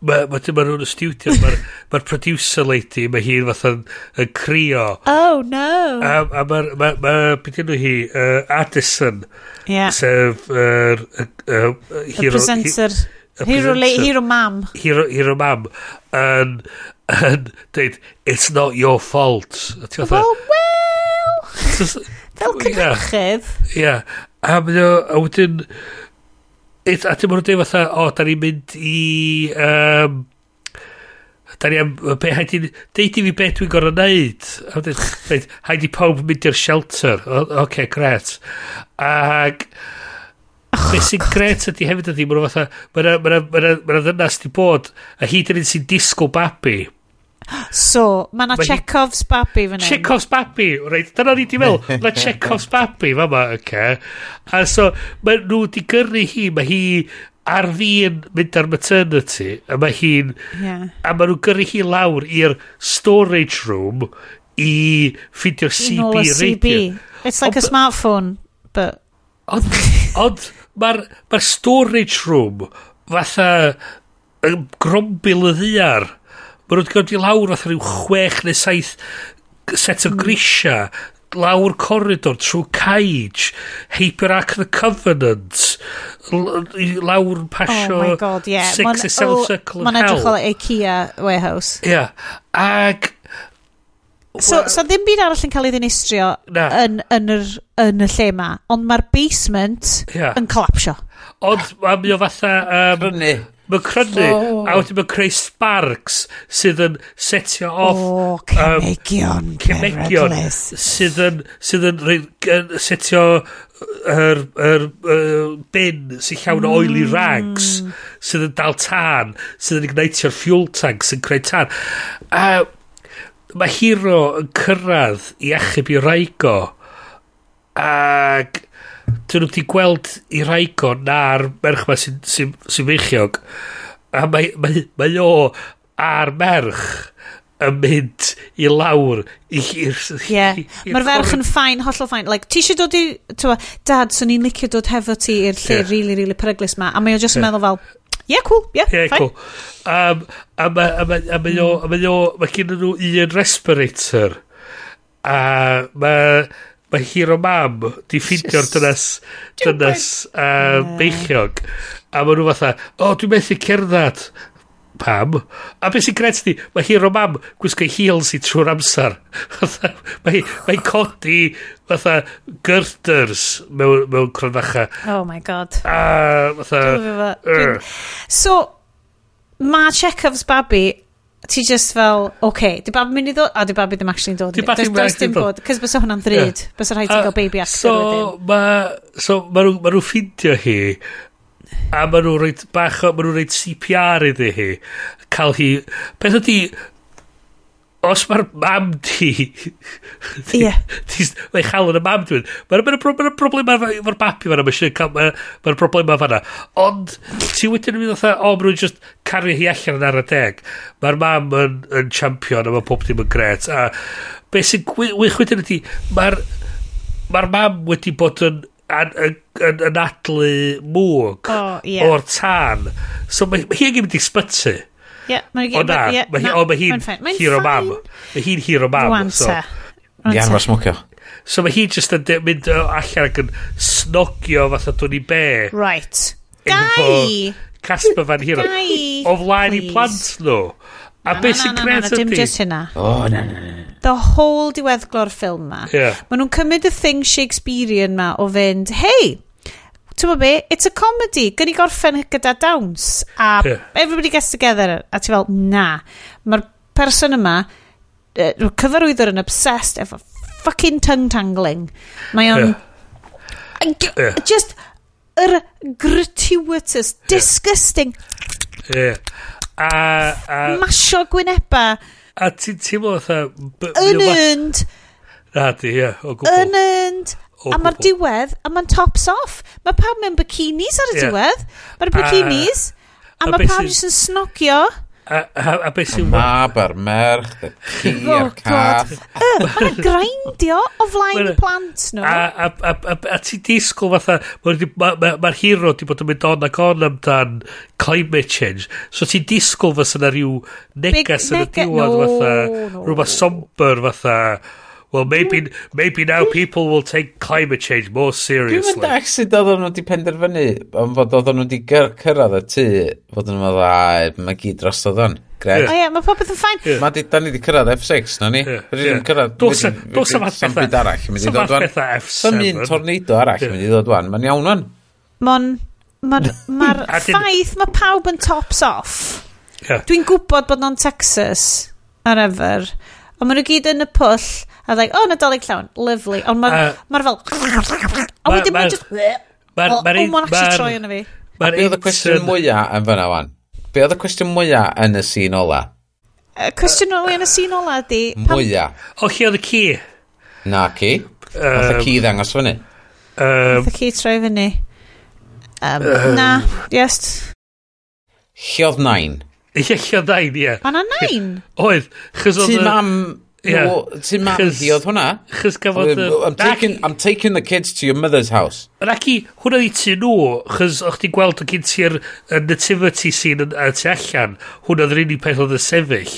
mae ma, ma nhw'n y studio, mae'r ma producer lady, mae hi'n fath yn yn crio. Oh, no. A, a mae'r, ma, ma, beth nhw hi, uh, Addison, yeah. sef, yr... uh, uh, uh, hero, presenter. Hi, hero, presenter, hero mam. Hero, hero mam. Yn, yn, dweud, it's not your fault. Well, well. Fel cynrychydd. Ie. A mynd o, a wedyn, a dim ond dweud fatha, o, da ni'n mynd i... Um, da ni am, be haid i, deud i fi beth dwi'n gorau neud. A dweud, haid i pawb mynd i'r shelter. Oce, okay, gret. Ac, oh, beth sy'n gret ydy hefyd ydy, mae'n fatha, mae'n ma ma ma ddynas di bod, a hyd yn un sy'n disgwyl babi. So, mae na ma Chekhov's babi fan hyn. Chekhov's babi, reit, dyna ni di fel, na Chekhov's babi, fama, oce. okay. A so, mae nhw di gyrru hi, mae hi ar fi'n mynd ar maternity, a mae hi'n, yeah. a mae nhw'n gyrru hi lawr i'r storage room i ffidio'r CB radio. It's like o, a smartphone, but... Ond, ond, mae'r ma storage room fatha grombil y ddiar Mae nhw'n gwneud i lawr fath rhyw chwech neu saith set o hmm. grisia lawr corridor trwy cage Hyper Arc the Covenant lawr pasio oh my god yeah Six or seven oh, Circle of Hell mae'n edrych o Ikea warehouse yeah ag So, so ddim byd arall yn cael ei ddinistrio na. yn, yn, yr, yn y lle ma, ond mae'r basement yeah. yn collapsio Ond mae o fatha... Um, Prynu mae'n crynu, a wedyn mae'n creu sparks sydd yn setio off... O, oh, cemegion, um, cemegion sydd yn, sydd yn, yn setio yr, yr, yr bin sy'n llawn o oily mm. rags sydd yn dal tan sydd yn ignitio'r fuel tank sy'n creu tan A mae hero yn cyrraedd i achub i Raigo ac dyn nhw wedi gweld i rhaicon na'r merch ma sy'n sy, sy, sy a mae, mae, mae o a'r merch yn mynd i lawr i hir Ie, mae'r ferch yn ffain hollol ffain like, ti eisiau dod i tywa, dad swn i'n licio dod hefo ti i'r lle yeah. really really peryglis ma a mae o just yn yeah. meddwl fel yeah cool yeah, yeah fine cool. um, a mae o mae gen nhw un respirator a mae mae Hero Mam di ffindio'r dynas dynas uh, beichiog. A maen nhw fatha o oh, dwi'n methu cerdded pam? A beth sy'n gret di mae Hero Mam gwisgo heels i trwy'r amser. Mae, mae codi fatha girders mewn, mewn cronfacha. Oh my god. A fatha er. so mae Chekhov's babi ti just fel, oce, okay, di babi mynd i ddod, a di babi ddim actually'n dod. Di babi ddim actually'n dod. Cys bysa hwnna'n ddryd, yeah. bysa rhaid i gael baby actor so, wedyn. Ma, so, ma nhw, ma nhw ffindio hi, a ma nhw rhaid bach, o, ma nhw rhaid CPR iddi hi, cael hi, beth ydi, os mae'r mam di... Ie. Mae'n chael yn y mam dwi'n... Mae'n ma ma ma efo'r babi fanna, mae'n siŵr cael... Mae'n fanna. Ond ti wedyn yn mynd o'n o, maen nhw'n just cario hi allan yn ar y deg. Mae'r mam yn, yn champion a mae pob dim yn gret. A beth sy'n wych wedyn ydi, mae'r mae'r mam wedi bod yn yn, yn, yn, yn adlu mwg oh, yeah. o'r tân. So mae hi yn mynd i sbyty. Yeah, o na, yeah, mae hi, no, ma hi'n ma hero mam. Mae hi'n hero mam. Rwan so. Gan fo smocio. So mae hi just yn mynd allan ac yn snogio fatha dwn i be. Right. Gai! Casper Van hero. Gai! O flaen i plant nhw. A beth sy'n gret ydy? Dim just hynna. O, na, na, na. The whole diweddglo'r ffilm ma. Yeah. Maen nhw'n cymryd y thing Shakespearean ma o fynd, hei, ti'n be, it's a comedy. Gyn i gorffen gyda dawns. A yeah. everybody gets together. A ti'n fel, na. Mae'r person yma, uh, cyfarwyddwr yn obsessed efo fucking tongue tangling. Mae o'n... Yeah. yeah. Just, yr gratuitous, disgusting. Yeah. A... a Masio gwyneba. A ti'n teimlo fatha... Unearned. Na di, ie, o gwbl. Yn ynd. A mae'r diwedd, a mae'n tops off. Mae pawb mewn bikinis ar y Ie. diwedd. Mae'r bikinis, a, a mae beth pawb sy'n- jyst yn snogio. A, a, a beth sy'n... mab a'r merch, y ci oh, a'r God. cath. Mae'n grindio o flaen Wel, y plant nhw. A, a, a, a, a ti disgwyl fatha, mae'r ma, ma, ma hero di bod yn mynd on ac on amdan climate change. So ti disgwyl fatha na rhyw negas yn y nega- diwedd no, fatha, no. rhywbeth somber fatha, well, maybe, maybe now people will take climate change more seriously. Dwi'n dach sydd oedden nhw wedi penderfynu, ond fod oedden nhw wedi cyrraedd y tŷ, fod nhw'n meddwl, mae gyd dros oedden. Greg. Yeah. O ie, yeah, mae popeth yn ffain. Yeah. Mae di, da ni wedi cyrraedd F6, na ni? Yeah. Rydyn ni'n cyrraedd... Dos am beth byd arall yn mynd i e ddod wan. Sam un tornado arall yn mynd i ddod wan. Mae'n iawn wan. Mon, mae'r ma ffaith mae pawb yn tops off. Yeah. Dwi'n gwybod bod nhw'n Texas, ar efer. Ond maen nhw gyd yn y pwll A dweud, o, Nadolig llawn, lovely. Ond mae'r uh, ma fel... A wedyn mae'n just... Mae'n actually troi yna fi. Be oedd y cwestiwn mwyaf yn fyna wan? Be oedd y cwestiwn mwyaf yn y sîn ola? Y cwestiwn ola yn y sîn ola di... Mwyaf. O, chi oedd y ci? Na, ci. Oedd y ci ddangos fyny. Oedd y ci troi fyny. Na, just... Chi oedd nain. Ie, chi oedd nain, ie. Ond nain? Oedd. Ti mam No, ti'n mamdi oedd hwnna? Chys gafodd... I'm, taking, I'm taking the kids to your mother's house. Yn ac i, hwnna i ti nhw, chys o'ch ti'n gweld o gyn ti'r nativity scene yn tu allan, hwnna oedd yr unig peth oedd y sefyll.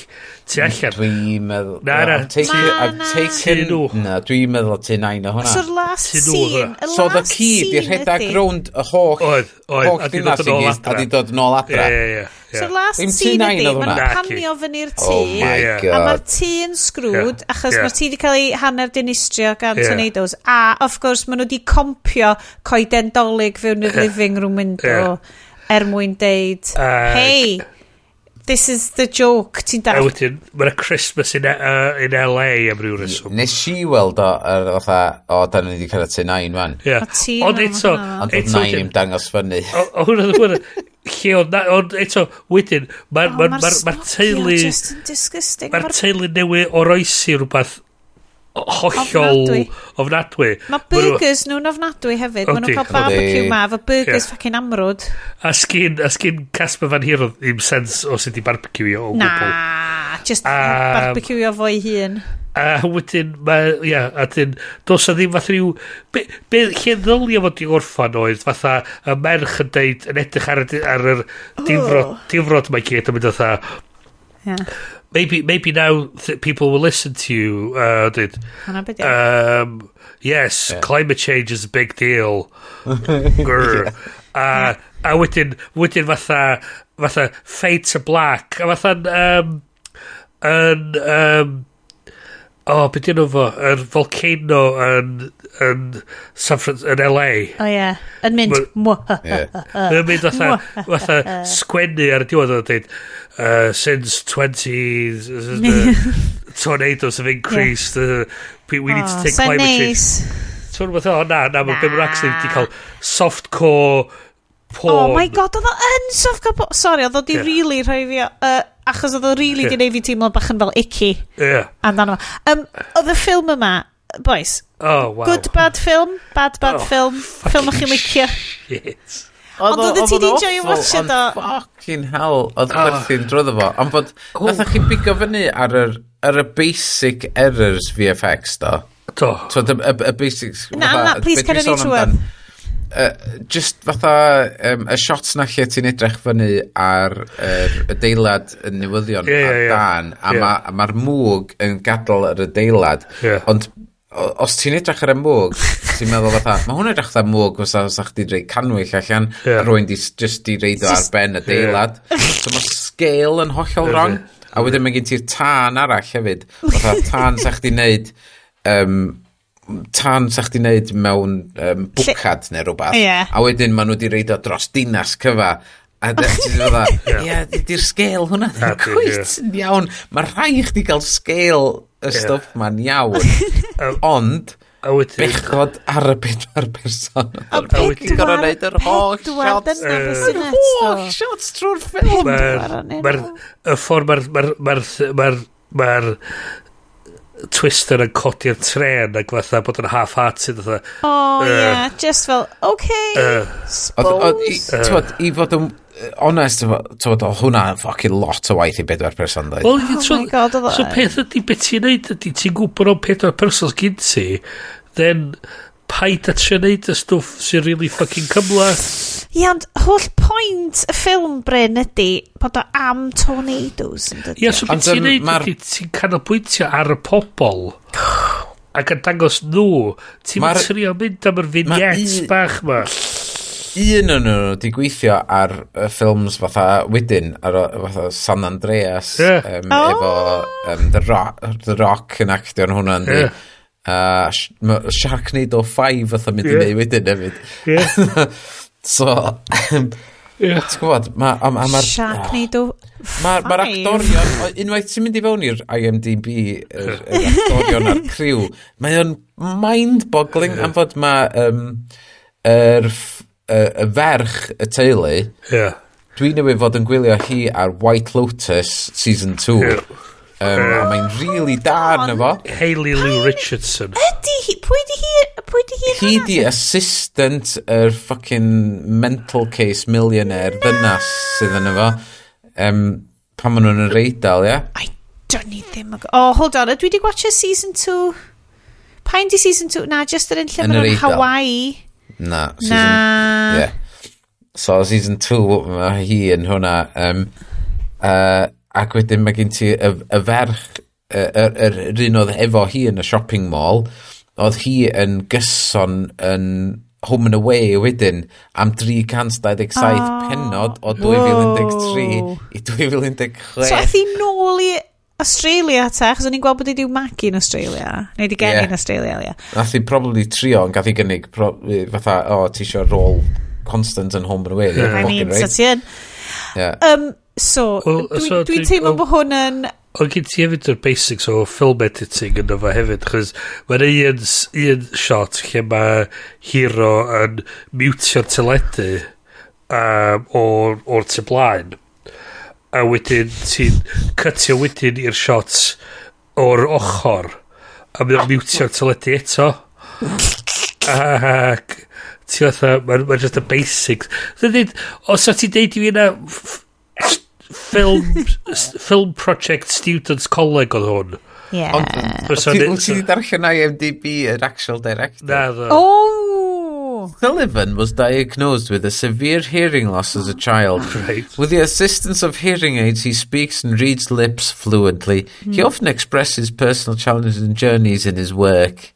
Tu mm, allan. Dwi'n meddwl... Na, na. I'm taking... Na, na. dwi'n meddwl ti'n nain o hwnna. So'r last scene. So the key, di rhedeg rownd y holl... Oedd, oedd. Holl dinas i gyd, a di dod yn ôl adra. Ie, ie, ie. Yeah. So last Dim tŷ nain ydi, oedd hwnna. mae'n panio fyny'r tŷ. Oh my yeah. god. A mae'r tŷ yn sgrwd, yeah. achos yeah. mae'r tŷ wedi cael ei hanner dinistrio gan yeah. tornadoes. A, of course, maen nhw wedi compio coeden dolyg fewn i'r living room window yeah. er mwyn deud, uh, hey, this is the joke, ti'n dall. A wedyn, mae'n Christmas in, uh, in LA am ryw reswm. Nes i weld o, yr otha, o, da ni wedi cyrraedd tu nain, man. Yeah. Ond eto... Ond oedd nain i'n dangos fyny. O, hwnna, hwnna, lle oedd na, ond eto, wedyn, mae'r ma, oh, ma, ma, ma teulu... Mae'r teulu newydd o roesi rhywbeth hollol ofnadwy. Mae burgers nhw'n ofnadwy hefyd. Mae nhw'n cael barbecue ma, fo burgers yeah. fucking amrwd. A sgyn, a sgyn Casper Van Hero ddim sens o sydd i barbecue o Na, just um, barbecue o fo'i hun. A wedyn, mae, ia, a dyn, dos a ddim fath rhyw, be, be lle ddylio fod i orffan oedd, fatha, y merch yn deud, yn edrych ar, ar yr difrod, difrod mae gyd yn mynd fatha, yeah. maybe, maybe now people will listen to you, uh, did, um, yes, yeah. climate change is a big deal, grr, yeah. a, a wedyn, wedyn fatha, fatha, fate to black, a fatha, um, yn, um, O, oh, beth yno fo? Yr volcano yn, yn, San Frans, yn LA. O oh, ie. Yeah. Yn mynd. Yn mynd fatha, fatha sgwennu ar y diwedd o'n dweud, uh, since 20 uh, tornadoes have increased, yeah. uh, we, we oh, need to oh, take so climate nice. change. So nice. o oh, na, na, mae Bim Raxley wedi ah. cael softcore porn. Oh my god, oedd o yn soft core porn. Sorry, oedd o di yeah. really rhoi fi... Uh, Achos oedd o rili really yeah. di neud fi teimlo bach yn fel icky. Yeah. Amdano. Um, oedd y ffilm yma, boys. Oh, wow. Good bad film, bad bad oh, film, Ffilm o'ch chi'n licio. Shit. Ond oedd ti di joio watcha do. Fucking hell, oedd ah. gwerthu'n drwyddo fo. Ond bod, nath chi bigo fyny ar yr, ar y basic errors VFX do. Do. So, y y, y basics... Na, na, please, cyrra ni trwy'n uh, just fatha um, y shots na lle ti'n edrych fyny ar er, y deilad yn newyddion yeah, yeah, yeah. dan a yeah. mae'r ma, ma mwg yn gadael yr y deilad yeah. ond os ti'n edrych ar y mwg ti'n meddwl fatha mae hwn edrych fatha mwg os oes chdi reid canwyll allan yeah. a rwy'n di, just di reid o ar ben y deilad yeah. so mae scale yn hollol yeah, wrong yeah. a wedyn mae gen ti'r tân arall hefyd fatha tân sa chdi wneud um, tan sa chdi wneud mewn um, bwcad neu rhywbeth. Yeah. A wedyn maen nhw wedi reid o dros dinas cyfa. A ti'n dda, ie, di'r sgêl hwnna, ddim cwit yn iawn. Mae rhai chdi gael sgêl y stwff yeah. ma'n iawn. Ond, A wyt. Bechod ar y pedwar person. A pedwar. Ti'n gorau gwneud yr holl shots. Yr holl shots trwy'r ffilm. Mae'r... Y ffordd mae'r... Mae'r... Mae'r... Twister yn codi'r tren ac fatha bod yn half-hearted fatha. Oh, uh, yeah, just fel, okay, uh, suppose. Uh, i fod yn honest, tywod, o hwnna yn ffocin lot o waith i bedwar person dweud. Well, oh so, my god, oedd So e. peth ydy, beth ti'n neud ydy, ti'n gwybod o'n pedwar person gyd ti, then paid a ti'n neud y stwff sy'n really fucking cymlaeth. Ie, ond holl pwynt y ffilm Bryn ydy bod o am tornadoes. Ie, so beth ti'n neud ydy ti'n canolbwyntio ar y pobol ac yn dangos nhw. Ti'n mar... trio mynd am yr vignettes bach ma. Un o'n nhw di gweithio ar y ffilms fatha wedyn, ar fatha San Andreas, yeah. um, oh. efo um, The, Rock, The Rock yn actio yn hwnna. Yeah. Uh, Sharknado 5 fatha mynd yeah. i neud wedyn hefyd. Yeah. So, yeah. ti'n gwybod, ma, a, a ma'r... Sharknado Mae'r ma actorion, unwaith ti'n mynd i fewn i'r IMDb, yr, yr actorion a'r criw, mae o'n mind-boggling am fod mae um, er, y ferch y teulu, yeah. dwi'n newid fod yn gwylio hi ar White Lotus Season 2. Yeah. Um, a mae'n really da arno fo. Hayley Lou Richardson. Ydy hi, pwy di hi? Pwy di hi? Hi di assistant yr er fucking mental case millionaire ddynas sydd yn efo. Um, pan maen nhw'n yr eidl, ia? I don't need them. Oh, hold on, ydw i di watcha season 2? Pa'n di season 2? Na, just yr un lle maen nhw'n Hawaii. Na, season... Na. Yeah. So, season 2, mae hi yn hwnna. Um, uh, ac wedyn mae gen ti y, y ferch, yr, er, er, un oedd efo hi yn y shopping mall, oedd hi yn gyson yn Home and Away wedyn am 327 oh. penod o 2013 oh. i 2016. So aeth hi nôl i Australia ta, achos o'n i'n gweld bod i diw magu yn Australia, neu di geni yeah. yn Australia, ia. Nath i probably trio, yn gath i gynnig, pro, fatha, o, oh, ti eisiau rôl constant yn home and away. Yeah. I mean, so ti yn. Yeah. Um, So, well, dwi'n so dwi, dwi teimlo bod hwn yn... Ond gen ti hefyd o'r basics o film editing yn fo hefyd, chos mae'n un, un shot lle mae hero yn mutio'r teledu um, o'r, or tu blaen. A wedyn ti'n cytio wedyn i'r shots o'r ochr. A mae'n mutio'r teledu eto. Ac ti fatha, mae'n ma just y basics. Dwi'n dweud, os o ti'n deud i fi yna film, film Project Students Coleg oedd hwn. Ie. Ond, wyt ti darllen IMDb yr actual director? Na, ddo. Oh! Sullivan was diagnosed with a severe hearing loss as a child. Right. With the assistance of hearing aids, he speaks and reads lips fluently. Mm. He hmm. often expresses personal challenges and journeys in his work.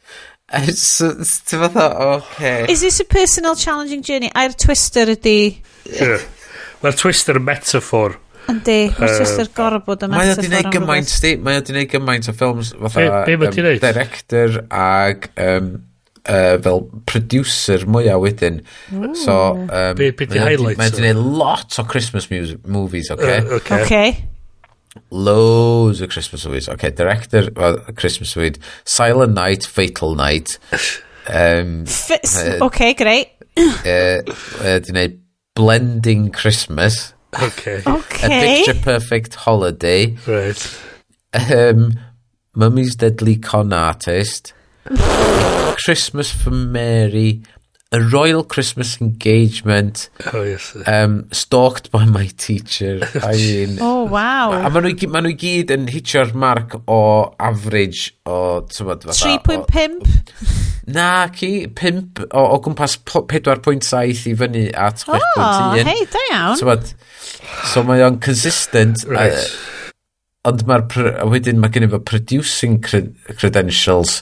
So, Ti'n fatha, okay. Is this a personal challenging journey? A'r twister the Yeah. Mae'r twister yn metaphor. Yndi, mae'n just yr gorau bod y metaphor. Mae o di wneud gymaint, sti, mae o di wneud gymaint o ffilms fatha be, be um, director ag um, uh, fel producer mwyaf wedyn. So, um, be, be di highlights? Mae o di wneud lot o Christmas music, movies, oce? Okay? Uh, okay. okay. Loads of Christmas movies. Okay, director well, Christmas movie. Silent Night, Fatal Night. Um, Fits, uh, okay, great. uh, uh, di wneud Blending Christmas. Okay. okay. A Picture Perfect Holiday. Right. Um, Mummy's Deadly Con Artist. Christmas for Mary a Royal Christmas Engagement oh, yes. um, stalked by my teacher. I mean, oh wow. a maen nhw, ma nhw gyd yn hitio'r marc o average o 3.5 na ci 5 o, o gwmpas 4.7 i fyny at 6.1 oh hei da iawn. Tywod, so mae o'n consistent uh, right. uh, ond mae'r wedyn mae gen i fo producing cred credentials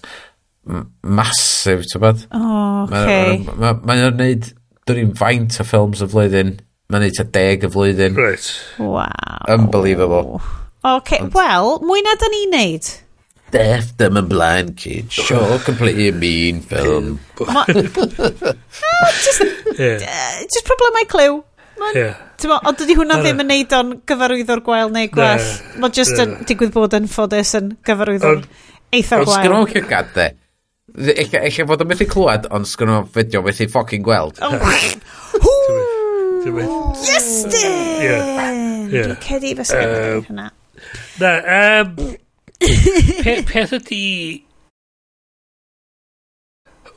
masif, ti'n bod? O, oh, okay. Mae'n ma, ma, ma neud, dyn ni'n faint o ffilms y flwyddyn, mae'n neud ta deg y flwyddyn. Right. Wow. Unbelievable. Okay, wel, mwy na dyn ni'n neud. Death them and blind kid, sure, completely mean film. Ma, just, yeah. uh, just problemau cliw. Yeah. Mo, ond dydy hwnna ddim yn neud o'n gyfarwyddo'r gwael neu gwell. Mae just yn digwydd bod yn ffodus yn gyfarwyddo'r eitha gwael. Ond sgrwch i'w gadau. Eich eich fod o'n methu clywed, ond sgwrn o'n fideo methu ffocin gweld. Oh yes, di! Dwi'n cedi fy sgwrn hynna. Na, um, pe, peth ydi...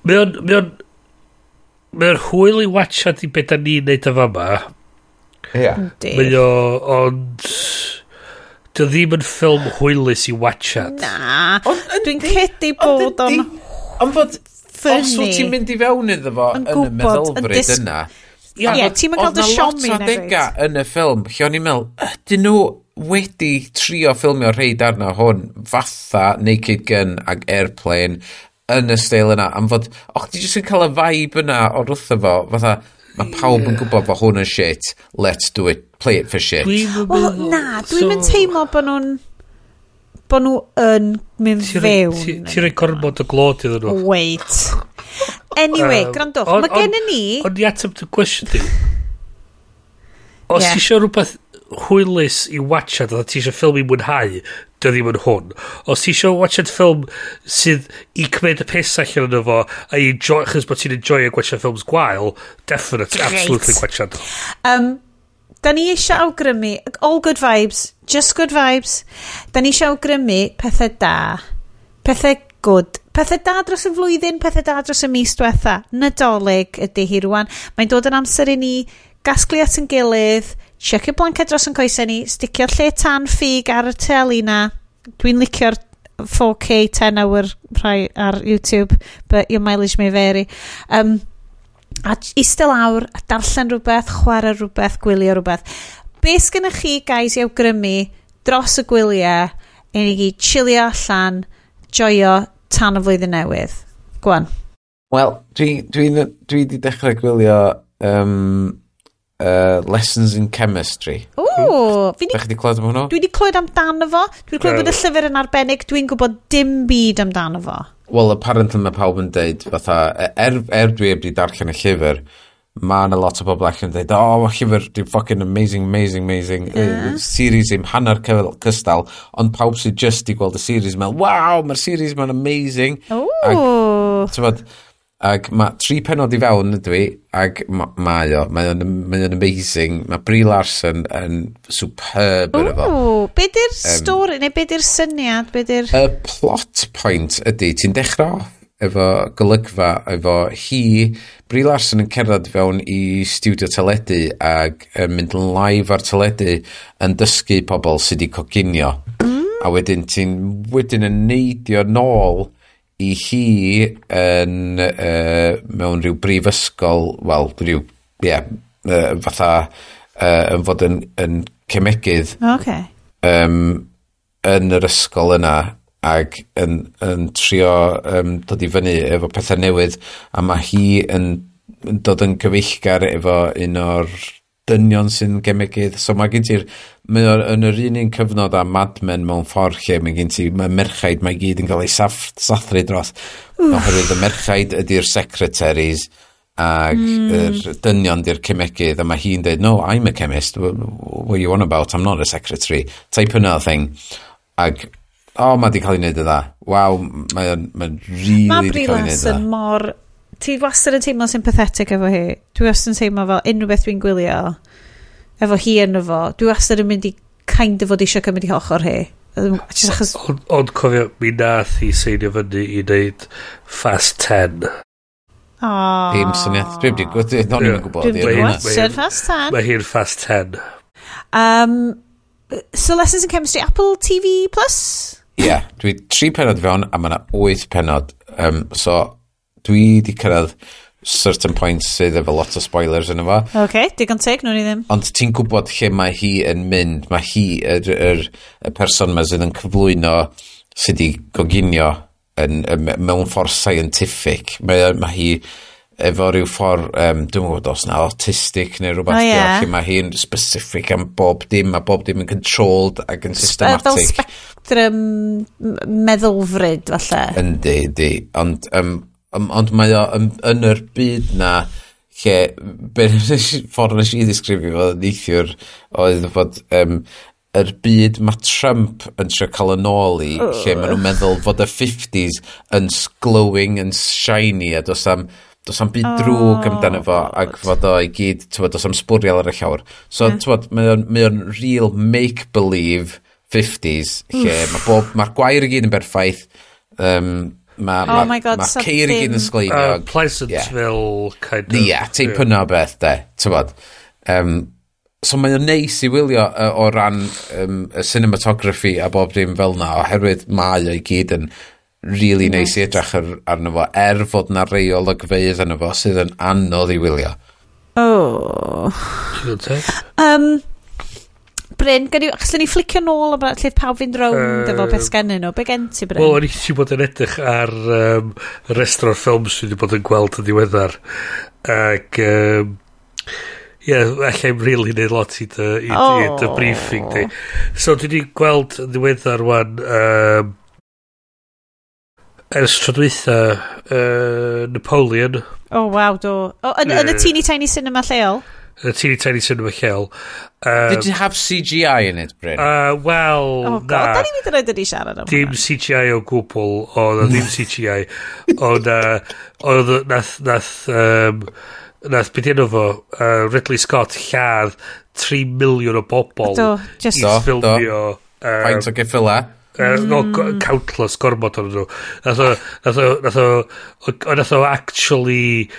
Mae o'n... Mae o'n... Mae o'n hwyl i watcha di beth da ni'n neud y fama. Ie. Mae o... Ond... Dio ddim yn ffilm hwylus i watchad. Na. Dwi'n cedi bod o'n Ond fod, os wyt ti'n mynd i fewn iddo fo yn, yn y meddylfryd yna... Ie, yeah, ti'n mynd cael dy siomi na degau yn y ffilm, lle o'n i'n meddwl, ydyn nhw wedi trio ffilmio rhai darna hwn, fatha Naked Gun ag Airplane, yn y steil yna, am fod, och, ti'n jyst yn cael y vibe yna o'r wrtho fo, fatha, mae pawb yn gwybod fo hwn yn shit, let's do it, play it for shit. Wel, na, dwi'n mynd teimlo bod nhw'n bod nhw yn mynd ti fewn. Ti'n rhoi cormod o glod iddyn nhw. Wait. Anyway, um, grandwch, mae gen i ni... Ond i ateb dy gwestiwn di. Os yeah. ti eisiau rhywbeth hwylus i watchad, a ti eisiau ffilm i mwynhau, dy ddim yn hwn. Os ti eisiau watchad ffilm sydd i cymryd y pes allan yno fo, a i enjoy, chys bod ti'n enjoy a gwachio ffilms gwael, definitely, Great. absolutely gwachad. Um, da ni eisiau awgrymu, all good vibes, just good vibes, da ni eisiau awgrymu pethau da, pethau good, pethau da dros y flwyddyn, pethau da dros y mis diwetha. Nadolig ydy hi rwan. Mae'n dod yn amser i ni gasglu at yn gilydd, checio blanced dros yn coesau ni, sticio lle tan ffug ar y teli na. Dwi'n licio'r 4K 10 hour rhai ar YouTube, but your mileage may vary. Um, a eistedd lawr, a darllen rhywbeth, chwarae rhywbeth, gwylio rhywbeth. Be sgynnych chi, guys, i awgrymu dros y gwyliau i ni gyd chilio allan, joio tan y flwyddyn newydd? Gwan. Wel, dwi, dwi, dwi, dwi di dechrau gwylio um, uh, Lessons in Chemistry. O! Hmm? Fi wedi... wedi clywed am hwnnw? Dwi wedi clywed amdano fo. Dwi wedi clywed bod y llyfr yn arbennig. Dwi'n gwybod dim byd amdano fo. Wel, apparently mae pawb yn deud, fatha, e, er, er dwi wedi darllen y llyfr, mae yna lot o bobl allan yn dweud, o, oh, llyfr, di fucking amazing, amazing, amazing. Yeah. Series i'm hanner cystal, ond pawb sydd just i gweld y series, mewn, waw, mae'r series ma'n amazing. O! Ac, Ac mae tri penod i fewn ydw i, ac ma, mae o, mae o'n, mae o'n amazing. Mae Brie Larson yn superb yn efo. Be di'r stori, um, neu be di'r syniad, be di'r... Y plot point ydy, ti'n dechrau efo golygfa, efo hi, Brie Larson yn cerdded fewn i studio teledu ac yn mynd yn live ar teledu yn dysgu pobl sydd wedi coginio. Mm. A wedyn ti'n wedyn yn neidio nôl i hi yn, uh, mewn rhyw brifysgol, wel, rhyw, ie, yeah, uh, fatha, uh, yn fod yn, yn cemegydd. Okay. Um, yn yr ysgol yna ac yn, yn trio um, dod i fyny efo pethau newydd a mae hi yn, yn dod yn cyfeillgar efo un o'r dynion sy'n gemegydd. So mae gen ti'r, Mae yn yr un un cyfnod a Mad Men mewn ffordd lle mae gen ti, mae merchaid, mae gyd yn cael ei saff, sathru dros. Oherwydd y merchaid ydy'r secretaries ac mm. yr dynion di'r cymegydd a mae hi'n dweud, no, I'm a chemist, what, what are you on about, I'm not a secretary, type yna o thing. Ac o, oh, mae di cael ei wneud y dda. Waw, mae'n ma really ma di cael ei wneud y dda. Mae Brie Larson e mor ti wastad yn teimlo sympathetic efo hi. Dwi wastad yn teimlo fel unrhyw beth dwi'n gwylio efo hi yn efo. Dwi wastad yn mynd i kind of fod eisiau cymryd i ochor hi. Achos... Ond cofio, mi nath i seinio fyny i wneud Fast 10. Aww. Dim syniad. Dwi'n wedi gwybod. Dwi'n O'n i'n gwybod. Dwi'n gwybod. Fast 10. Mae hi'n Fast 10. Um, so Lessons in Chemistry Apple TV Plus? Ie. Yeah, dwi tri penod fewn a mae yna wyth penod. Um, so dwi di cyrraedd certain points sydd efo lot o spoilers yn efo. OK, digon teg, nhw'n i ddim. Ond ti'n gwybod lle mae hi yn mynd, mae hi, y er, er, er person yma sydd yn cyflwyno sydd wedi goginio yn, yn, mewn ffordd scientific. Mae, mae hi efo rhyw ffordd, um, dwi'n gwybod os na autistic neu rhywbeth oh, yeah. lle mae hi'n specific am bob dim, a bob dim yn controlled ac yn systematic. Fel spectrum meddylfryd falle. Yndi, yndi. Ond um, ond mae o yn, yn yr byd na lle ffordd nes i ddisgrifio fo neithiwr oedd fod um, yr byd mae Trump yn trio cael yn ôl i lle maen nhw'n meddwl fod y 50s yn glowing yn shiny a dos am dos am byd oh, drwg amdano fo ac fod o i gyd, tywod, dos am sbwriel ar y llawr. So, yeah. tywod, mae o'n, mae on real make-believe 50s lle mae bob, mae'r gwair i gyd yn berffaith, um, Mae ma, oh my God, ma ceir i gyd yn sgleiniog. Uh, Pleasantville, yeah. kind of. Ie, yeah, ti'n yeah. o beth, de, tybod. Um, so mae o'n neis i wylio uh, o ran um, y cinematography a bob dim fel na, oherwydd mae o'i gyd yn really neis i edrych ar, arno fo, er fod na rei o ogfeidd arno fo sydd yn anodd i wylio. Oh. um, Bryn, gan i, chyslen ni flicio nôl o lle pawb fynd rownd efo beth sgennyn nhw. Be gen ti, Bryn? Wel, o'n i ti bod yn edrych ar um, restr o'r ffilms sydd wedi bod yn gweld yn diweddar. Ac, um, ie, yeah, allai allai'n really neud lot i dy, i, oh. i dy briefing di. So, dwi wedi gweld yn ddiweddar wan... Um, ers tro dwytha uh, Napoleon. Oh, waw, do. Oh, yn, yn y teeny tiny cinema lleol? y teeny tiny cinema lleol. Um, Did you have CGI in it, Bryn? Uh, Wel, oh, na. Da ni wedi rhaid yn ei siarad am Dim CGI o gwbl, oedd ddim CGI. Oedd, oedd, nath, nath, um, nath, beth yna fo, uh, Ridley Scott lladd 3 miliwn o bobl do, just, i ffilmio. Um, Faint o geffyla. Mm. No, countless gormod o'n nhw. Nath o, nath o, nath o, nath o actually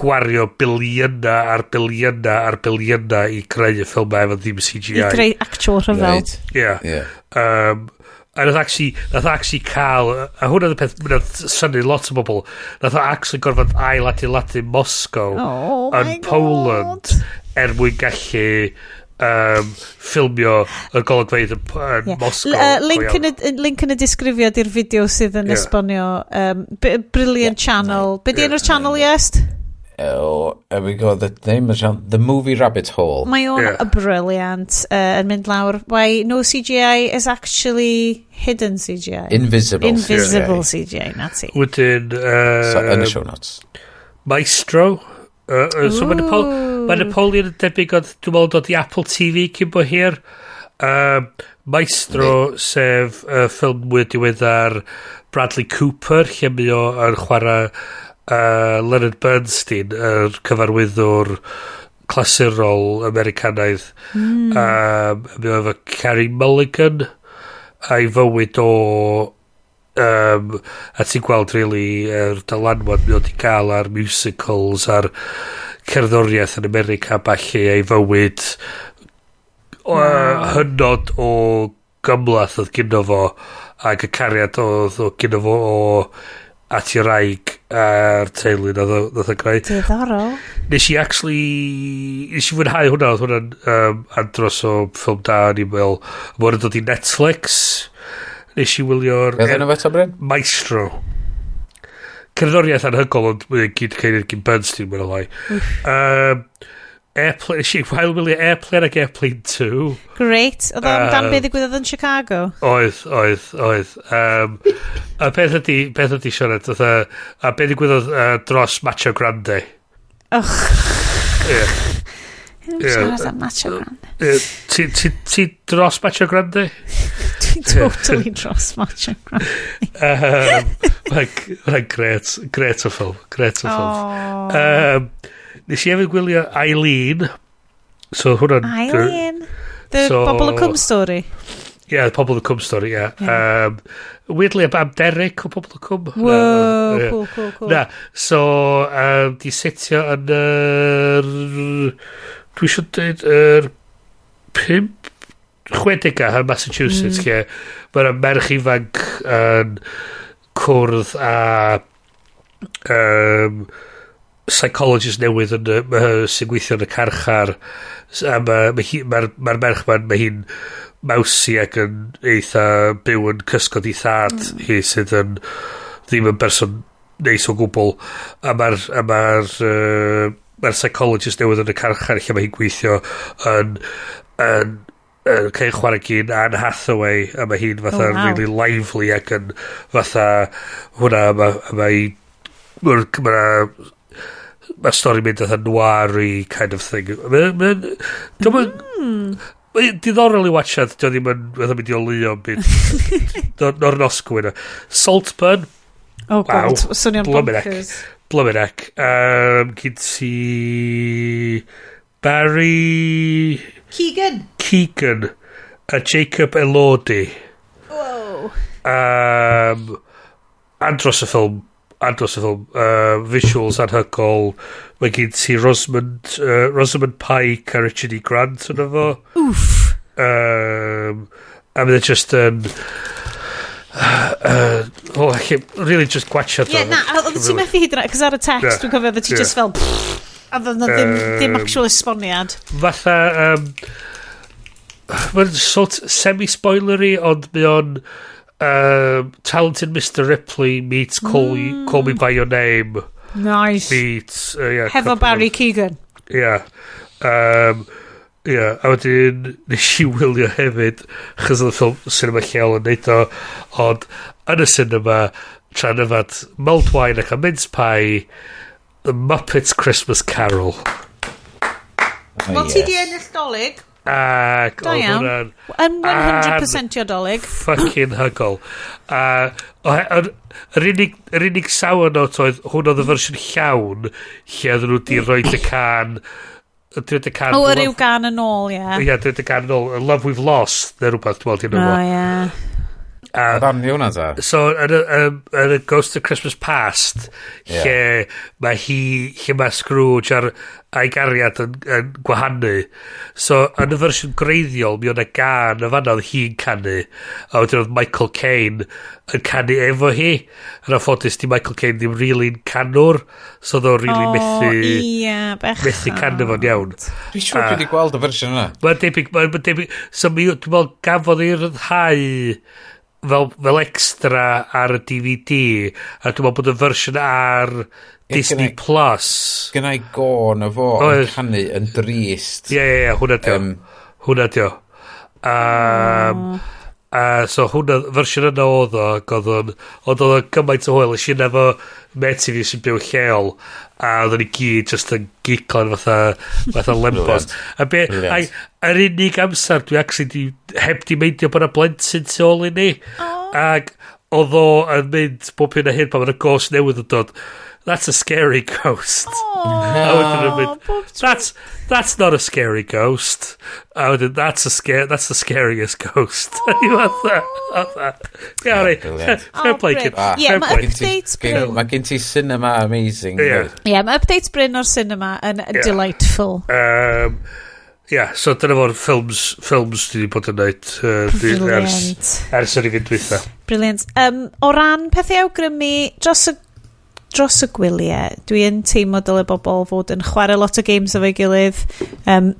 gwario biliyna ar biliyna ar biliyna i creu y ffilmau efo ddim CGI. I greu actual rhyfel. Right. Yeah. yeah. Um, a nath actually, nath actually cael, a hwnna oedd y peth, nath syni lot o bobl, nath o actually gorfod ail adeiladu Moscow oh, yn Poland er mwyn gallu um, ffilmio y golygfeidd yn yeah. Moscow. Uh, link, yn y, link yn y disgrifiad i'r fideo sydd yn yeah. esbonio. Um, brilliant yeah. channel. Be di enw'r channel i est? Yeah oh, here we go, the name is wrong, The Movie Rabbit Hole. Mae o'n yeah. briliant uh, yn mynd lawr. Why no CGI is actually hidden CGI. Invisible, Invisible CGI. CGI, na ti. Wedyn... Uh, so, yn y show notes. Maestro. Uh, uh, so mae Napoleon, ma Napoleon yn debyg oedd, dwi'n meddwl, dod i Apple TV cyn bo hir. Uh, Maestro, mm. sef uh, ffilm wedi diweddar Bradley Cooper, lle mae o'n chwarae uh, Leonard Bernstein, yr cyfarwyddwr clasurol Americanaidd, mm. um, mi oedd efo Carrie Mulligan, a'i fywyd o um, a ti'n gweld really yr er dylanwad mi oedd i gael ar musicals a'r cerddoriaeth yn America falle a'i fywyd o, mm. hynod o gymlaeth oedd gyda fo ac y cariad oedd gyda fo o at i'r raig a'r teulu na ddoth yn greu. Diddorol. Nes i actually... Nes i fwynhau hwnna, oedd hwnna'n um, andros o ffilm da, ni'n meddwl, mor yn dod i Netflix. Nes i wylio'r... Beth yna fe ta Bryn? Maestro. Cerddoriaeth anhygol, ond mae'n gyd cael i'r gyn Bernstein, mae'n olai. Um, Airplane, she, Wael William Airplane ac Airplane 2. Great. Oedd o'n uh, dan beth ddigwyddodd yn Chicago? Oedd, oedd, oedd. Um, a beth ydi, beth ydi Sionet, oedd a beth ddigwyddodd uh, dros Macho Grande. Och. Yeah. Siarad am Macho Grande. Ti, ti, ti dros Macho Grande? Dwi'n totally dros Macho Grande. um, Mae'n gret, gret o ffilm, gret o ffilm. Oh. Um, Nes i hefyd gwylio Eileen. So hwnna'n... Eileen. The so, bobl y cwm Story. Ie, yeah, pobl y cwm stori, ie. Yeah. Um, weirdly, am Derek o pobl y cwm. Wow, no, yeah. cool, cool, cool. Na, so, um, di setio yn yr... Uh, Dwi eisiau dweud yr... Pimp... Chwedega yn Massachusetts, mm. lle mae'r merch ifanc yn cwrdd a... Um, psychologist newydd yn, uh, sy'n gweithio yn y carchar a mae'r ma, ma, ma, ma merch ma'n mae hi'n mawsi ac yn eitha byw yn cysgod i thad mm. hi sydd yn ddim yn berson neis o gwbl a mae'r ma, a ma uh, ma psychologist newydd yn y carchar lle mae hi'n gweithio yn, yn yn cael chwarae gyn Anne Hathaway a mae hi'n fatha oh, wow. really lively ac yn fatha hwnna mae mae mae'r mae'r stori mynd oedd noir kind of thing. Mae'n... Ma, mm. Mae'n diddorol i watchad, dio ddim yn fatha mynd i olio byd o'r nosgwyn. Saltburn. Oh wow. god, swnio'n bonkers. Blymenec. Um, gyd ti... Barry... Keegan. Keegan. A Jacob Elodi. Whoa. Um, andros y ffilm andros o ffilm, uh, visuals anhygol, mae gen ti Rosamund, uh, Rosamund Pike a Richard E. Grant yn efo. Wff. Um, a mynd just yn... Um, Uh, oh, I really just gwachio yeah, na, oedd ti'n methu hyd cos ar y text yeah, dwi'n cofio oedd ti yeah. just fel a oedd na ddim, um, ddim actual esboniad fatha um, mae'n sort semi-spoilery ond mae o'n um, Talented Mr Ripley meets Call, mm. Call Me By Your Name. Nice. Meets, uh, yeah, Hefo Barry of, Keegan. Yeah. Um, yeah, a wedyn nes i wylio hefyd, chys oedd y ffilm cinema lleol yn neud o, ond yn y cinema, tra'n yfad Meldwine ac a mince pie, The Muppets Christmas Carol. Oh, Wel, yes. ti di ennill dolyg? Ac da iawn. Yn 100% iodolig. Fucking hygol. A yr unig, yr unig sawn o oedd hwn oedd y fersiwn llawn lle oedd nhw di roed y can dred y can... O, yr yw gan yn ôl, ie. Ie, dred y can yn ôl. Love We've Lost, neu rhywbeth, dwi'n meddwl, ti'n meddwl. O, ie. A, ddam ddarn hwnna ta? So, yn y, yn y Ghost of Christmas Past, yeah. lle mae hi, lle mae Scrooge ar a'i gariad yn, yn gwahanu. So, yn y fersiwn greiddiol, mi o'na gan y fan oedd hi'n canu, a wedyn oedd Michael Caine yn canu efo hi. Yn affodus, di Michael Caine ddim really'n canwr, so oedd o'n really oh, methu, yeah, bechod. methu canu fo'n iawn. Dwi'n siŵr bod wedi gweld y fersiwn yna. Mae'n debyg, mae'n debyg, so mi, dwi'n meddwl gafodd i'r rhyddhau fel, fel extra ar y DVD a dwi'n meddwl bod y fersiwn ar Disney Plus. Gynnau gôn o fo yn canu yn drist. Ie, ie, ie, hwnna di um, Hwnna di um, A so hwnna, fersiwn yna oedd o, oedd o'n gymaint o hwyl, ysyn efo meti fi sy'n byw lleol a oedden ni gyd just yn giglan fatha fatha lembos a be a, a'r unig amser dwi actually di, heb di meindio bod y blentyn tu ôl i ni. Oh. ac oedd o yn mynd bob hyn a hyn pan mae'n y gos newydd yn dod that's a scary ghost. Oh, that's that's not a scary ghost. I would, that's a scare. That's the scariest ghost. you have that. Have that. Gary, fair play kid. Ie, mae updates Bryn. Mae gen ti cinema amazing. Ie, yeah. yeah, mae updates Bryn o'r cinema yn yeah. delightful. Um, yeah, so dyna fo'r ffilms, ffilms dwi wedi bod yn neud uh, ers, ers yr i fynd dwytha. Brilliant. Um, o ran pethau awgrymu, dros y dros y gwyliau, dwi yn teimlo dyle bobl fod yn chwarae lot o games efo'i gilydd. Um,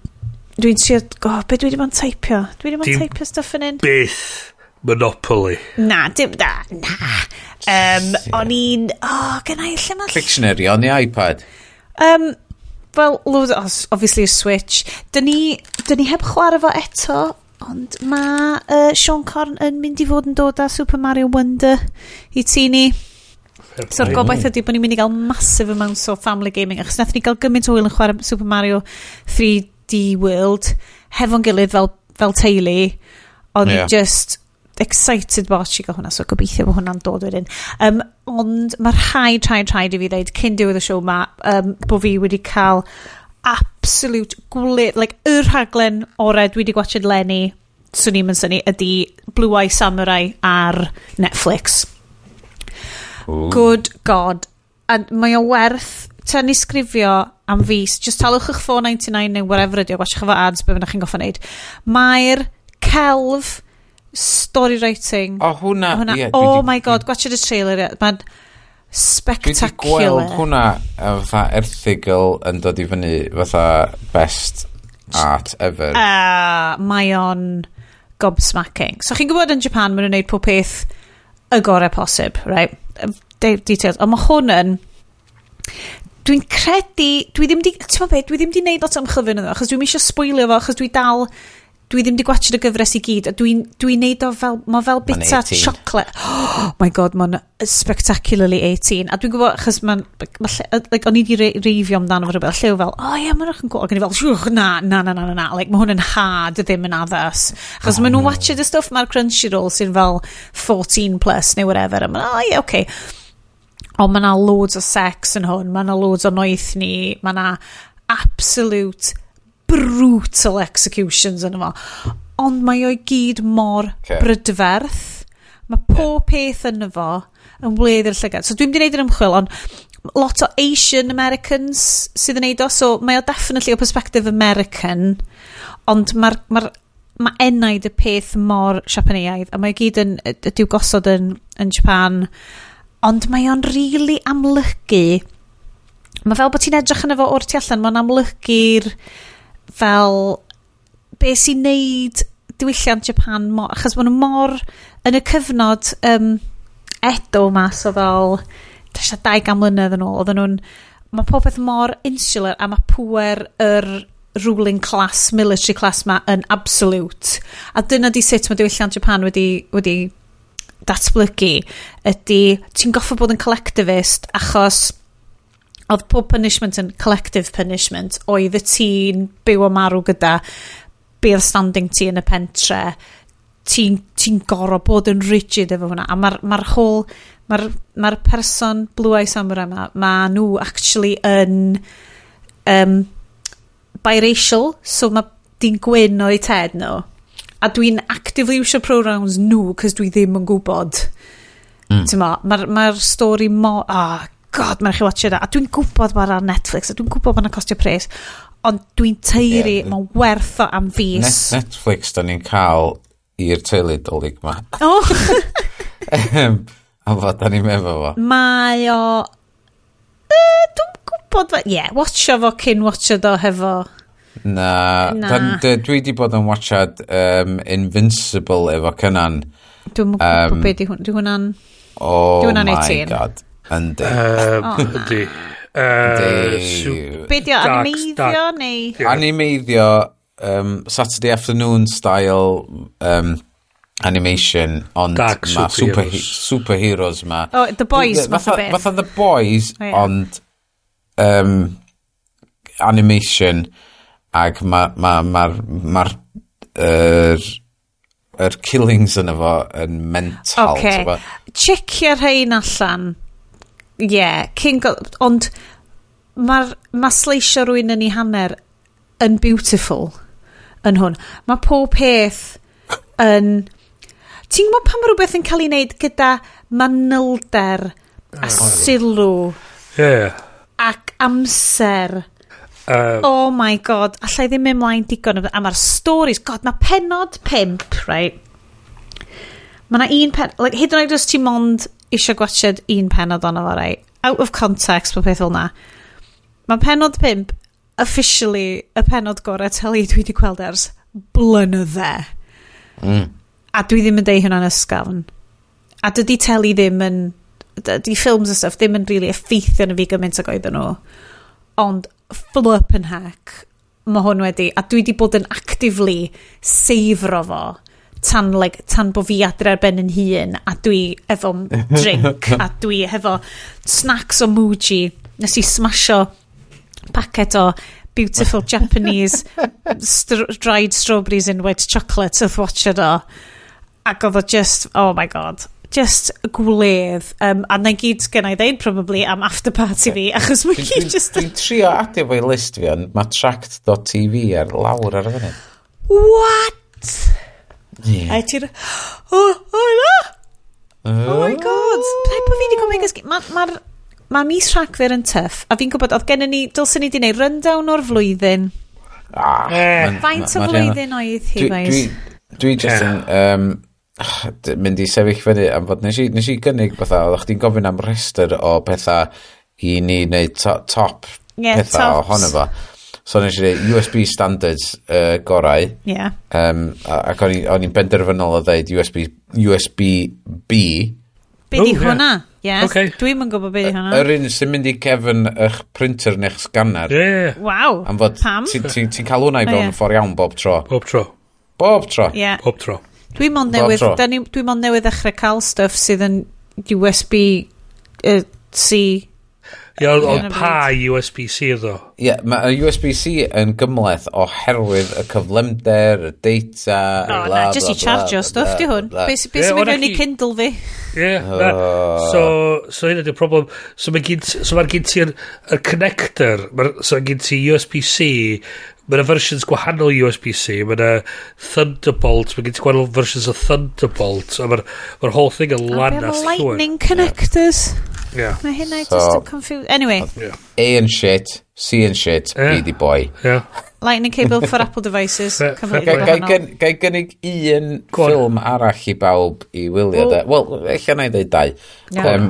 dwi'n trio, go, be dwi wedi bod yn teipio? Dwi wedi bod yn teipio stuff yn un. Byth Monopoly. Na, dim da, na. Um, yeah. O'n i'n, o, oh, gennau lle mae... Dictionary o'n i iPad. Um, Wel, load, obviously y Switch. Dyn ni, dyn ni heb chwarae fo eto, ond mae uh, Sean Corn yn mynd i fod yn dod â Super Mario Wonder i ti ni. So'r gobaith ydy bod ni'n mynd i gael massive amounts o family gaming, achos nath ni gael gymaint o wyl yn chwarae Super Mario 3D World, hefo'n gilydd fel, fel teulu, ond yeah. just excited bod i gael hwnna, so gobeithio bod hwnna'n dod wedyn. Um, ond mae'r rhaid, rhaid, rhaid i fi ddeud, cyn diwedd y siow ma, um, bod fi wedi cael absolute gwlyd like, y rhaglen orau dwi wedi gwachod Lenny, swn i'n mynd syni, ydy Blue Eye Samurai ar Netflix. Good God. A mae o werth tynnu sgrifio am fus Just talwch eich 499 neu whatever ydi o, watch efo ads, be fyna chi'n goffa wneud. Mae'r celf story writing. O, oh, hwnna. hwnna yeah, oh my god, gwachod y trailer. E. Mae'n spectacular. Dwi wedi gweld hwnna fatha erthigol yn dod i fyny fatha best art ever. Uh, mae o'n gobsmacking. So chi'n gwybod yn Japan maen nhw'n gwneud pob peth y gorau posib, right? De details. Ond mae hwn yn... Dwi'n credu... Dwi ddim di... Ti'n meddwl beth? dwi ddim di wneud lot o ymchylfyn ddo, achos dwi'n eisiau spoilio fo, achos dwi dal dwi ddim di gwachod y gyfres i gyd, a dwi'n dwi neud o fel, mae fel bita siocled. Oh my god, mae'n spectacularly 18. A dwi'n gwybod, achos ma'n, ma like, o'n i di re reifio amdano fo rhywbeth, llew fel, o oh, ie, yeah, ma'n rach yn gwybod, ac o'n i fel, na, na, na, na, na, na, like, mae hwn yn hard, ddim yn addas. Achos oh, maen nhw'n no. watched y stuff mae'r Crunchyroll sy'n fel 14 plus neu whatever, a ma'n, o oh, ie, yeah, okay ond mae yna loads o sex yn hwn, mae yna loads o noeth ni, mae yna absolute brutal executions yn yma. Ond mae o'i gyd mor okay. brydferth. Mae pob peth yn fo yn wledd i'r llygad. So dwi'n di wneud yr ymchwil, ond lot o Asian Americans sydd yn neud o, so mae o definitely o perspective American, ond mae'r ma mae enaid y peth mor Siapaneaidd, a mae gyd yn, ydyw gosod yn, yn Japan, ond mae o'n rili really amlygu, mae fel bod ti'n edrych yn efo o'r tu allan, mae'n amlygu'r fel be sy'n neud diwylliant Japan mor, achos maen nhw mor yn y cyfnod um, edo mas o fel dresio dau gan mlynedd yn ôl, oedden nhw'n mae popeth mor insular a mae pwer yr ruling class, military class ma yn absolute. A dyna di sut mae diwylliant Japan wedi, wedi datblygu ydy ti'n goffa bod yn collectivist achos oedd pob punishment yn collective punishment oedd y ti'n byw o marw gyda bydd standing ti yn y pentre ti'n ti, goro bod yn rigid efo hwnna. A mae'r ma, ma whole mae'r ma, person blue person samurai yma mae nhw actually yn um, biracial so mae di'n gwyn o'i ted nhw. A dwi'n actively iwsio pronouns nhw cos dwi ddim yn gwybod mm. mae'r ma, ma stori mo oh, god, mae'n chi watch da. A dwi'n gwybod bod ar Netflix, a dwi'n gwybod bod yna costio pres, ond dwi'n teiri, yeah, mae'n werth o am fus. Net, Netflix, da ni'n cael i'r teulu dolyg ma. Oh. a fo, da ni'n meddwl fo. Mae o... Uh, dwi'n gwybod... Ie, yeah, watcha fo cyn watcha do hefo... Na, Na. Dan, dwi di bod yn watchad um, Invincible efo cynan. Dwi'n um, gwybod ehm, beth di hwnna'n... Oh my god. Yndi. Yndi. Be di o, animeiddio neu? Animeiddio, um, Saturday afternoon style um, animation, ond Dark ma superheroes. Super, superheroes ma. Oh, The Boys, math o. Fatha The Boys, oh, yeah. ond um, animation, ac mae'r ma, ma, ma, ma, er, er killings yna fo yn mental. Okay. Checio'r rhain allan. Ie, yeah, King of... Ond mae'r ma sleisio rwy'n yn ei hanner yn beautiful yn hwn. Mae pob peth yn... Ti'n gwybod pam rhywbeth yn cael ei wneud gyda manylder a mm. sylw yeah. ac amser. Um, oh my god, allai ddim ymlaen digon a mae'r stories, god, mae penod pimp, right? Mae yna un pen, like, hyd yn oed os ti mond eisiau gwachod un penod ond o rai. Out of context, mae peth o'na. Mae penod 5 officially y penod gorau teli dwi wedi gweld e ers blynydde. Mm. A dwi ddim yn deud hynna'n ysgafn. A dydy teli ddim yn... Dydy ffilms a stuff ddim yn really effeithio yn y fi gymaint ag oedden nhw. Ond flip yn heck, mae hwn wedi... A dwi wedi bod yn actively seifro fo tan, like, tan bo fi adre ar ben yn hun a dwi efo drink a dwi efo snacks o Muji. Nes i smasho packet o beautiful Japanese st dried strawberries in white chocolate wrth watcher o ac oedd o just oh my god just gwledd. Um, a na gyd gen i ddeud probably am after party fi achos mae gyd just dwi'n trio adio fo'i list fi ond mae tract.tv ar lawr ar y funud. What? Yeah. A ti'n... Oh, oh, no! Oh my god! Pethau bod fi wedi gofyn gysgu... Mae'r... Ma, ma, mis Rhagfyr yn tyff, a fi'n gwybod, oedd gennym ni, dylsyn ni wedi gwneud rundown o'r flwyddyn. Ah, eh. Faint o flwyddyn oedd hi, dwi, Dwi just yn... Um, mynd i sefyll fyny am fod nes i, nes i gynnig bethau, oedd chdi'n gofyn am rester o pethau i ni wneud to, top yeah, pethau ohono fo. So nes i dweud USB standards uh, gorau. Yeah. Um, ac o'n i'n benderfynol o ddeud USB, USB-B. Be di hwnna? Yes. Okay. Dwi'n mynd gwybod beth hwnna. Yr un sy'n mynd i cefn eich printer neu'ch scanner. Yeah. Wow. Am fod Pam? Ti'n ti, ti cael hwnna i fewn yn ffordd iawn bob tro. Bob tro. Bob tro. Yeah. Bob tro. Dwi'n mond newydd, dwi'n mond newydd ddechrau cael stuff sydd yn USB uh, C Ie, ond pa USB-C ddo? Ie, yeah, mae USB-C yn gymleth oherwydd y cyflymder, y data, no, bla, na, just i chargio stuff di hwn. Beth sy'n mynd i Kindle fi? Ie, na. So, so hyn ydy'r problem. So mae gyd, so mae gyd ti'r connector, so mae gyd ti USB-C, Mae yna versions gwahanol USB-C, mae yna Thunderbolt, mae gen ti gwahanol versions o Thunderbolt, a mae'r ma whole thing yn lan a llwyr. Lightning connectors. Yeah. Yeah. Mae hynna so, just yn confused. Anyway. Yeah. A yn shit, C yn shit, yeah. B di boi. Yeah. Lightning cable for Apple devices. Gai gynnig un ffilm arall i bawb i wylio. Wel, eich anna i ddweud dau. Um,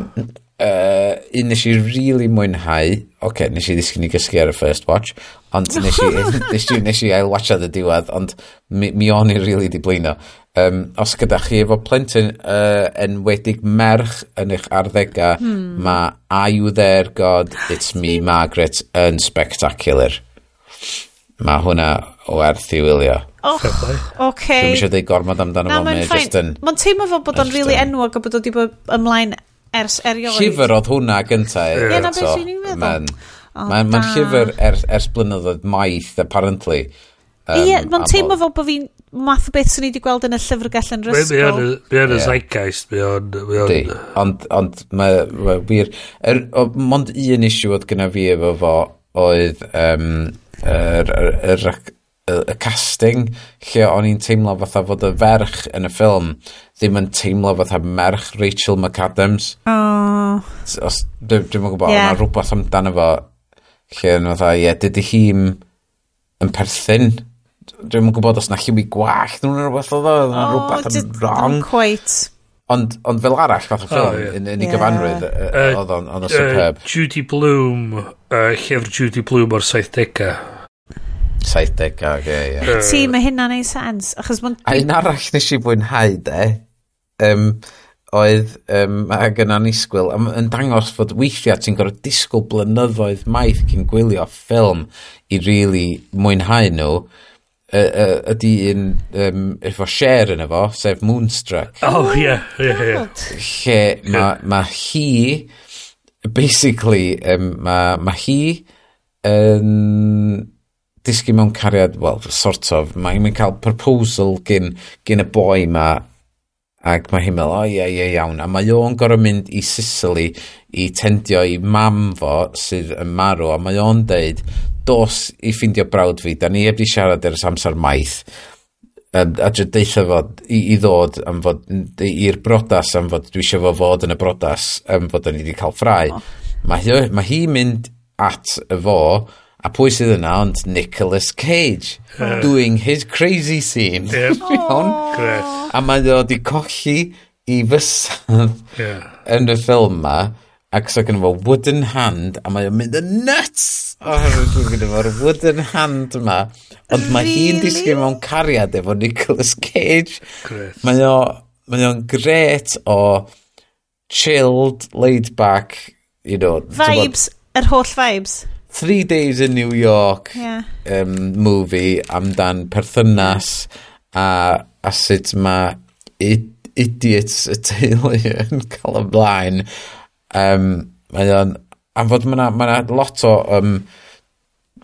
uh, un nes i rili really mwynhau, oce, okay, nes i ddisgyn i gysgu ar y first watch, ond nes i, nes i, nes i ail ailwatcha y diwedd, ond mi, mi o'n i rili really di blino. Um, os gyda chi efo plentyn uh, enwedig merch yn eich arddega, hmm. mae Are You There God, It's Me Margaret yn spectacular. Mae hwnna o erth i wylio. Och, oce. Okay. Dwi'n eisiau dweud gormod amdano fo, mae'n e just yn... Mae'n teimlo fel bod o'n rili really enwog a bod o wedi bod ymlaen ers erioed. Llyfr oedd hwnna gynta. Ie, yeah, na beth sy'n i'n meddwl. Mae'n ma llyfr ers, ers blynyddoedd maith, apparently. Um, Ie, mae'n teimlo fel bod fi'n math o beth sy'n ni wedi gweld yn y llyfrgell yn rysgol. Mae o'n y zeitgeist, mae o'n... Ond, ond mae ma, wir... Er, mond un issue oedd gyda fi efo fo oedd um, yr, yr, yr, y, y casting lle o'n i'n teimlo fatha fod y ferch yn y ffilm ddim yn teimlo fatha merch Rachel McAdams. Oh. Os, dwi'n dwi gwybod, yeah. yna rhywbeth amdano fo lle yn fatha, ie, yeah, dydy hi'n yn perthyn. Dwi'n gwybod os na lliwi gwach nhw'n rhywbeth oedd o, yna rhywbeth yn wrong. Quite. Ond, ond fel arall, fath o ffilm, oh, yn, yn ei yeah. gyfanrwydd, oedd o'n superb. Judy Bloom, uh, llyfr Judy Bloom o'r 70au. 70, ag e, ie. Ti, mae hynna neud sens, achos mae'n... A un arall nes i fwynhau, de, um, oedd um, ag gyna ni sgwyl yn dangos fod weithiau ti'n gorfod disgwyl blynyddoedd maith cyn gwylio ffilm i really mwynhau nhw ydy un um, efo share yn efo sef Moonstruck. Oh ie yeah, yeah, lle mae ma hi basically um, mae ma hi yn um, disgu mewn cariad, well, sort of, mae'n mae cael proposal gyn, gyn y boi ma, ac mae hi'n meddwl, o ie, ie, iawn, a mae o'n gorau mynd i Sicily i tendio i mam fo sydd yn marw, a mae o'n deud, dos i ffindio brawd fi, da ni heb di siarad ers amser maith, a, a dy deitha fo i, i ddod am fod i'r brodas am fod dwi eisiau fo fod yn y brodas am fod ni wedi cael ffrau oh. mae hi, ma hi mynd at y fo A pwy sydd yna, ond Nicolas Cage, doing his crazy scene. Yeah. a mae o wedi colli i fysadd yeah. yn y ffilm ma, ac so gen fo wooden hand, a mae o'n mynd yn nuts! Oherwydd dwi'n gyda fo'r wooden hand ma. Ond really? mae hi'n disgyn mewn cariad efo Nicolas Cage. Gret. Mae o'n mae o'n gret o chilled, laid back, you know. Vibes, yr holl vibes. Three Days in New York yeah. um, movie amdan perthynas a, a sut mae idiots y teulu yn cael ymlaen. Um, mae o'n, am fod mae'na ma, lot o um,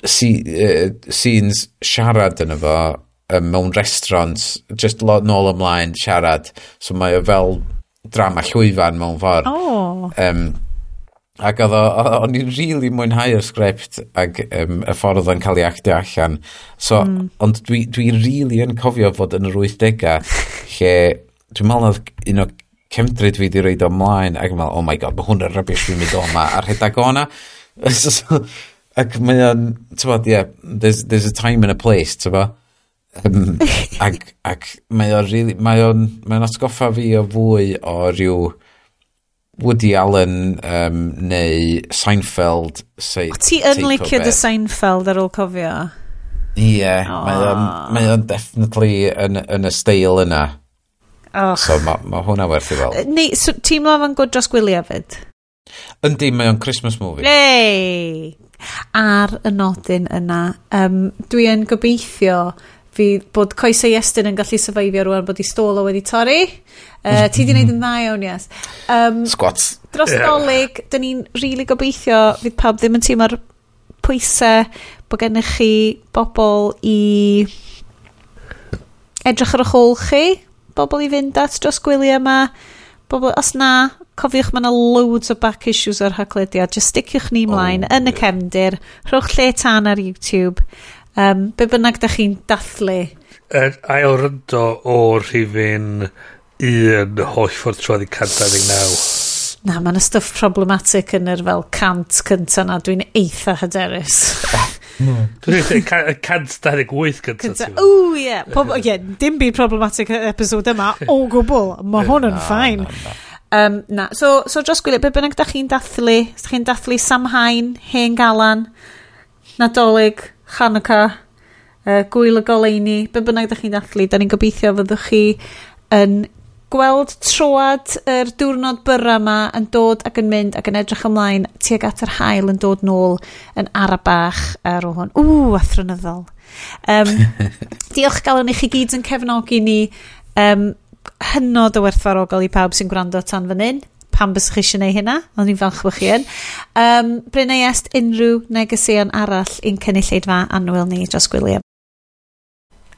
si, uh, scenes siarad yn efo um, mewn restaurants, just lot nôl ymlaen siarad. So mae o fel drama llwyfan mewn ffordd. Oh. Um, Ac oedd o'n i'n rili really mwynhau y sgript ac um, y ffordd oedd o'n cael ei actio allan. So, mm. Ond dwi, dwi rili really yn cofio fod yn yr 80au lle dwi'n meddwl oedd un o cemdryd fi wedi reid o mlaen ac yn meddwl, oh my god, mae hwn yn rybys dwi'n mynd o yma a rhedag o'na. ac mae o'n, ti'n bod, yeah, there's, there's a time and a place, ti'n bod. Um, ac, ac mae o'n really, mae o'n, mae o'n atgoffa fi o fwy o ryw Woody Allen um, neu Seinfeld. say, o ti yn licio dy Seinfeld ar ôl cofio? Ie, yeah, mae o'n mae on definitely yn, yn y steil yna. Oh. So mae ma hwnna werth i fel. Ni, so, ti'n mlaen fan gwrdd dros gwyliau fyd? Yndi, mae o'n Christmas movie. Yay! Ar y nodyn yna, um, dwi yn gobeithio fi, bod coesau Iestyn yn gallu syfaifio rwan bod i stola wedi torri. Uh, ti di wneud yn dda iawn, yes. Um, Squats. Dros yeah. nolig, dyn ni'n rili really gobeithio fydd pawb ddim yn teimlo'r pwysau bod gennych chi bobl i edrych ar y chwl chi, bobl i fynd at dros gwyliau yma, bobl, os na, cofiwch mae yna loads o back issues o'r haglediad, just sticiwch ni mlaen oh, yn y cefndir, rhowch lle tan ar YouTube, um, be bynnag da chi'n dathlu. Yr ail ryndo o rhifin un holl ffordd trwy'n 129. Na, mae'n yna stuff problematic yn yr fel cant cynta na. Dwi'n eitha hyderus. Dwi'n eitha cant 128 cynta. O, ie. Ie, dim byd problematic episod yma o gwbl. Mae hwn yn ffain. Um, na, so, so dros gwylio, be bynnag da chi'n dathlu? Da chi'n dathlu Samhain, Hen Galan, Nadolig, Chanwca, uh, Gwyl y Goleini, be bynnag da chi'n dathlu? Da ni'n gobeithio fyddwch chi yn gweld troad yr diwrnod byrra yma yn dod ac yn mynd ac yn edrych ymlaen tuag at yr hael yn dod nôl yn ara bach ar ôl hwn. Ww, athronyddol. Um, diolch galon i chi gyd yn cefnogi ni um, hynod o werthfarogol i pawb sy'n gwrando tan fan hyn pam bys chi eisiau gwneud hynna, ond ni'n falch bod chi yn. Um, Brynau est unrhyw negeseuon arall i'n cynulleidfa anwyl ni dros gwyliau.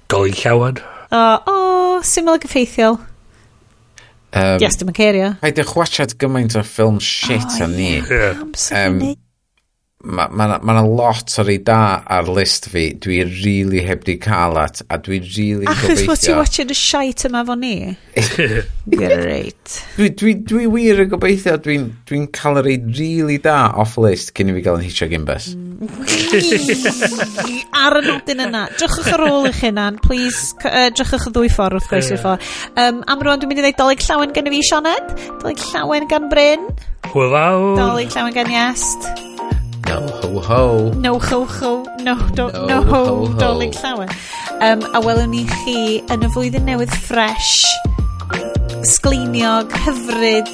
Doi llawan. O, oh, o, oh, syml ag effeithiol. Um, yes, dim yn cerio. Haid eich watchad gymaint o ffilm shit oh, a ni. Yeah. Um, mae ma, ma, na lot o rei da ar list fi. Dwi really heb di cael at a dwi really achos bod ti watching y shite yma fo ni? Great. Dwi, dwi, dwi wir yn gobeithio. Dwi'n dwi, cael yr ei really da off list cyn i fi gael yn hitio gimbus. Ar y nodyn yna. Drychwch ar ôl eich hunan please uh, drychwch y ddwy ffordd wrth gwrs i'r ffordd. Um, am rwan dwi'n mynd i ddweud doleg llawen gen i fi Sioned. Doleg llawen gan Bryn. Hwyl fawr. Doleg llawen gan Iest No ho ho. No ho ho. No, do, no, no ho, ho, ho. doling llawer. Um, a welwn ni chi yn y flwyddyn newydd ffresh, sgleiniog, hyfryd,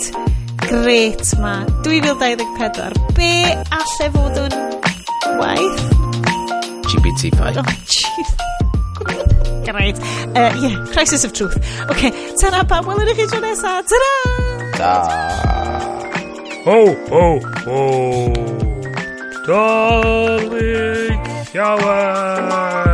gret ma. 2024. Be allai fod yn waith? GPT-5. Oh, jeez. Great. Uh, yeah, crisis of truth. OK, tara pa, welwn i chi tro nesa. Tara! Da! Ho, ho, ho! Dolly, Shower.